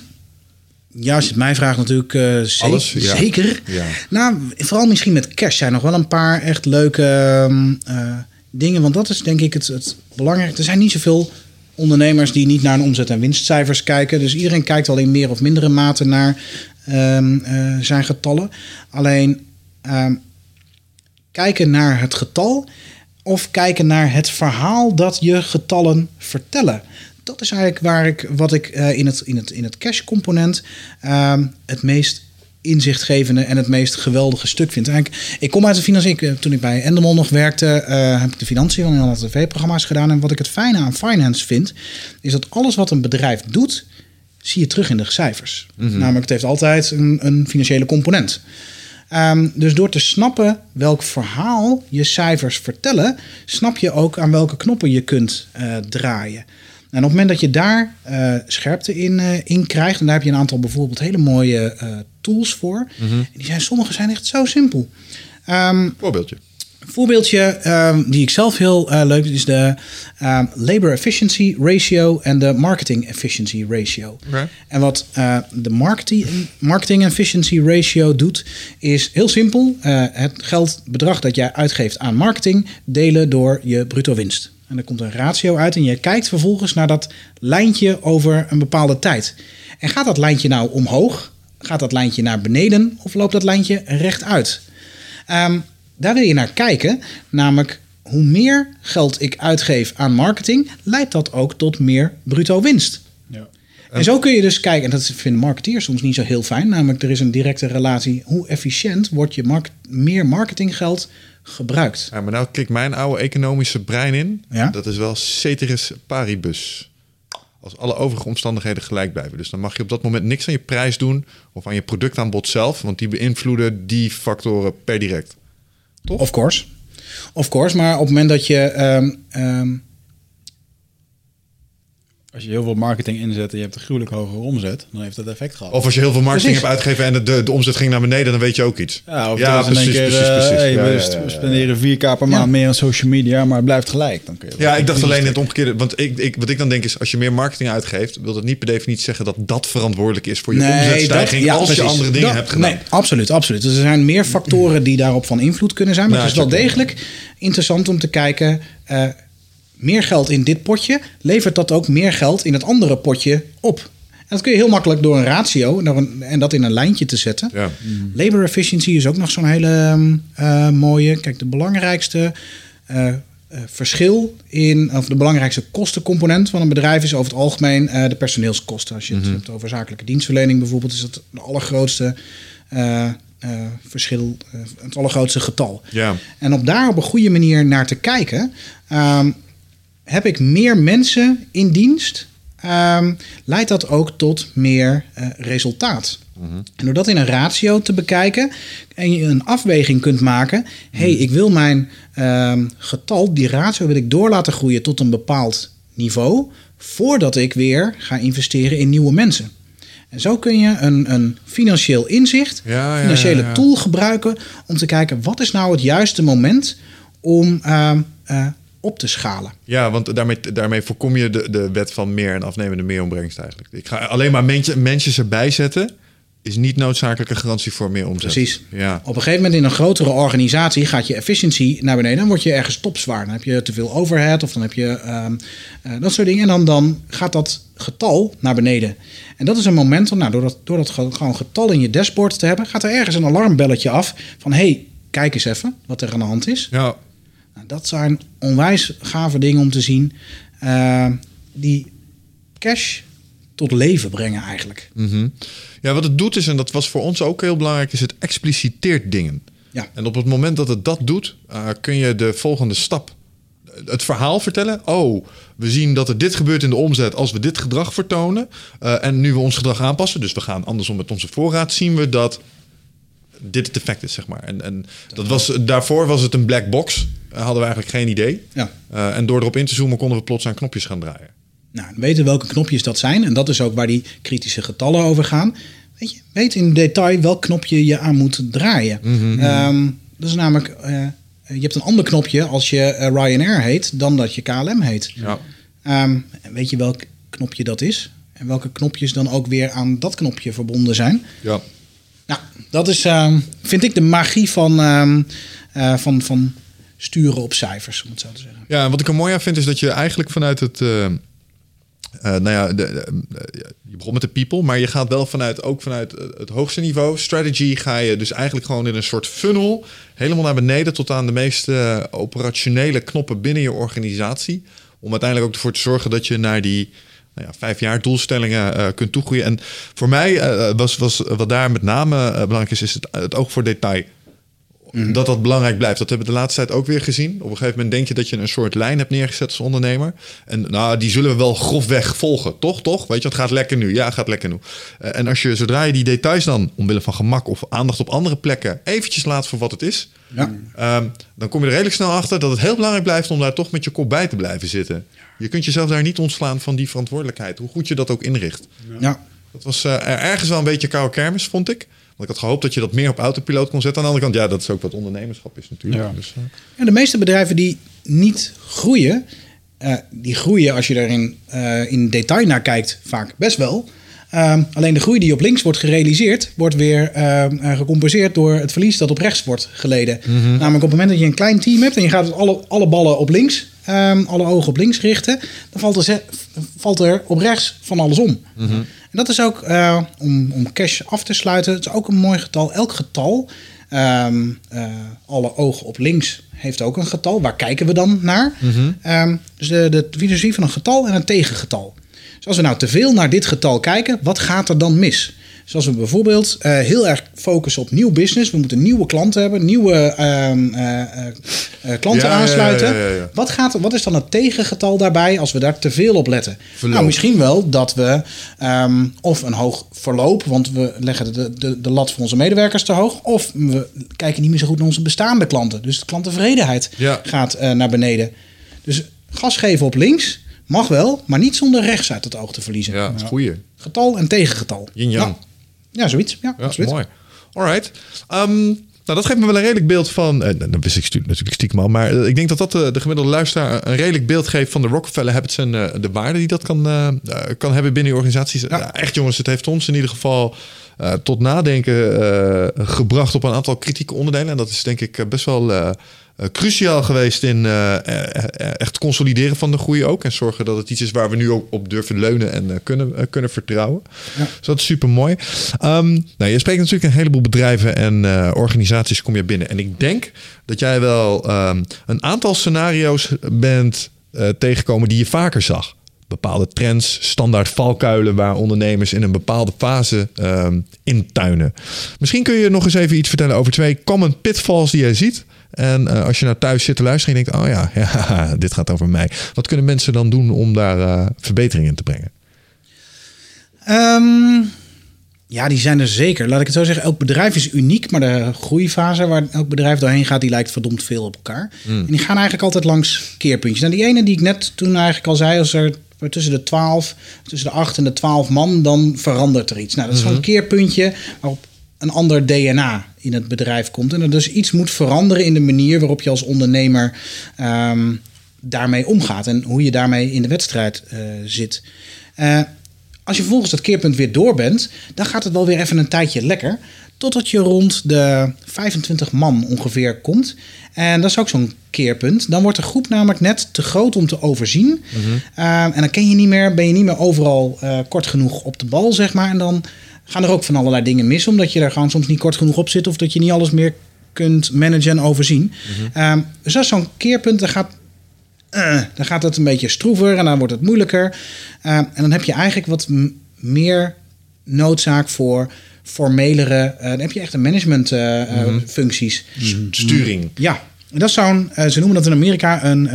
ja, als je het mij vraagt natuurlijk eh, ze- Alles, ja. zeker. Ja. Nou, vooral misschien met cash zijn nog wel een paar echt leuke ehm, eh, dingen. Want dat is denk ik het, het belangrijkste. Er zijn niet zoveel ondernemers die niet naar een omzet- en winstcijfers kijken. Dus iedereen kijkt wel in meer of mindere mate naar ehm, eh, zijn getallen. Alleen ehm, kijken naar het getal of kijken naar het verhaal dat je getallen vertellen. Dat is eigenlijk waar ik, wat ik eh, in, het, in, het, in het cash component ehm, het meest inzichtgevende en het meest geweldige stuk vind. Eigenlijk, ik kom uit de financiën. eh, Toen ik bij Endemol nog werkte, eh, heb ik de financiën van heel tv-programma's gedaan. En wat ik het fijne aan finance vind, is dat alles wat een bedrijf doet, zie je terug in de cijfers. Namelijk, het heeft altijd een, een financiële component. Ehm, dus door te snappen welk verhaal je cijfers vertellen, snap je ook aan welke knoppen je kunt draaien. En op het moment dat je daar eh, scherpte in, eh, in krijgt, en daar heb je een aantal bijvoorbeeld hele mooie eh, tools voor. En die zijn, sommige zijn echt zo simpel. Ehm, Voorbeeldje. een voorbeeldje ehm, die ik zelf heel leuk vind, is de ehm, Labor Efficiency Ratio en de Marketing Efficiency Ratio. En wat de marketing, marketing Efficiency Ratio doet, is heel simpel. het geldbedrag dat jij uitgeeft aan marketing delen door je bruto winst. En er komt een ratio uit en je kijkt vervolgens naar dat lijntje over een bepaalde tijd. En gaat dat lijntje nou omhoog? Gaat dat lijntje naar beneden? Of loopt dat lijntje rechtuit? Ehm, daar wil je naar kijken, namelijk hoe meer geld ik uitgeef aan marketing, leidt dat ook tot meer bruto winst. Ja. En zo kun je dus kijken, en dat vinden marketeers soms niet zo heel fijn, namelijk er is een directe relatie, hoe efficiënt wordt je mark- meer marketinggeld gebruikt. Ja, maar nou klikt mijn oude economische brein in. Ja. Dat is wel ceteris paribus. Als alle overige omstandigheden gelijk blijven. Dus dan mag je op dat moment niks aan je prijs doen of aan je productaanbod zelf, want die beïnvloeden die factoren per direct. Of course. Of course, maar op het moment dat je. ehm, ehm, Als je heel veel marketing inzet en je hebt een gruwelijk hogere omzet, dan heeft dat effect gehad. Of als je heel veel marketing Precies. hebt uitgegeven en de, de omzet ging naar beneden, dan weet je ook iets. ja, of Ja, precies, in keer, precies, eh, precies. hey, Ja, we ja, spenderen 4k per maand meer aan social media, maar het blijft gelijk. Dan kun je Ja, ik dacht alleen het omgekeerde. Want ik, ik, wat ik dan denk is, als je meer marketing uitgeeft, wil dat niet per definitie zeggen dat dat verantwoordelijk is voor je omzetstijging ja, als je andere dingen Dat- hebt gedaan. Nee, absoluut, absoluut. Dus er zijn meer factoren die daarop van invloed kunnen zijn. Maar Ja, het is wel degelijk interessant om te kijken... eh, meer geld in dit potje, levert dat ook meer geld in het andere potje op? En dat kun je heel makkelijk door een ratio en dat in een lijntje te zetten. Ja. Labor efficiency is ook nog zo'n hele ehm, eh, mooie. Kijk, de belangrijkste eh, eh, verschil in, of de belangrijkste kostencomponent van een bedrijf is over het algemeen de personeelskosten. Als je het hebt over zakelijke dienstverlening bijvoorbeeld, is dat de allergrootste verschil, het allergrootste getal. Ja. En om daar op een goede manier naar te kijken, ehm, heb ik meer mensen in dienst, ehm, leidt dat ook tot meer eh, resultaat. En door dat in een ratio te bekijken en je een afweging kunt maken, hey, ik wil mijn ehm, getal, die ratio wil ik door laten groeien tot een bepaald niveau, voordat ik weer ga investeren in nieuwe mensen. En zo kun je een, een financieel inzicht, Ja, financiële ja, ja. tool gebruiken om te kijken wat is nou het juiste moment om ehm, eh, op te schalen. Ja, want daarmee, daarmee voorkom je de, de wet van meer en afnemende meeronbrengst eigenlijk. Ik ga alleen maar mensen, mensen erbij zetten, is niet noodzakelijk een garantie voor meer omzet. Precies. Ja. Op een gegeven moment in een grotere organisatie gaat je efficiëntie naar beneden. Dan word je ergens topzwaar. Dan heb je te veel overhead of dan heb je ehm, eh, dat soort dingen. En dan, dan gaat dat getal naar beneden. En dat is een moment, nou, door dat, door dat ge- gewoon getal in je dashboard te hebben, gaat er ergens een alarmbelletje af van hey, kijk eens even wat er aan de hand is. Ja, dat zijn onwijs gave dingen om te zien. eh, die cash tot leven brengen eigenlijk. Mhm. Ja, wat het doet is, en dat was voor ons ook heel belangrijk, is het expliciteert dingen. Ja. En op het moment dat het dat doet, eh, kun je de volgende stap, het verhaal vertellen. Oh, we zien dat er dit gebeurt in de omzet als we dit gedrag vertonen. Eh, en nu we ons gedrag aanpassen, dus we gaan andersom met onze voorraad, zien we dat dit het effect is, zeg maar. En, en dat was, daarvoor was het een black box. Eh, hadden we eigenlijk geen idee. Ja. Eh, en door erop in te zoomen konden we plots aan knopjes gaan draaien. Nou, weten welke knopjes dat zijn. En dat is ook waar die kritische getallen over gaan. Weet, je, weet in detail welk knopje je aan moet draaien. Ehm, dat is namelijk, eh, je hebt een ander knopje als je Ryanair heet dan dat je KLM heet. Ja. Ehm, weet je welk knopje dat is? En welke knopjes dan ook weer aan dat knopje verbonden zijn? Ja. Nou, dat is, ehm, vind ik, de magie van, van, van sturen op cijfers, om het zo te zeggen. Ja, wat ik er mooi aan vind is dat je eigenlijk vanuit het. eh, eh, nou ja, eh, je begon met de people, maar je gaat wel vanuit ook vanuit het hoogste niveau. Strategy ga je dus eigenlijk gewoon in een soort funnel helemaal naar beneden tot aan de meest eh, operationele knoppen binnen je organisatie. Om uiteindelijk ook ervoor te zorgen dat je naar die nou ja, vijf jaar doelstellingen kunt toegroeien. En voor mij was, was wat daar met name belangrijk is, is het, het oog voor detail. Dat dat belangrijk blijft. Dat hebben we de laatste tijd ook weer gezien. Op een gegeven moment denk je dat je een soort lijn hebt neergezet als ondernemer. En nou, die zullen we wel grofweg volgen. Toch, toch? Weet je, het gaat lekker nu. Ja, het gaat lekker nu. Eh, en als je, zodra je die details dan, omwille van gemak of aandacht op andere plekken, eventjes laat voor wat het is. Ja. ehm, dan kom je er redelijk snel achter dat het heel belangrijk blijft om daar toch met je kop bij te blijven zitten. Je kunt jezelf daar niet ontslaan van die verantwoordelijkheid. Hoe goed je dat ook inricht. Ja. Dat was eh, er- ergens wel een beetje koude kermis, vond ik. Want ik had gehoopt dat je dat meer op autopiloot kon zetten. Aan de andere kant, ja, dat is ook wat ondernemerschap is natuurlijk. Ja. Dus, eh, En de meeste bedrijven die niet groeien, eh, die groeien als je er in, eh, in detail naar kijkt, vaak best wel. Ehm, alleen de groei die op links wordt gerealiseerd, wordt weer ehm, eh, gecompenseerd door het verlies dat op rechts wordt geleden. Namelijk op het moment dat je een klein team hebt en je gaat het alle, alle ballen op links, ehm, alle ogen op links richten, dan valt er, valt er op rechts van alles om. En dat is ook, eh, om, om cash af te sluiten, het is ook een mooi getal. Elk getal, ehm, eh, alle ogen op links heeft ook een getal. Waar kijken we dan naar? Ehm, dus de, de filosofie van een getal en een tegengetal. Dus als we nou te veel naar dit getal kijken, wat gaat er dan mis? Dus als we bijvoorbeeld eh, heel erg focussen op nieuw business, we moeten nieuwe klanten hebben, nieuwe klanten Ja, aansluiten. ja. Wat, gaat, wat is dan het tegengetal daarbij als we daar te veel op letten? Verloop. Nou, misschien wel dat we ehm, of een hoog verloop, want we leggen de, de, de lat voor onze medewerkers te hoog, of we kijken niet meer zo goed naar onze bestaande klanten. Dus de klanttevredenheid gaat eh, naar beneden. Dus gas geven op links, Mag wel, maar niet zonder rechts uit het oog te verliezen. Ja, goeie. Getal en tegengetal. Yin-yang. Ja. Ja, zoiets. Ja, Ja, mooi. Alright. Ehm, nou, dat geeft me wel een redelijk beeld van. eh, dat wist ik natuurlijk stiekem al. Maar eh, ik denk dat dat de, de gemiddelde luisteraar een redelijk beeld geeft van de Rockefeller Habits en eh, de waarde die dat kan, eh, eh, kan hebben binnen je organisaties. Ja, echt jongens, het heeft ons in ieder geval eh, tot nadenken eh, gebracht op een aantal kritieke onderdelen. En dat is denk ik eh, best wel. eh, eh, cruciaal geweest in eh, eh, eh, echt consolideren van de groei ook. En zorgen dat het iets is waar we nu ook op durven leunen en eh, kunnen, eh, kunnen vertrouwen. Dus dat is super mooi. nou, je spreekt natuurlijk een heleboel bedrijven en eh, organisaties kom je binnen. En ik denk dat jij wel ehm, een aantal scenario's bent eh, tegengekomen die je vaker zag. Bepaalde trends, standaard valkuilen waar ondernemers in een bepaalde fase ehm, intuinen. Misschien kun je nog eens even iets vertellen over twee common pitfalls die jij ziet. En eh, als je nou thuis zit te luisteren en je denkt, oh ja, ja, dit gaat over mij. Wat kunnen mensen dan doen om daar eh, verbetering in te brengen? Ehm, ja, die zijn er zeker. Laat ik het zo zeggen. Elk bedrijf is uniek, maar de groeifase waar elk bedrijf doorheen gaat, die lijkt verdomd veel op elkaar. En die gaan eigenlijk altijd langs keerpuntjes. Nou, die ene die ik net toen eigenlijk al zei, als er tussen de 12, tussen de 8 en de 12 man, dan verandert er iets. Nou, dat is zo'n keerpuntje waarop een ander DNA in het bedrijf komt. En er dus iets moet veranderen in de manier waarop je als ondernemer ehm, daarmee omgaat. En hoe je daarmee in de wedstrijd eh, zit. Eh, als je vervolgens dat keerpunt weer door bent, dan gaat het wel weer even een tijdje lekker. Totdat je rond de 25 man ongeveer komt. En dat is ook zo'n keerpunt. Dan wordt de groep namelijk net te groot om te overzien. Uh, en dan ken je niet meer, ben je niet meer overal uh, kort genoeg op de bal, zeg maar. En dan gaan er ook van allerlei dingen mis, omdat je er gewoon soms niet kort genoeg op zit. Of dat je niet alles meer kunt managen en overzien. -hmm. uh, dus dat is zo'n keerpunt. Dan gaat uh, dan gaat het een beetje stroever en dan wordt het moeilijker. Uh, en dan heb je eigenlijk wat meer noodzaak voor formelere. Uh, dan heb je echt een management mm -hmm. functies. Sturing. Ja, en dat is zo'n. ze noemen dat in Amerika een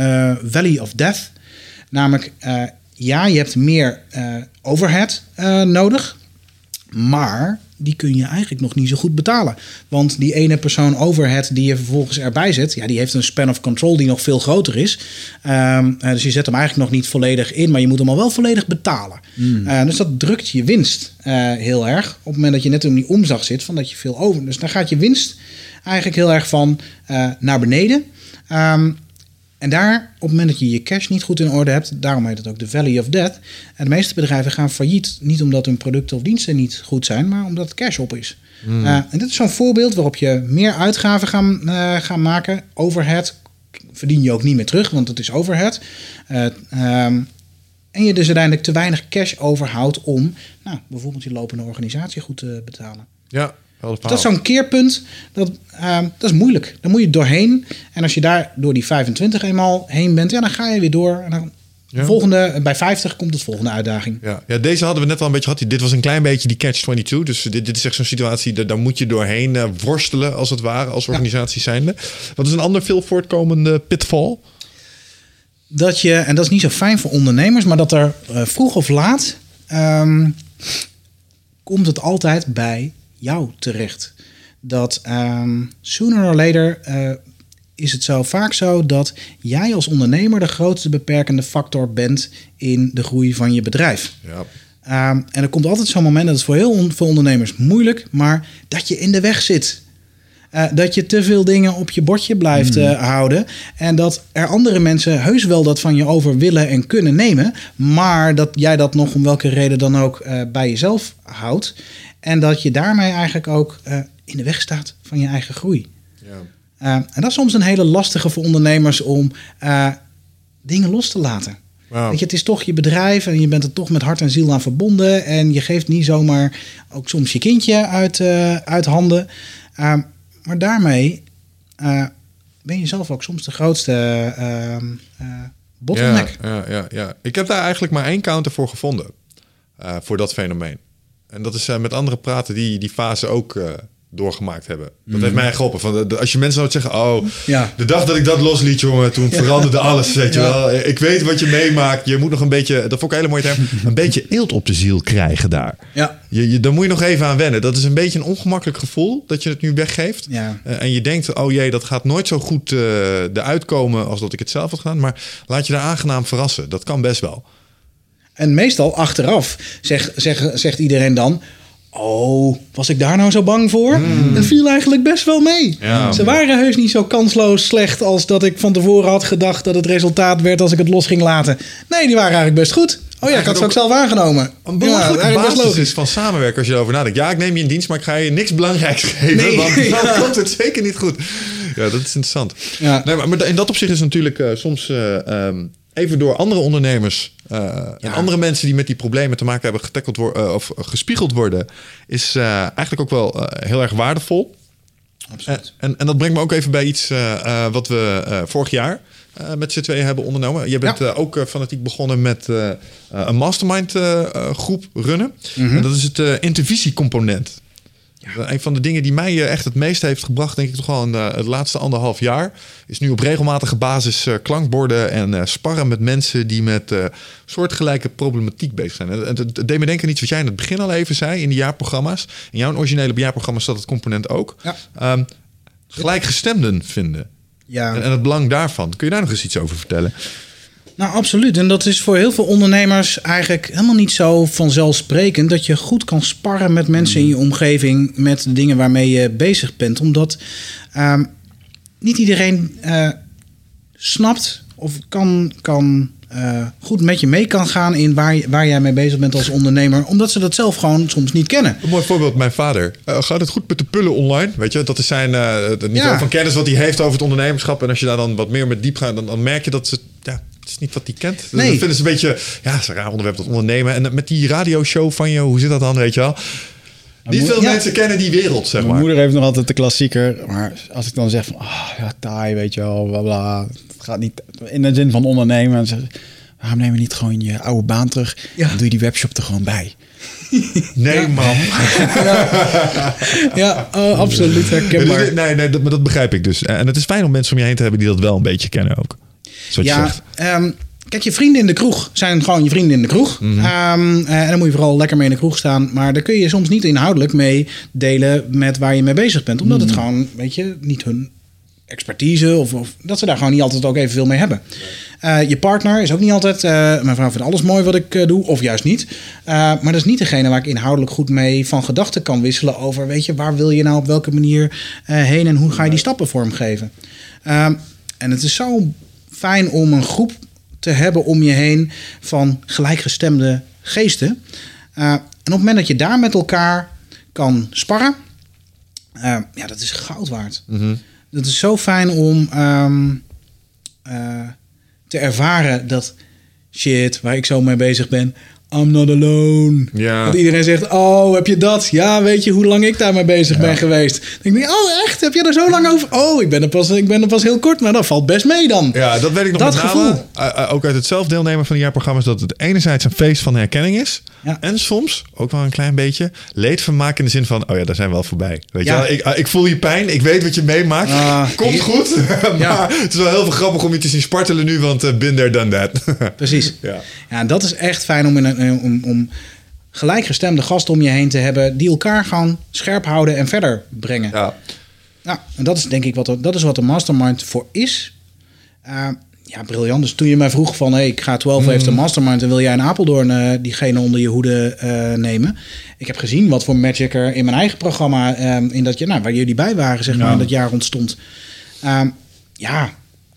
Valley of Death. Namelijk, ja, je hebt meer overhead nodig. Maar die kun je eigenlijk nog niet zo goed betalen. Want die ene persoon overhead die je vervolgens erbij zet, ja, die heeft een span of control die nog veel groter is. Um, dus je zet hem eigenlijk nog niet volledig in, maar je moet hem al wel volledig betalen. Mm. Uh, dus dat drukt je winst uh, heel erg. Op het moment dat je net in die omzag zit, van dat je veel over. Dus dan gaat je winst eigenlijk heel erg van uh, naar beneden. Um, en daar, op het moment dat je je cash niet goed in orde hebt, daarom heet het ook de Valley of Death. En de meeste bedrijven gaan failliet, niet omdat hun producten of diensten niet goed zijn, maar omdat het cash op is. Mm. Uh, en dit is zo'n voorbeeld waarop je meer uitgaven gaan, uh, gaan maken. Overhead verdien je ook niet meer terug, want het is overhead. Uh, um, en je dus uiteindelijk te weinig cash overhoudt om nou, bijvoorbeeld je lopende organisatie goed te betalen. Ja, dat is zo'n keerpunt, dat, uh, dat is moeilijk. Dan moet je doorheen. En als je daar door die 25 eenmaal heen bent, ja, dan ga je weer door. En dan ja. volgende, bij 50 komt het volgende uitdaging. Ja. ja, deze hadden we net al een beetje gehad. Dit was een klein beetje die catch-22. Dus dit, dit is echt zo'n situatie, daar, daar moet je doorheen uh, worstelen, als het ware, als organisatie ja. zijnde. Wat is een ander veel voortkomende pitfall? Dat je, en dat is niet zo fijn voor ondernemers, maar dat er uh, vroeg of laat um, komt het altijd bij jou terecht. Dat um, sooner or later uh, is het zo vaak zo dat jij als ondernemer de grootste beperkende factor bent in de groei van je bedrijf. Ja. Um, en er komt altijd zo'n moment, dat is voor heel veel ondernemers moeilijk, maar dat je in de weg zit. Uh, dat je te veel dingen op je bordje blijft uh, houden. En dat er andere mensen heus wel dat van je over willen en kunnen nemen. Maar dat jij dat nog om welke reden dan ook uh, bij jezelf houdt. En dat je daarmee eigenlijk ook uh, in de weg staat van je eigen groei. Ja. Uh, en dat is soms een hele lastige voor ondernemers om uh, dingen los te laten. Wow. Weet je, het is toch je bedrijf en je bent er toch met hart en ziel aan verbonden. En je geeft niet zomaar ook soms je kindje uit, uit handen. maar daarmee ben je zelf ook soms de grootste ehm, bottleneck. Ja, ja, ja, ja, ik heb daar eigenlijk maar één counter voor gevonden. voor dat fenomeen. En dat is uh, met anderen praten die die fase ook uh, doorgemaakt hebben. Dat heeft mij geholpen. Van, de- de- als je mensen nou zeggen, oh, Ja. de dag dat ik dat losliet, jongen, toen veranderde alles, weet je wel. Ik weet wat je meemaakt. Je moet nog een beetje, dat vond ik een hele mooie term, een beetje eelt op de ziel krijgen daar. Ja. Je, je, daar moet je nog even aan wennen. Dat is een beetje een ongemakkelijk gevoel dat je het nu weggeeft. Ja. Eh, en je denkt, oh jee, dat gaat nooit zo goed eh eruit komen als dat ik het zelf had gedaan. Maar laat je daar aangenaam verrassen. Dat kan best wel. En meestal achteraf zeg, zeg, zegt iedereen dan... Oh, was ik daar nou zo bang voor? Dat viel eigenlijk best wel mee. Ja. Ze waren heus niet zo kansloos slecht als dat ik van tevoren had gedacht dat het resultaat werd als ik het los ging laten. Nee, die waren eigenlijk best goed. Oh ja, ik had ze ook zelf aangenomen. Een belachelijke eigenlijk best basis logisch. is van samenwerken als je erover nadenkt. Ja, ik neem je in dienst, maar ik ga je niks belangrijks geven. Nee. Want dan Ja. komt het zeker niet goed. Ja, dat is interessant. Ja. Nee, maar, maar in dat opzicht is natuurlijk eh, soms eh, ehm, even door andere ondernemers eh, en andere mensen die met die problemen te maken hebben getackeld worden of gespiegeld worden, is eh, eigenlijk ook wel eh, heel erg waardevol. Absoluut. En, en, dat brengt me ook even bij iets eh, eh, wat we eh, vorig jaar eh, met z'n tweeën hebben ondernomen. Je bent Ja. eh, ook eh, fanatiek begonnen met eh, eh, een mastermind eh, eh, groep runnen. Mhm. En dat is het eh intervisiecomponent. Ja. Een van de dingen die mij eh, echt het meest heeft gebracht, denk ik toch wel in eh, het laatste anderhalf jaar, is nu op regelmatige basis eh, klankborden en sparren met mensen die met soortgelijke problematiek bezig zijn. En het, deed me denken aan iets wat jij in het begin al even zei in de jaarprogramma's. In jouw originele jaarprogramma staat het component ook. Ja. Ehm, gelijkgestemden vinden. Ja. En, en het belang daarvan. Kun je daar nog eens iets over vertellen? Nou, absoluut. En dat is voor heel veel ondernemers eigenlijk helemaal niet zo vanzelfsprekend dat je goed kan sparren met mensen in je omgeving met de dingen waarmee je bezig bent. Omdat ehm, niet iedereen eh, snapt of kan, kan eh, goed met je mee kan gaan in waar, waar jij mee bezig bent als ondernemer. Omdat ze dat zelf gewoon soms niet kennen. Een mooi voorbeeld, mijn vader. Eh, gaat het goed met de pullen online? Weet je, dat is zijn eh, het niveau Ja. van kennis wat hij heeft over het ondernemerschap. En als je daar dan wat meer met diep gaat, dan, dan merk je dat ze. Het is niet wat hij kent. Nee. Dat vinden ze een beetje. Ja, is een raar onderwerp, dat ondernemen. En met die radioshow van je, hoe zit dat dan, weet je wel? Niet veel Ja. mensen kennen die wereld, zeg Mijn maar. moeder heeft nog altijd de klassieker. Maar als ik dan zeg van, ah ja, taai, weet je wel, bla bla. Het gaat niet in de zin van ondernemen. En ze, waarom neem je niet gewoon je oude baan terug? Ja. Dan doe je die webshop er gewoon bij. Nee, man. Ja, oh, absoluut herkenbaar. Nee, nee, dat, maar dat begrijp ik dus. En het is fijn om mensen om je heen te hebben die dat wel een beetje kennen ook. Ja, ehm, kijk, je vrienden in de kroeg zijn gewoon je vrienden in de kroeg. Mhm. Ehm, eh, en dan moet je vooral lekker mee in de kroeg staan. Maar daar kun je soms niet inhoudelijk mee delen met waar je mee bezig bent. Omdat Mhm. het gewoon, weet je, niet hun expertise of, of dat ze daar gewoon niet altijd ook evenveel mee hebben. Eh, je partner is ook niet altijd, eh, mijn vrouw vindt alles mooi wat ik doe, of juist niet. Maar dat is niet degene waar ik inhoudelijk goed mee van gedachten kan wisselen over, weet je, waar wil je nou op welke manier heen en hoe ga je die stappen vormgeven. Ehm, en het is zo fijn om een groep te hebben om je heen van gelijkgestemde geesten. Eh, en op het moment dat je daar met elkaar kan sparren, eh, ja, dat is goud waard. Mhm. Dat is zo fijn om ehm, eh, te ervaren dat shit waar ik zo mee bezig ben. I'm not alone. Ja. Dat iedereen zegt, oh, heb je dat? Ja, weet je hoe lang ik daarmee bezig ben geweest? Dan denk ik, oh echt? Heb je er zo lang over? Oh, ik ben er pas, ik ben er pas heel kort, maar dat valt best mee dan. Ja, dat weet ik nog Dat met name. gevoel. eh, eh, ook uit het zelf deelnemen van die jaarprogramma's... dat het enerzijds een feest van herkenning is... Ja. en soms, ook wel een klein beetje... leedvermaak in de zin van... oh ja, daar zijn we wel voorbij. Weet Ja. je? Ik, eh, ik voel je pijn, ik weet wat je meemaakt. Ah, Komt goed. maar Ja. het is wel heel veel grappig om je te zien spartelen nu... want there, done that. Precies. Ja. Ja, en dat is echt fijn om, in een, om, om gelijkgestemde gasten om je heen te hebben... die elkaar gewoon scherp houden en verder brengen. ja. Nou, en dat is denk ik wat, er- dat is wat de mastermind voor is. Eh, ja, briljant. Dus toen je mij vroeg van... Hey, ik ga 12 heeft een mastermind... en wil jij in Apeldoorn eh, diegene onder je hoede eh, nemen? Ik heb gezien wat voor magic er in mijn eigen programma... eh, in dat, je- nou, waar jullie bij waren, zeg maar, in dat jaar ontstond. Ehm, ja,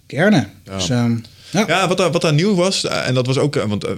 kerne. Dus, ehm, ja. Wat daar, wat daar nieuw was, eh, en dat was ook, eh, want eh,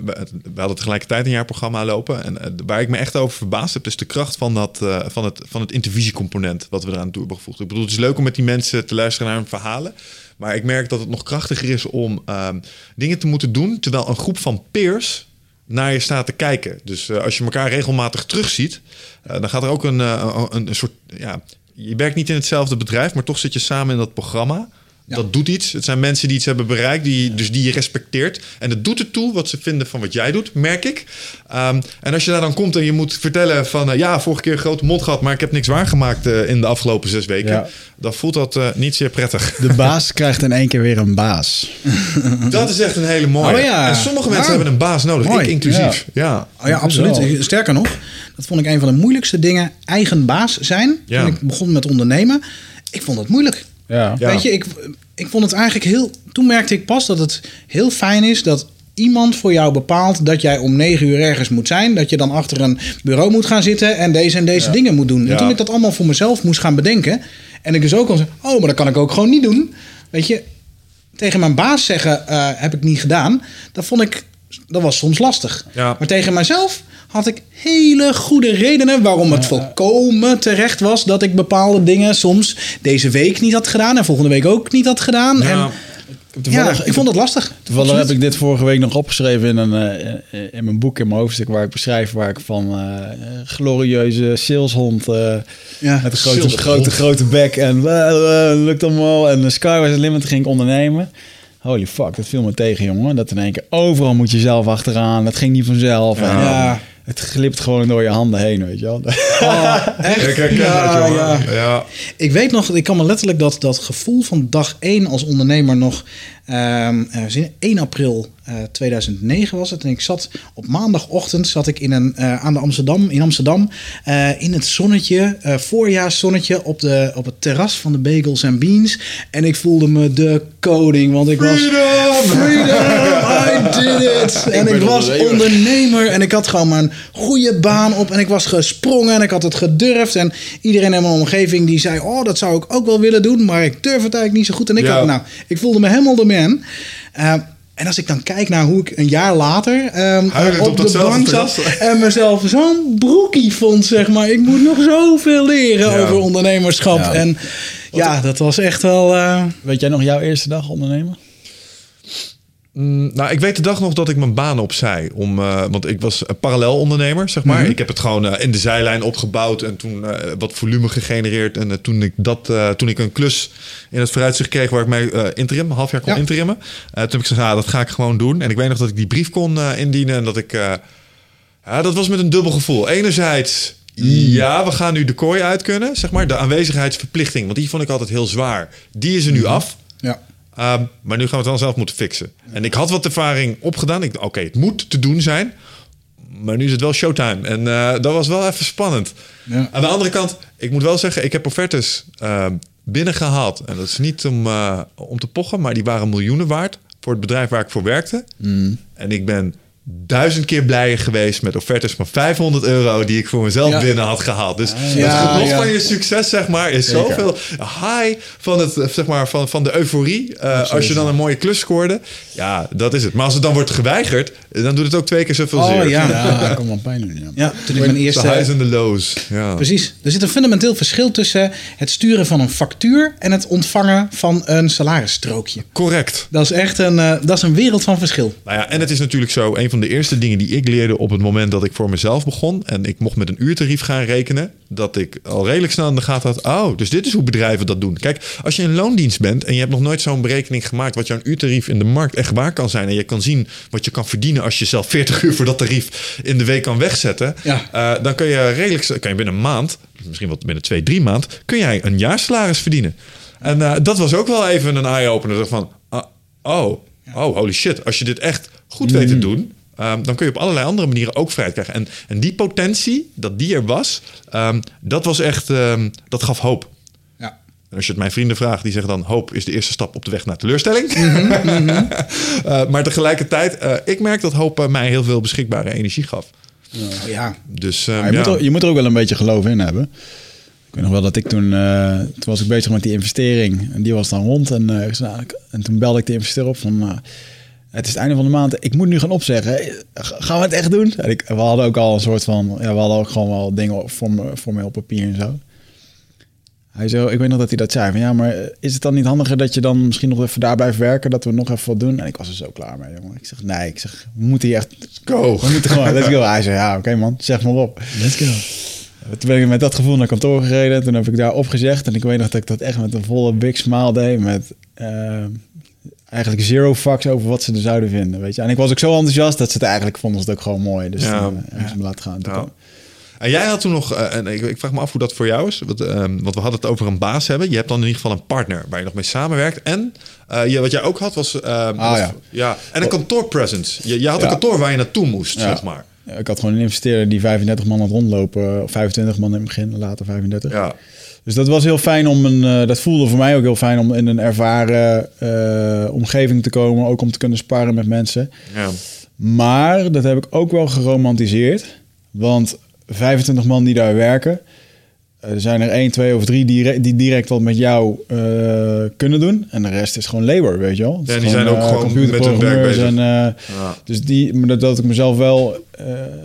we hadden tegelijkertijd een jaarprogramma lopen. En waar ik me echt over verbaasd heb, is de kracht van, dat, van het, van het intervisiecomponent wat we eraan toe hebben gevoegd. Ik bedoel, het is leuk om met die mensen te luisteren naar hun verhalen. Maar ik merk dat het nog krachtiger is om ehm, dingen te moeten doen terwijl een groep van peers naar je staat te kijken. Dus als je elkaar regelmatig terugziet, dan gaat er ook een, een, een soort. Ja, je werkt niet in hetzelfde bedrijf, maar toch zit je samen in dat programma. Dat doet iets. Het zijn mensen die iets hebben bereikt, die, dus die je respecteert. En het doet ertoe wat ze vinden van wat jij doet, merk ik. Ehm, en als je daar dan komt en je moet vertellen van... eh, ja, vorige keer een grote mond gehad, maar ik heb niks waargemaakt eh, in de afgelopen zes weken. Ja. Dan voelt dat eh, niet zeer prettig. De baas krijgt in één keer weer een baas. dat is echt een hele mooie. Oh. En sommige mensen hebben een baas nodig, mooi. ik inclusief. Ja. Oh ja, absoluut. Sterker nog, dat vond ik een van de moeilijkste dingen. Eigen baas zijn. Toen ik begon met ondernemen. Ik vond het moeilijk. Ja. Ja. Weet je, ik, ik vond het eigenlijk heel... Toen merkte ik pas dat het heel fijn is dat iemand voor jou bepaalt dat jij om negen uur ergens moet zijn. Dat je dan achter een bureau moet gaan zitten en deze en deze dingen moet doen. Ja. En toen ik dat allemaal voor mezelf moest gaan bedenken. En ik dus ook al zei, oh, maar dat kan ik ook gewoon niet doen. Weet je, tegen mijn baas zeggen eh, heb ik niet gedaan. Dat vond ik, dat was soms lastig. Ja. Maar tegen mijzelf had ik hele goede redenen waarom het volkomen terecht was dat ik bepaalde dingen soms deze week niet had gedaan en volgende week ook niet had gedaan. Ja. En ja, Toevallig- ik vond het lastig. Toevallig heb ik dit vorige week nog opgeschreven in, een, eh, in mijn boek, in mijn hoofdstuk, waar ik beschrijf waar ik van eh, glorieuze saleshond eh, Ja. met een grote, grote, grote bek en lukt allemaal en de sky was the limit ging ik ondernemen. Holy fuck, dat viel me tegen, jongen. Dat in één keer overal moet je zelf achteraan. Dat ging niet vanzelf. En, Ja. Het glipt gewoon door je handen heen, weet je wel. Oh, echt? Ik herken Ja, dat, jongen. ja. ja. Ik weet nog, ik kan me letterlijk dat, dat gevoel van dag 1 als ondernemer nog. Ehm, eh, 1 april eh, 2009 was het. En ik zat op maandagochtend zat ik in een, eh, aan de Amsterdam, in Amsterdam. eh, in het zonnetje, eh voorjaarszonnetje. Op, de, op het terras van de Bagels and Beans. En ik voelde me de koning. Want ik was. Freedom! I did it! En ik, was ondernemer. ondernemer. En ik had gewoon mijn goede baan op. En ik was gesprongen en ik had het gedurfd. En iedereen in mijn omgeving die zei... oh, dat zou ik ook wel willen doen. Maar ik durf het eigenlijk niet zo goed. En ik, Ja. had, nou, ik voelde me helemaal de Eh, en als ik dan kijk naar hoe ik een jaar later ehm, Huilend op, op de bank zat en mezelf zo'n broekie vond, zeg maar. Ik moet nog zoveel leren Ja. over ondernemerschap. Ja. En ja, dat was echt wel... eh, Weet jij nog jouw eerste dag ondernemen? Mm, nou, ik weet de dag nog dat ik mijn baan opzij. Om, eh, want ik was een parallel ondernemer, zeg maar. Ik heb het gewoon eh, in de zijlijn opgebouwd en toen eh, wat volume gegenereerd. En toen, ik dat, toen ik een klus in het vooruitzicht kreeg waar ik mij eh, interim, een half jaar kon Ja. interimmen. toen heb ik gezegd, ah, dat ga ik gewoon doen. En ik weet nog dat ik die brief kon indienen en dat ik... ja, dat was met een dubbel gevoel. Enerzijds, ja, we gaan nu de kooi uit kunnen, zeg maar. De aanwezigheidsverplichting, want die vond ik altijd heel zwaar. Die is er nu af. ja. Ehm, maar nu gaan we het dan zelf moeten fixen. En ik had wat ervaring opgedaan. Ik oké, het moet te doen zijn. Maar nu is het wel showtime. En eh, dat was wel even spannend. Ja. Aan de andere kant, ik moet wel zeggen, ik heb offertes ehm, binnengehaald. En dat is niet om, eh, om te pochen, maar die waren miljoenen waard voor het bedrijf waar ik voor werkte. En ik ben duizend keer blijer geweest met offertes van 500 euro die ik voor mezelf Ja. binnen had gehaald. Dus Ja, het genot ja. van je succes, zeg maar, is zoveel high van, het, zeg maar, van, van de euforie. Eh, als je dan een mooie klus scoorde, ja, dat is het. Maar als het dan wordt geweigerd, dan doet het ook twee keer zoveel Oh, zeer. ja. Ja, dat kan wel pijn doen. Ja. Ja, toen ik mijn De eerste... highs en de lows. Ja. Precies. Er zit een fundamenteel verschil tussen het sturen van een factuur en het ontvangen van een salarisstrookje. Correct. Dat is echt een, eh, dat is een wereld van verschil. Nou ja, en het is natuurlijk zo, een van de eerste dingen die ik leerde op het moment dat ik voor mezelf begon en ik mocht met een uurtarief gaan rekenen, dat ik al redelijk snel in de gaten had, oh, dus dit is hoe bedrijven dat doen. Kijk, als je in loondienst bent en je hebt nog nooit zo'n berekening gemaakt wat jouw uurtarief in de markt echt waar kan zijn en je kan zien wat je kan verdienen als je zelf 40 uur voor dat tarief in de week kan wegzetten, Ja. eh, dan kun je redelijk, kan je binnen een maand, misschien wel binnen twee, drie maand, kun jij een jaarsalaris verdienen. En eh, dat was ook wel even een eye-opener van, ah, oh, oh, holy shit, als je dit echt goed weet te doen, ehm, dan kun je op allerlei andere manieren ook vrijheid krijgen. En, en die potentie, dat die er was, ehm, dat was echt, ehm, dat gaf hoop. Ja. En als je het mijn vrienden vraagt, die zeggen dan: hoop is de eerste stap op de weg naar teleurstelling. Eh, maar tegelijkertijd, eh, ik merk dat hoop eh, mij heel veel beschikbare energie gaf. ja. Dus je, ja. moet er, je moet er ook wel een beetje geloof in hebben. Ik weet nog wel dat ik toen, toen was ik bezig met die investering. En die was dan rond. En, nou, en toen belde ik de investeerder op van... het is het einde van de maand. Ik moet nu gaan opzeggen. Gaan we het echt doen? En ik, we hadden ook al een soort van... Ja, we hadden ook gewoon wel dingen voor me, voor me op papier en zo. Hij zo, ik weet nog dat hij dat zei. Van ja, maar is het dan niet handiger dat je dan misschien nog even daar blijft werken? Dat we nog even wat doen? En ik was er zo klaar mee, jongen. Ik zeg, nee, ik zeg, we moeten hier echt... Go. We moeten gewoon, let's go. Hij zei, ja, oké man, zeg maar op. Let's go. toen ben ik met dat gevoel naar kantoor gereden. Toen heb ik daar opgezegd. En ik weet nog dat ik dat echt met een volle big smile deed. Met eh, eigenlijk zero fucks over wat ze er zouden vinden. Weet je? En ik was ook zo enthousiast dat ze het eigenlijk vonden het ook gewoon mooi. Dus Ja. ze me laten gaan. Ja. En jij had toen nog, eh, en ik, ik vraag me af hoe dat voor jou is. Want, ehm, want we hadden het over een baas hebben. Je hebt dan in ieder geval een partner waar je nog mee samenwerkt. En eh, je, wat jij ook had was. ehm, was- ja. ja. En een kantoorpresence. Je, je had een Ja. kantoor waar je naartoe moest, zeg maar. Ik had gewoon een investeerder die 35 man had rondlopen. Of 25 man in het begin, later 35. Ja. Dus dat was heel fijn om een. eh, dat voelde voor mij ook heel fijn om in een ervaren eh, omgeving te komen. Ook om te kunnen sparren met mensen. ja. Maar dat heb ik ook wel geromantiseerd. Want 25 man die daar werken. eh, Er zijn er één, twee of drie die, die direct wat met jou kunnen doen. En de rest is gewoon labor, weet je wel. Ja, die zijn ook gewoon met hun werk bezig. En, Ja. dus die, maar dat, dat ik mezelf wel...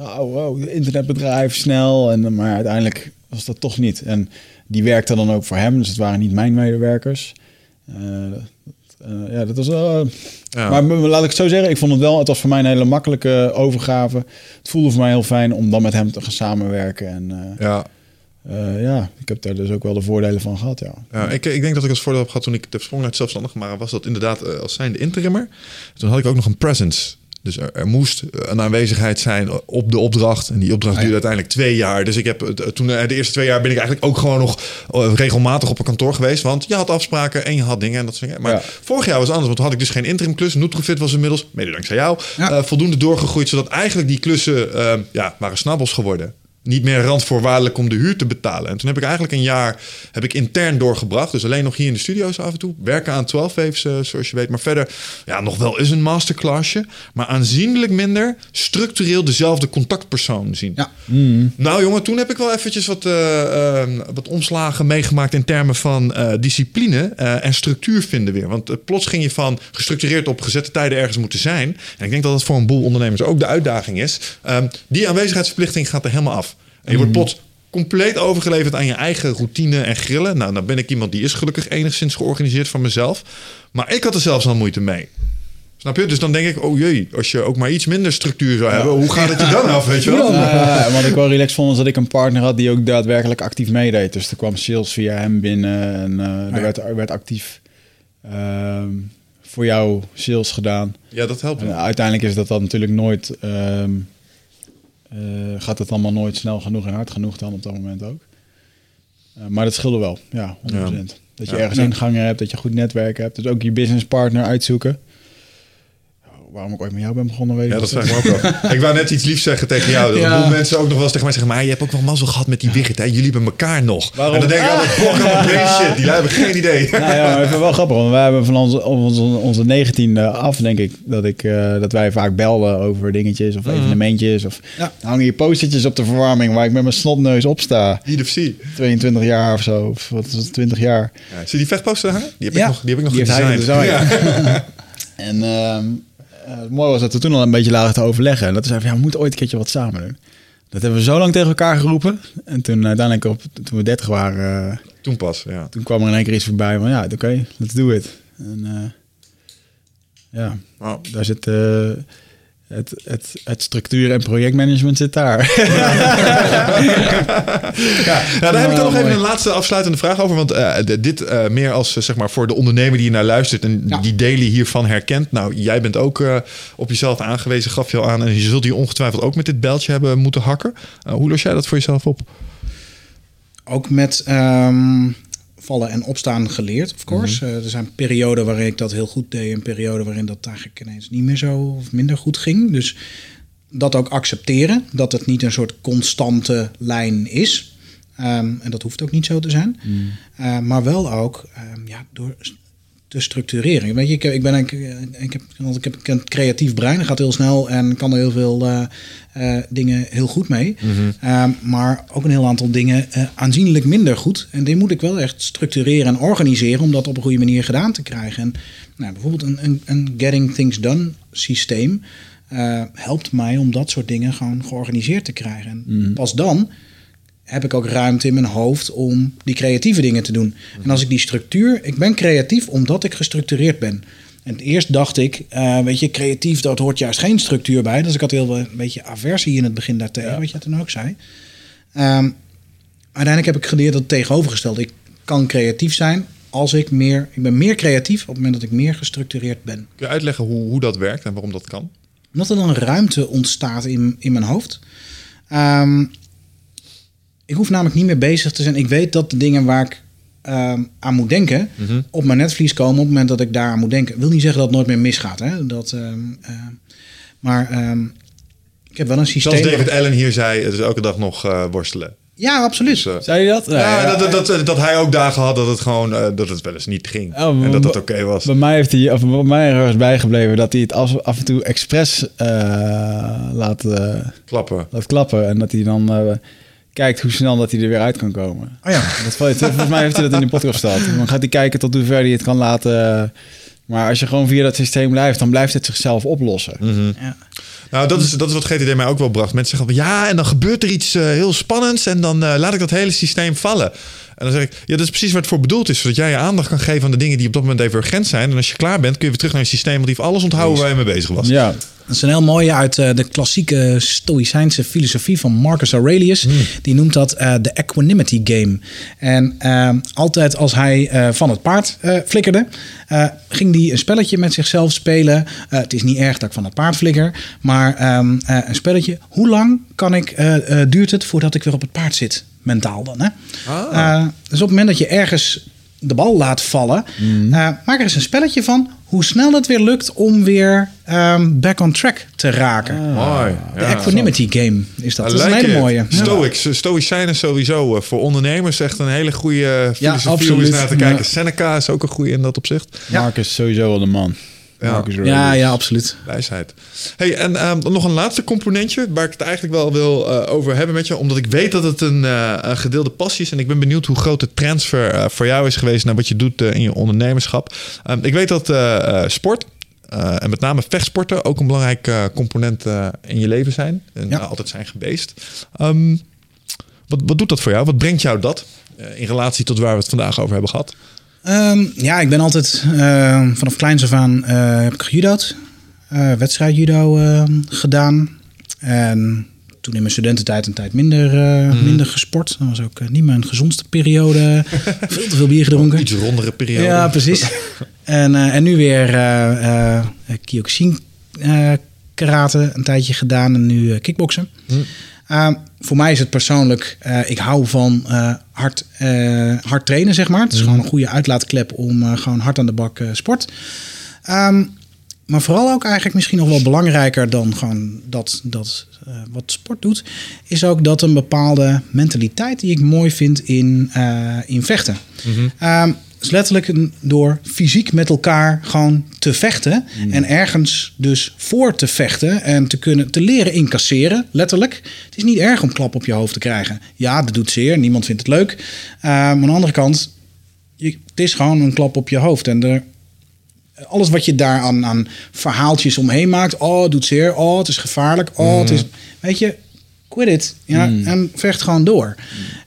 oh, wow, internetbedrijf, snel. En, maar uiteindelijk was dat toch niet. En die werkte dan ook voor hem. Dus het waren niet mijn medewerkers. Eh, eh, ja, dat was wel... Ja. Maar laat ik het zo zeggen, ik vond het wel, het was voor mij een hele makkelijke overgave. Het voelde voor mij heel fijn om dan met hem te gaan samenwerken. En ja. ja, ik heb daar dus ook wel de voordelen van gehad, ja. Ja, ik, ik denk dat ik als voordeel heb gehad toen ik de sprong uit zelfstandig, maar was dat inderdaad als zijnde interimmer. Toen had ik ook nog een presence. Dus er, er moest een aanwezigheid zijn op de opdracht. En die opdracht Ah, duurde uiteindelijk twee jaar. Dus ik heb het, toen eh, de eerste twee jaar ben ik eigenlijk ook gewoon nog eh, regelmatig op een kantoor geweest. Want je had afspraken en je had dingen en dat soort dingen. Maar Ja. vorig jaar was anders, want toen had ik dus geen interim klus. Nutrofit was inmiddels, mede dankzij jou, Ja. eh, voldoende doorgegroeid. Zodat eigenlijk die klussen eh, ja, waren snabbels geworden niet meer randvoorwaardelijk om de huur te betalen. En toen heb ik eigenlijk een jaar heb ik intern doorgebracht. Dus alleen nog hier in de studio's af en toe. Werken aan 12 waves, eh, zoals je weet. Maar verder, ja, nog wel eens een masterclassje. Maar aanzienlijk minder structureel dezelfde contactpersoon zien. Ja. Nou jongen, toen heb ik wel eventjes wat, eh, eh, wat omslagen meegemaakt in termen van eh, discipline eh, en structuur vinden weer. Want plots ging je van gestructureerd op gezette tijden ergens moeten zijn. En ik denk dat dat voor een boel ondernemers ook de uitdaging is. Ehm, die aanwezigheidsverplichting gaat er helemaal af. En je wordt plots compleet overgeleverd aan je eigen routine en grillen. Nou, dan ben ik iemand die is gelukkig enigszins georganiseerd van mezelf. Maar ik had er zelfs al moeite mee. Snap je? Dus dan denk ik, oh jee, als je ook maar iets minder structuur zou hebben, hoe gaat het je dan af, weet je wel? Ja, wat ik wel relaxed vond, was dat ik een partner had die ook daadwerkelijk actief meedeed. Dus er kwam sales via hem binnen en eh, er, ja. werd, er werd actief ehm, voor jou sales gedaan. Ja, dat helpt. En uiteindelijk is dat dan natuurlijk nooit, ehm, eh, gaat het allemaal nooit snel genoeg en hard genoeg dan op dat moment ook. Eh, maar dat scheelde wel, ja, 100%. Dat je ergens ingangen hebt, dat je goed netwerk hebt. Dus ook je businesspartner uitzoeken. Waarom ik ooit met jou ben begonnen, weet ik Ja, dat vraag ik ook wel. Ik wou net iets liefs zeggen tegen jou. Dat Ja. een boel mensen ook nog wel eens tegen mij zeggen... maar je hebt ook wel mazzel gehad met die Wigget. Hè? Jullie hebben elkaar nog. Waarom? En dan denk ik altijd... Fuck, oh, shit. Die hebben geen idee. Nou ja, maar ik vind het wel grappig, want wij hebben van onze, onze, onze 19e af, denk ik, dat, ik eh, dat wij vaak belden over dingetjes of evenementjes. Of Ja. hangen hier postertjes op de verwarming waar ik met mijn snotneus op sta. Eat of see. 22 jaar of zo, of wat is het, 20 jaar. Ja, zie je die vechtposter hangen? Die heb Ja. ik nog, die heb ik nog Die. Ja. En ehm, eh, het mooie was dat we toen al een beetje lagen te overleggen. En dat we zeiden van, ja, we moeten ooit een keertje wat samen doen. Dat hebben we zo lang tegen elkaar geroepen. En toen uiteindelijk, op, toen we 30 waren, eh, Toen pas, ja. toen kwam er in één keer iets voorbij van, ja, oké, let's do it. En eh, ja, daar zit eh, het, het, het structuur- en projectmanagement zit daar. Ja, nou, daar heb ik dan nog mooi. even een laatste afsluitende vraag over. Want eh, dit eh, meer als eh, zeg maar voor de ondernemer die je naar luistert en Ja. die daily hiervan herkent. Nou, jij bent ook eh, op jezelf aangewezen, gaf je al aan. En je zult hier ongetwijfeld ook met dit bijltje hebben moeten hakken. Hoe los jij dat voor jezelf op? Ook met ehm, vallen en opstaan geleerd, of course. Eh, er zijn perioden waarin ik dat heel goed deed... en perioden waarin dat eigenlijk ineens niet meer zo of minder goed ging. Dus dat ook accepteren, dat het niet een soort constante lijn is. Ehm, en dat hoeft ook niet zo te zijn. Eh, maar wel ook ehm, ja, door te structureren. Weet je, ik, ik, ben een, ik, heb, want ik heb een creatief brein, dat gaat heel snel en kan er heel veel eh, eh, dingen heel goed mee. Ehm, maar ook een heel aantal dingen eh, aanzienlijk minder goed. En die moet ik wel echt structureren en organiseren om dat op een goede manier gedaan te krijgen. En nou, bijvoorbeeld een, een, een Getting Things Done systeem helpt mij om dat soort dingen gewoon georganiseerd te krijgen. En pas dan heb ik ook ruimte in mijn hoofd om die creatieve dingen te doen. En als ik die structuur, ik ben creatief omdat ik gestructureerd ben. En eerst dacht ik, eh, weet je, creatief, dat hoort juist geen structuur bij. Dus ik had heel een beetje aversie in het begin daartegen, wat je toen ook zei. Ehm, uiteindelijk heb ik geleerd dat het tegenovergesteld. Ik kan creatief zijn als ik meer... Ik ben meer creatief op het moment dat ik meer gestructureerd ben. Kun je uitleggen hoe, hoe dat werkt en waarom dat kan? Omdat er dan ruimte ontstaat in, in mijn hoofd. Ehm, ik hoef namelijk niet meer bezig te zijn. Ik weet dat de dingen waar ik ehm, aan moet denken... Mhm. op mijn netvlies komen op het moment dat ik daar aan moet denken. Ik wil niet zeggen dat het nooit meer misgaat. Hè? Dat, ehm, eh, maar ehm, ik heb wel een systeem... Zoals David Allen hier zei, het is elke dag nog eh, worstelen. Ja, absoluut. Dus, eh, Zei je dat? ja, dat, dat, dat, dat hij ook dagen had dat het gewoon eh, dat het wel eens niet ging. Oh, en dat dat oké was. Bij mij heeft hij, of bij mij ergens bijgebleven dat hij het af, af en toe expres eh, laat, Klappen. laat klappen. En dat hij dan eh, kijkt hoe snel dat hij er weer uit kan komen. Oh ja. Dat, valt- volgens mij heeft hij dat in de podcast gesteld. Dan gaat hij kijken tot hoe ver hij het kan laten. Maar als je gewoon via dat systeem blijft, dan blijft het zichzelf oplossen. Mhm. Ja. Nou, dat is, dat is wat GTD mij ook wel bracht. Mensen zeggen van ja, en dan gebeurt er iets eh, heel spannends en dan eh, laat ik dat hele systeem vallen. En dan zeg ik, ja, dat is precies waar het voor bedoeld is. Zodat jij je aandacht kan geven aan de dingen die op dat moment even urgent zijn. En als je klaar bent, kun je weer terug naar je systeem, want die heeft alles onthouden waar je mee bezig was. Ja, Dat is een heel mooie uit eh, de klassieke Stoïcijnse filosofie van Marcus Aurelius. Die noemt dat eh, de equanimity game. En eh, altijd als hij eh, van het paard eh, flikkerde, eh, ging hij een spelletje met zichzelf spelen. Eh, het is niet erg dat ik van het paard flikker, maar ehm, eh, een spelletje. Hoe lang kan ik, eh, eh, duurt het voordat ik weer op het paard zit? Mentaal dan, hè? Ah. Eh, dus op het moment dat je ergens de bal laat vallen, eh, maak er eens een spelletje van hoe snel het weer lukt om weer ehm, back on track te raken. Mooi. De Ja. equanimity game is dat. I Dat is een hele mooie. Ja. Stoïcijnen sowieso. eh, Voor ondernemers echt een hele goede filosofie om absoluut. eens naar te kijken. Ja. Seneca is ook een goede in dat opzicht. Ja. Marcus is sowieso wel de man. Ja. Ja, absoluut. Wijsheid. Hey, en ehm, dan nog een laatste componentje waar ik het eigenlijk wel wil eh, over hebben met je. Omdat ik weet dat het een, eh, een gedeelde passie is. En ik ben benieuwd hoe groot de transfer eh, voor jou is geweest naar wat je doet in je ondernemerschap. Ehm, ik weet dat eh, eh, sport. eh, en met name vechtsporten ook een belangrijk eh, component eh, in je leven zijn. En Ja. altijd zijn geweest. Ehm, wat, wat doet dat voor jou? Wat brengt jou dat? eh, in relatie tot waar we het vandaag over hebben gehad. Ehm, ja, ik ben altijd eh, vanaf kleins af aan eh, heb ik gejudo'd. Eh wedstrijdjudo eh, gedaan. En toen in mijn studententijd een tijd minder, eh, minder gesport. Dat was ook niet mijn gezondste periode. Veel te veel bier gedronken. Iets rondere periode. Ja, precies. en, en nu weer eh Kyokushin karate een tijdje gedaan en nu kickboksen. Uh, voor mij is het persoonlijk, eh, ik hou van eh, hard, eh, hard trainen, zeg maar. Het is gewoon een goede uitlaatklep om gewoon hard aan de bak sport. Ehm, maar vooral ook eigenlijk misschien nog wel belangrijker dan gewoon dat, dat wat sport doet, is ook dat een bepaalde mentaliteit die ik mooi vind in, in vechten. Ehm, is letterlijk een, door fysiek met elkaar gewoon te vechten en ergens dus voor te vechten en te kunnen te leren incasseren, letterlijk. Het is niet erg om klap op je hoofd te krijgen. Ja, dat doet zeer, niemand vindt het leuk. Ehm, maar aan de andere kant, je, het is gewoon een klap op je hoofd en er alles wat je daar aan, aan verhaaltjes omheen maakt. Oh, het doet zeer. Oh, het is gevaarlijk. Oh, het is... Weet je, quit it. Ja, En vecht gewoon door.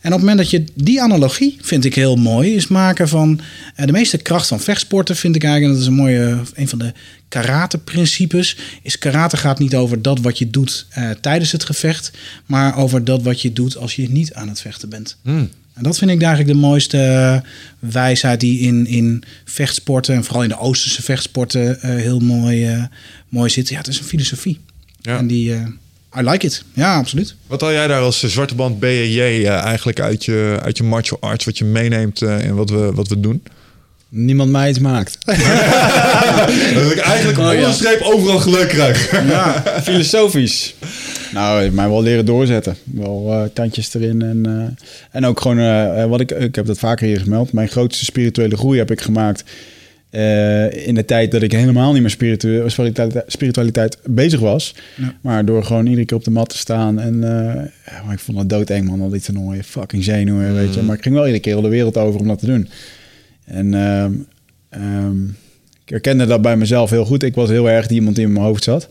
En op het moment dat je die analogie, vind ik heel mooi, is maken van... eh, de meeste kracht van vechtsporten vind ik eigenlijk... en dat is een mooie, een van de karate-principes... is karate gaat niet over dat wat je doet eh, tijdens het gevecht... maar over dat wat je doet als je niet aan het vechten bent. Hmm. En dat vind ik eigenlijk de mooiste eh, wijsheid die in, in vechtsporten... en vooral in de Oosterse vechtsporten heel mooi, mooi zit. Ja, het is een filosofie. Ja. En die... eh, I like it. Ja, absoluut. Wat haal jij daar als eh, zwarte band BJJ eh, eigenlijk uit je, uit je martial arts, wat je meeneemt eh, in wat we, wat we doen? Niemand mij iets maakt. Dat ik eigenlijk Oh, ja. onder de streep overal geluk krijg. Ja, filosofisch. Nou, mij wel leren doorzetten. Wel eh, tandjes erin. En, eh, en ook gewoon, eh, wat ik, ik heb dat vaker hier gemeld. Mijn grootste spirituele groei heb ik gemaakt. Eh, in de tijd dat ik helemaal niet meer spiritu- spiritualiteit, spiritualiteit bezig was. Ja. Maar door gewoon iedere keer op de mat te saan. En eh, ik vond het doodeng, man. Al die toernooien. Fucking zenuwen, weet je. Maar ik ging wel iedere keer al de wereld over om dat te doen. En ehm, ehm, ik herkende dat bij mezelf heel goed. Ik was heel erg die iemand die in mijn hoofd zat.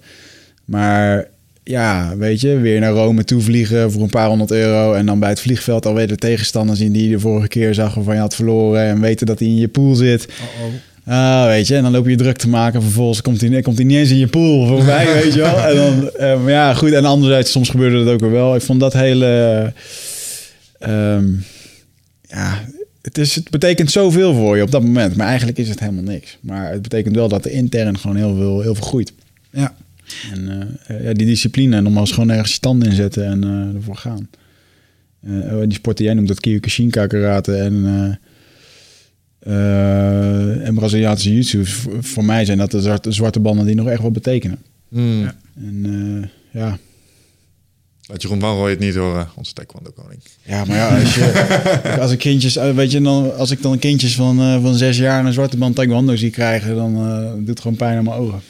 Maar ja, weet je, weer naar Rome toe vliegen voor een paar honderd euro. En dan bij het vliegveld alweer de tegenstander zien die je de vorige keer zag waarvan je had verloren. En weten dat hij in je pool zit. Ah, weet je, en dan loop je druk te maken. Vervolgens komt hij, komt niet eens in je pool voorbij, weet je wel. En dan, eh, maar ja, goed. En anderzijds, soms gebeurde dat ook wel. Ik vond dat hele... ehm, ja, het, is, het betekent zoveel voor je op dat moment. Maar eigenlijk is het helemaal niks. Maar het betekent wel dat er intern gewoon heel veel, heel veel groeit. Ja. En eh, ja, die discipline, nogmaals gewoon ergens je tanden inzetten en eh, ervoor gaan. Eh, die sport die jij noemt, dat Kyokushinka karate en, en Braziliaanse jiu-jitsu. v- Voor mij zijn dat de zwarte, zwarte banden die nog echt wat betekenen. Hmm. En eh, ja, Laat Jeroen Van Rooij het niet horen, onze taekwondo koning. Ja, maar ja, als, je, als ik kindjes, eh, weet je, dan, als ik dan kindjes van, eh, van zes jaar een zwarte band taekwondo zie krijgen, dan eh, doet het gewoon pijn aan mijn ogen.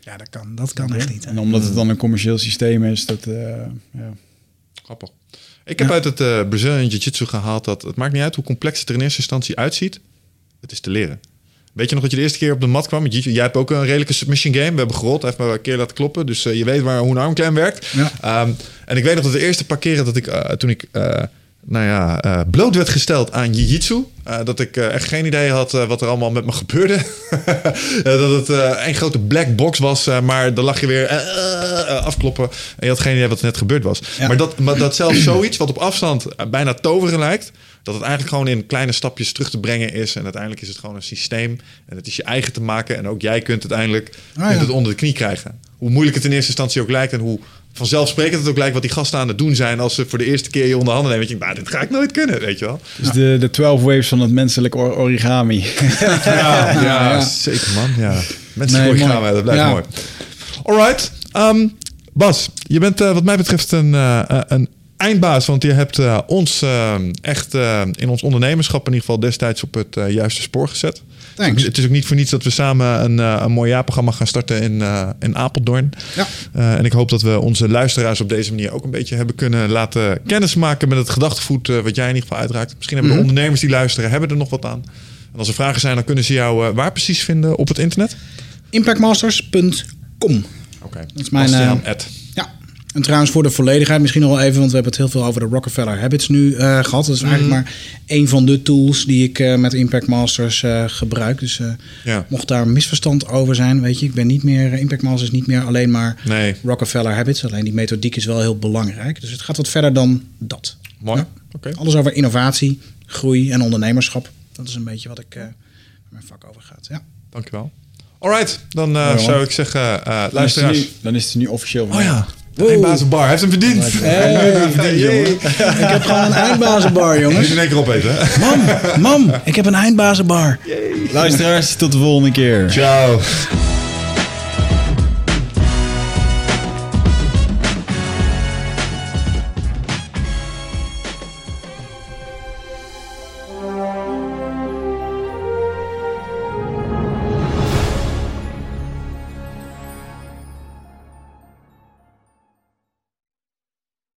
Ja, dat kan, dat kan echt niet. hè. En omdat het dan een commercieel systeem is, dat, eh, ja. Grappig. Ik heb uit het eh Brazilian Jiu-Jitsu gehaald dat het maakt niet uit hoe complex het er in eerste instantie uitziet. Het is te leren. Weet je nog dat je de eerste keer op de mat kwam? Jij hebt ook een redelijke submission game. We hebben gerold, even een keer laten kloppen. Dus eh, je weet waar, hoe een armklem werkt. Ja. Ehm, en ik weet nog dat de eerste paar keren dat ik, eh, toen ik, eh, nou ja, bloot werd gesteld aan Jiu-Jitsu. dat ik echt geen idee had wat er allemaal met me gebeurde. Dat het een grote black box was, maar dan lag je weer afkloppen. En je had geen idee wat er net gebeurd was. Ja. Maar, dat, maar dat zelfs zoiets wat op afstand bijna toveren lijkt... dat het eigenlijk gewoon in kleine stapjes terug te brengen is. En uiteindelijk is het gewoon een systeem. En het is je eigen te maken. En ook jij kunt uiteindelijk Ah, ja. het onder de knie krijgen. Hoe moeilijk het in eerste instantie ook lijkt... en hoe vanzelfsprekend het ook lijkt wat die gasten aan het doen zijn... als ze voor de eerste keer je onder handen nemen. Weet je, nou, dit ga ik nooit kunnen, weet je wel. Dus de, de 12 waves van het menselijk or- origami. Ja, ja. zeker man. Ja. Nee, mooi. gaan, dat blijft Ja. mooi. Alright. Ehm, Bas, je bent eh, wat mij betreft een, eh, eh, een eindbaas. Want je hebt eh, ons eh, echt eh, in ons ondernemerschap in ieder geval destijds op het juiste spoor gezet. Thanks. Het is ook niet voor niets dat we samen een, een mooi jaarprogramma gaan starten in, in Apeldoorn. Ja. En ik hoop dat we onze luisteraars op deze manier ook een beetje hebben kunnen laten kennismaken met het gedachtegoed wat jij in ieder geval uitraakt. Misschien hebben de ondernemers die luisteren, hebben er nog wat aan. En als er vragen zijn, dan kunnen ze jou waar precies vinden op het internet? Impactmasters.com. Oké. Dat is mijn, Bastiaan en trouwens voor de volledigheid misschien nog wel even, want we hebben het heel veel over de Rockefeller Habits nu eh, gehad. Dat is eigenlijk maar één van de tools die ik eh, met Impact Masters eh, gebruik. Dus eh, Ja. mocht daar een misverstand over zijn, weet je, ik ben niet meer, Impact Masters is niet meer alleen maar Nee. Rockefeller Habits. Alleen die methodiek is wel heel belangrijk. Dus het gaat wat verder dan dat. Mooi. Ja. Oké. Alles over innovatie, groei en ondernemerschap. Dat is een beetje wat ik, eh, mijn vak over gaat. Ja. Dankjewel. Alright, dan eh, zou ik zeggen, eh Dan is, het luisteraars. nu, dan is het nu officieel. Oh ja, eindbazenbar. Hij heeft hem verdiend. Hey, ik heb gewoon een eindbazenbar, Moet jongens. je in één keer opeten, hè? Mam, mam, ik heb een eindbazenbar. Luisteraars, tot de volgende keer. Ciao.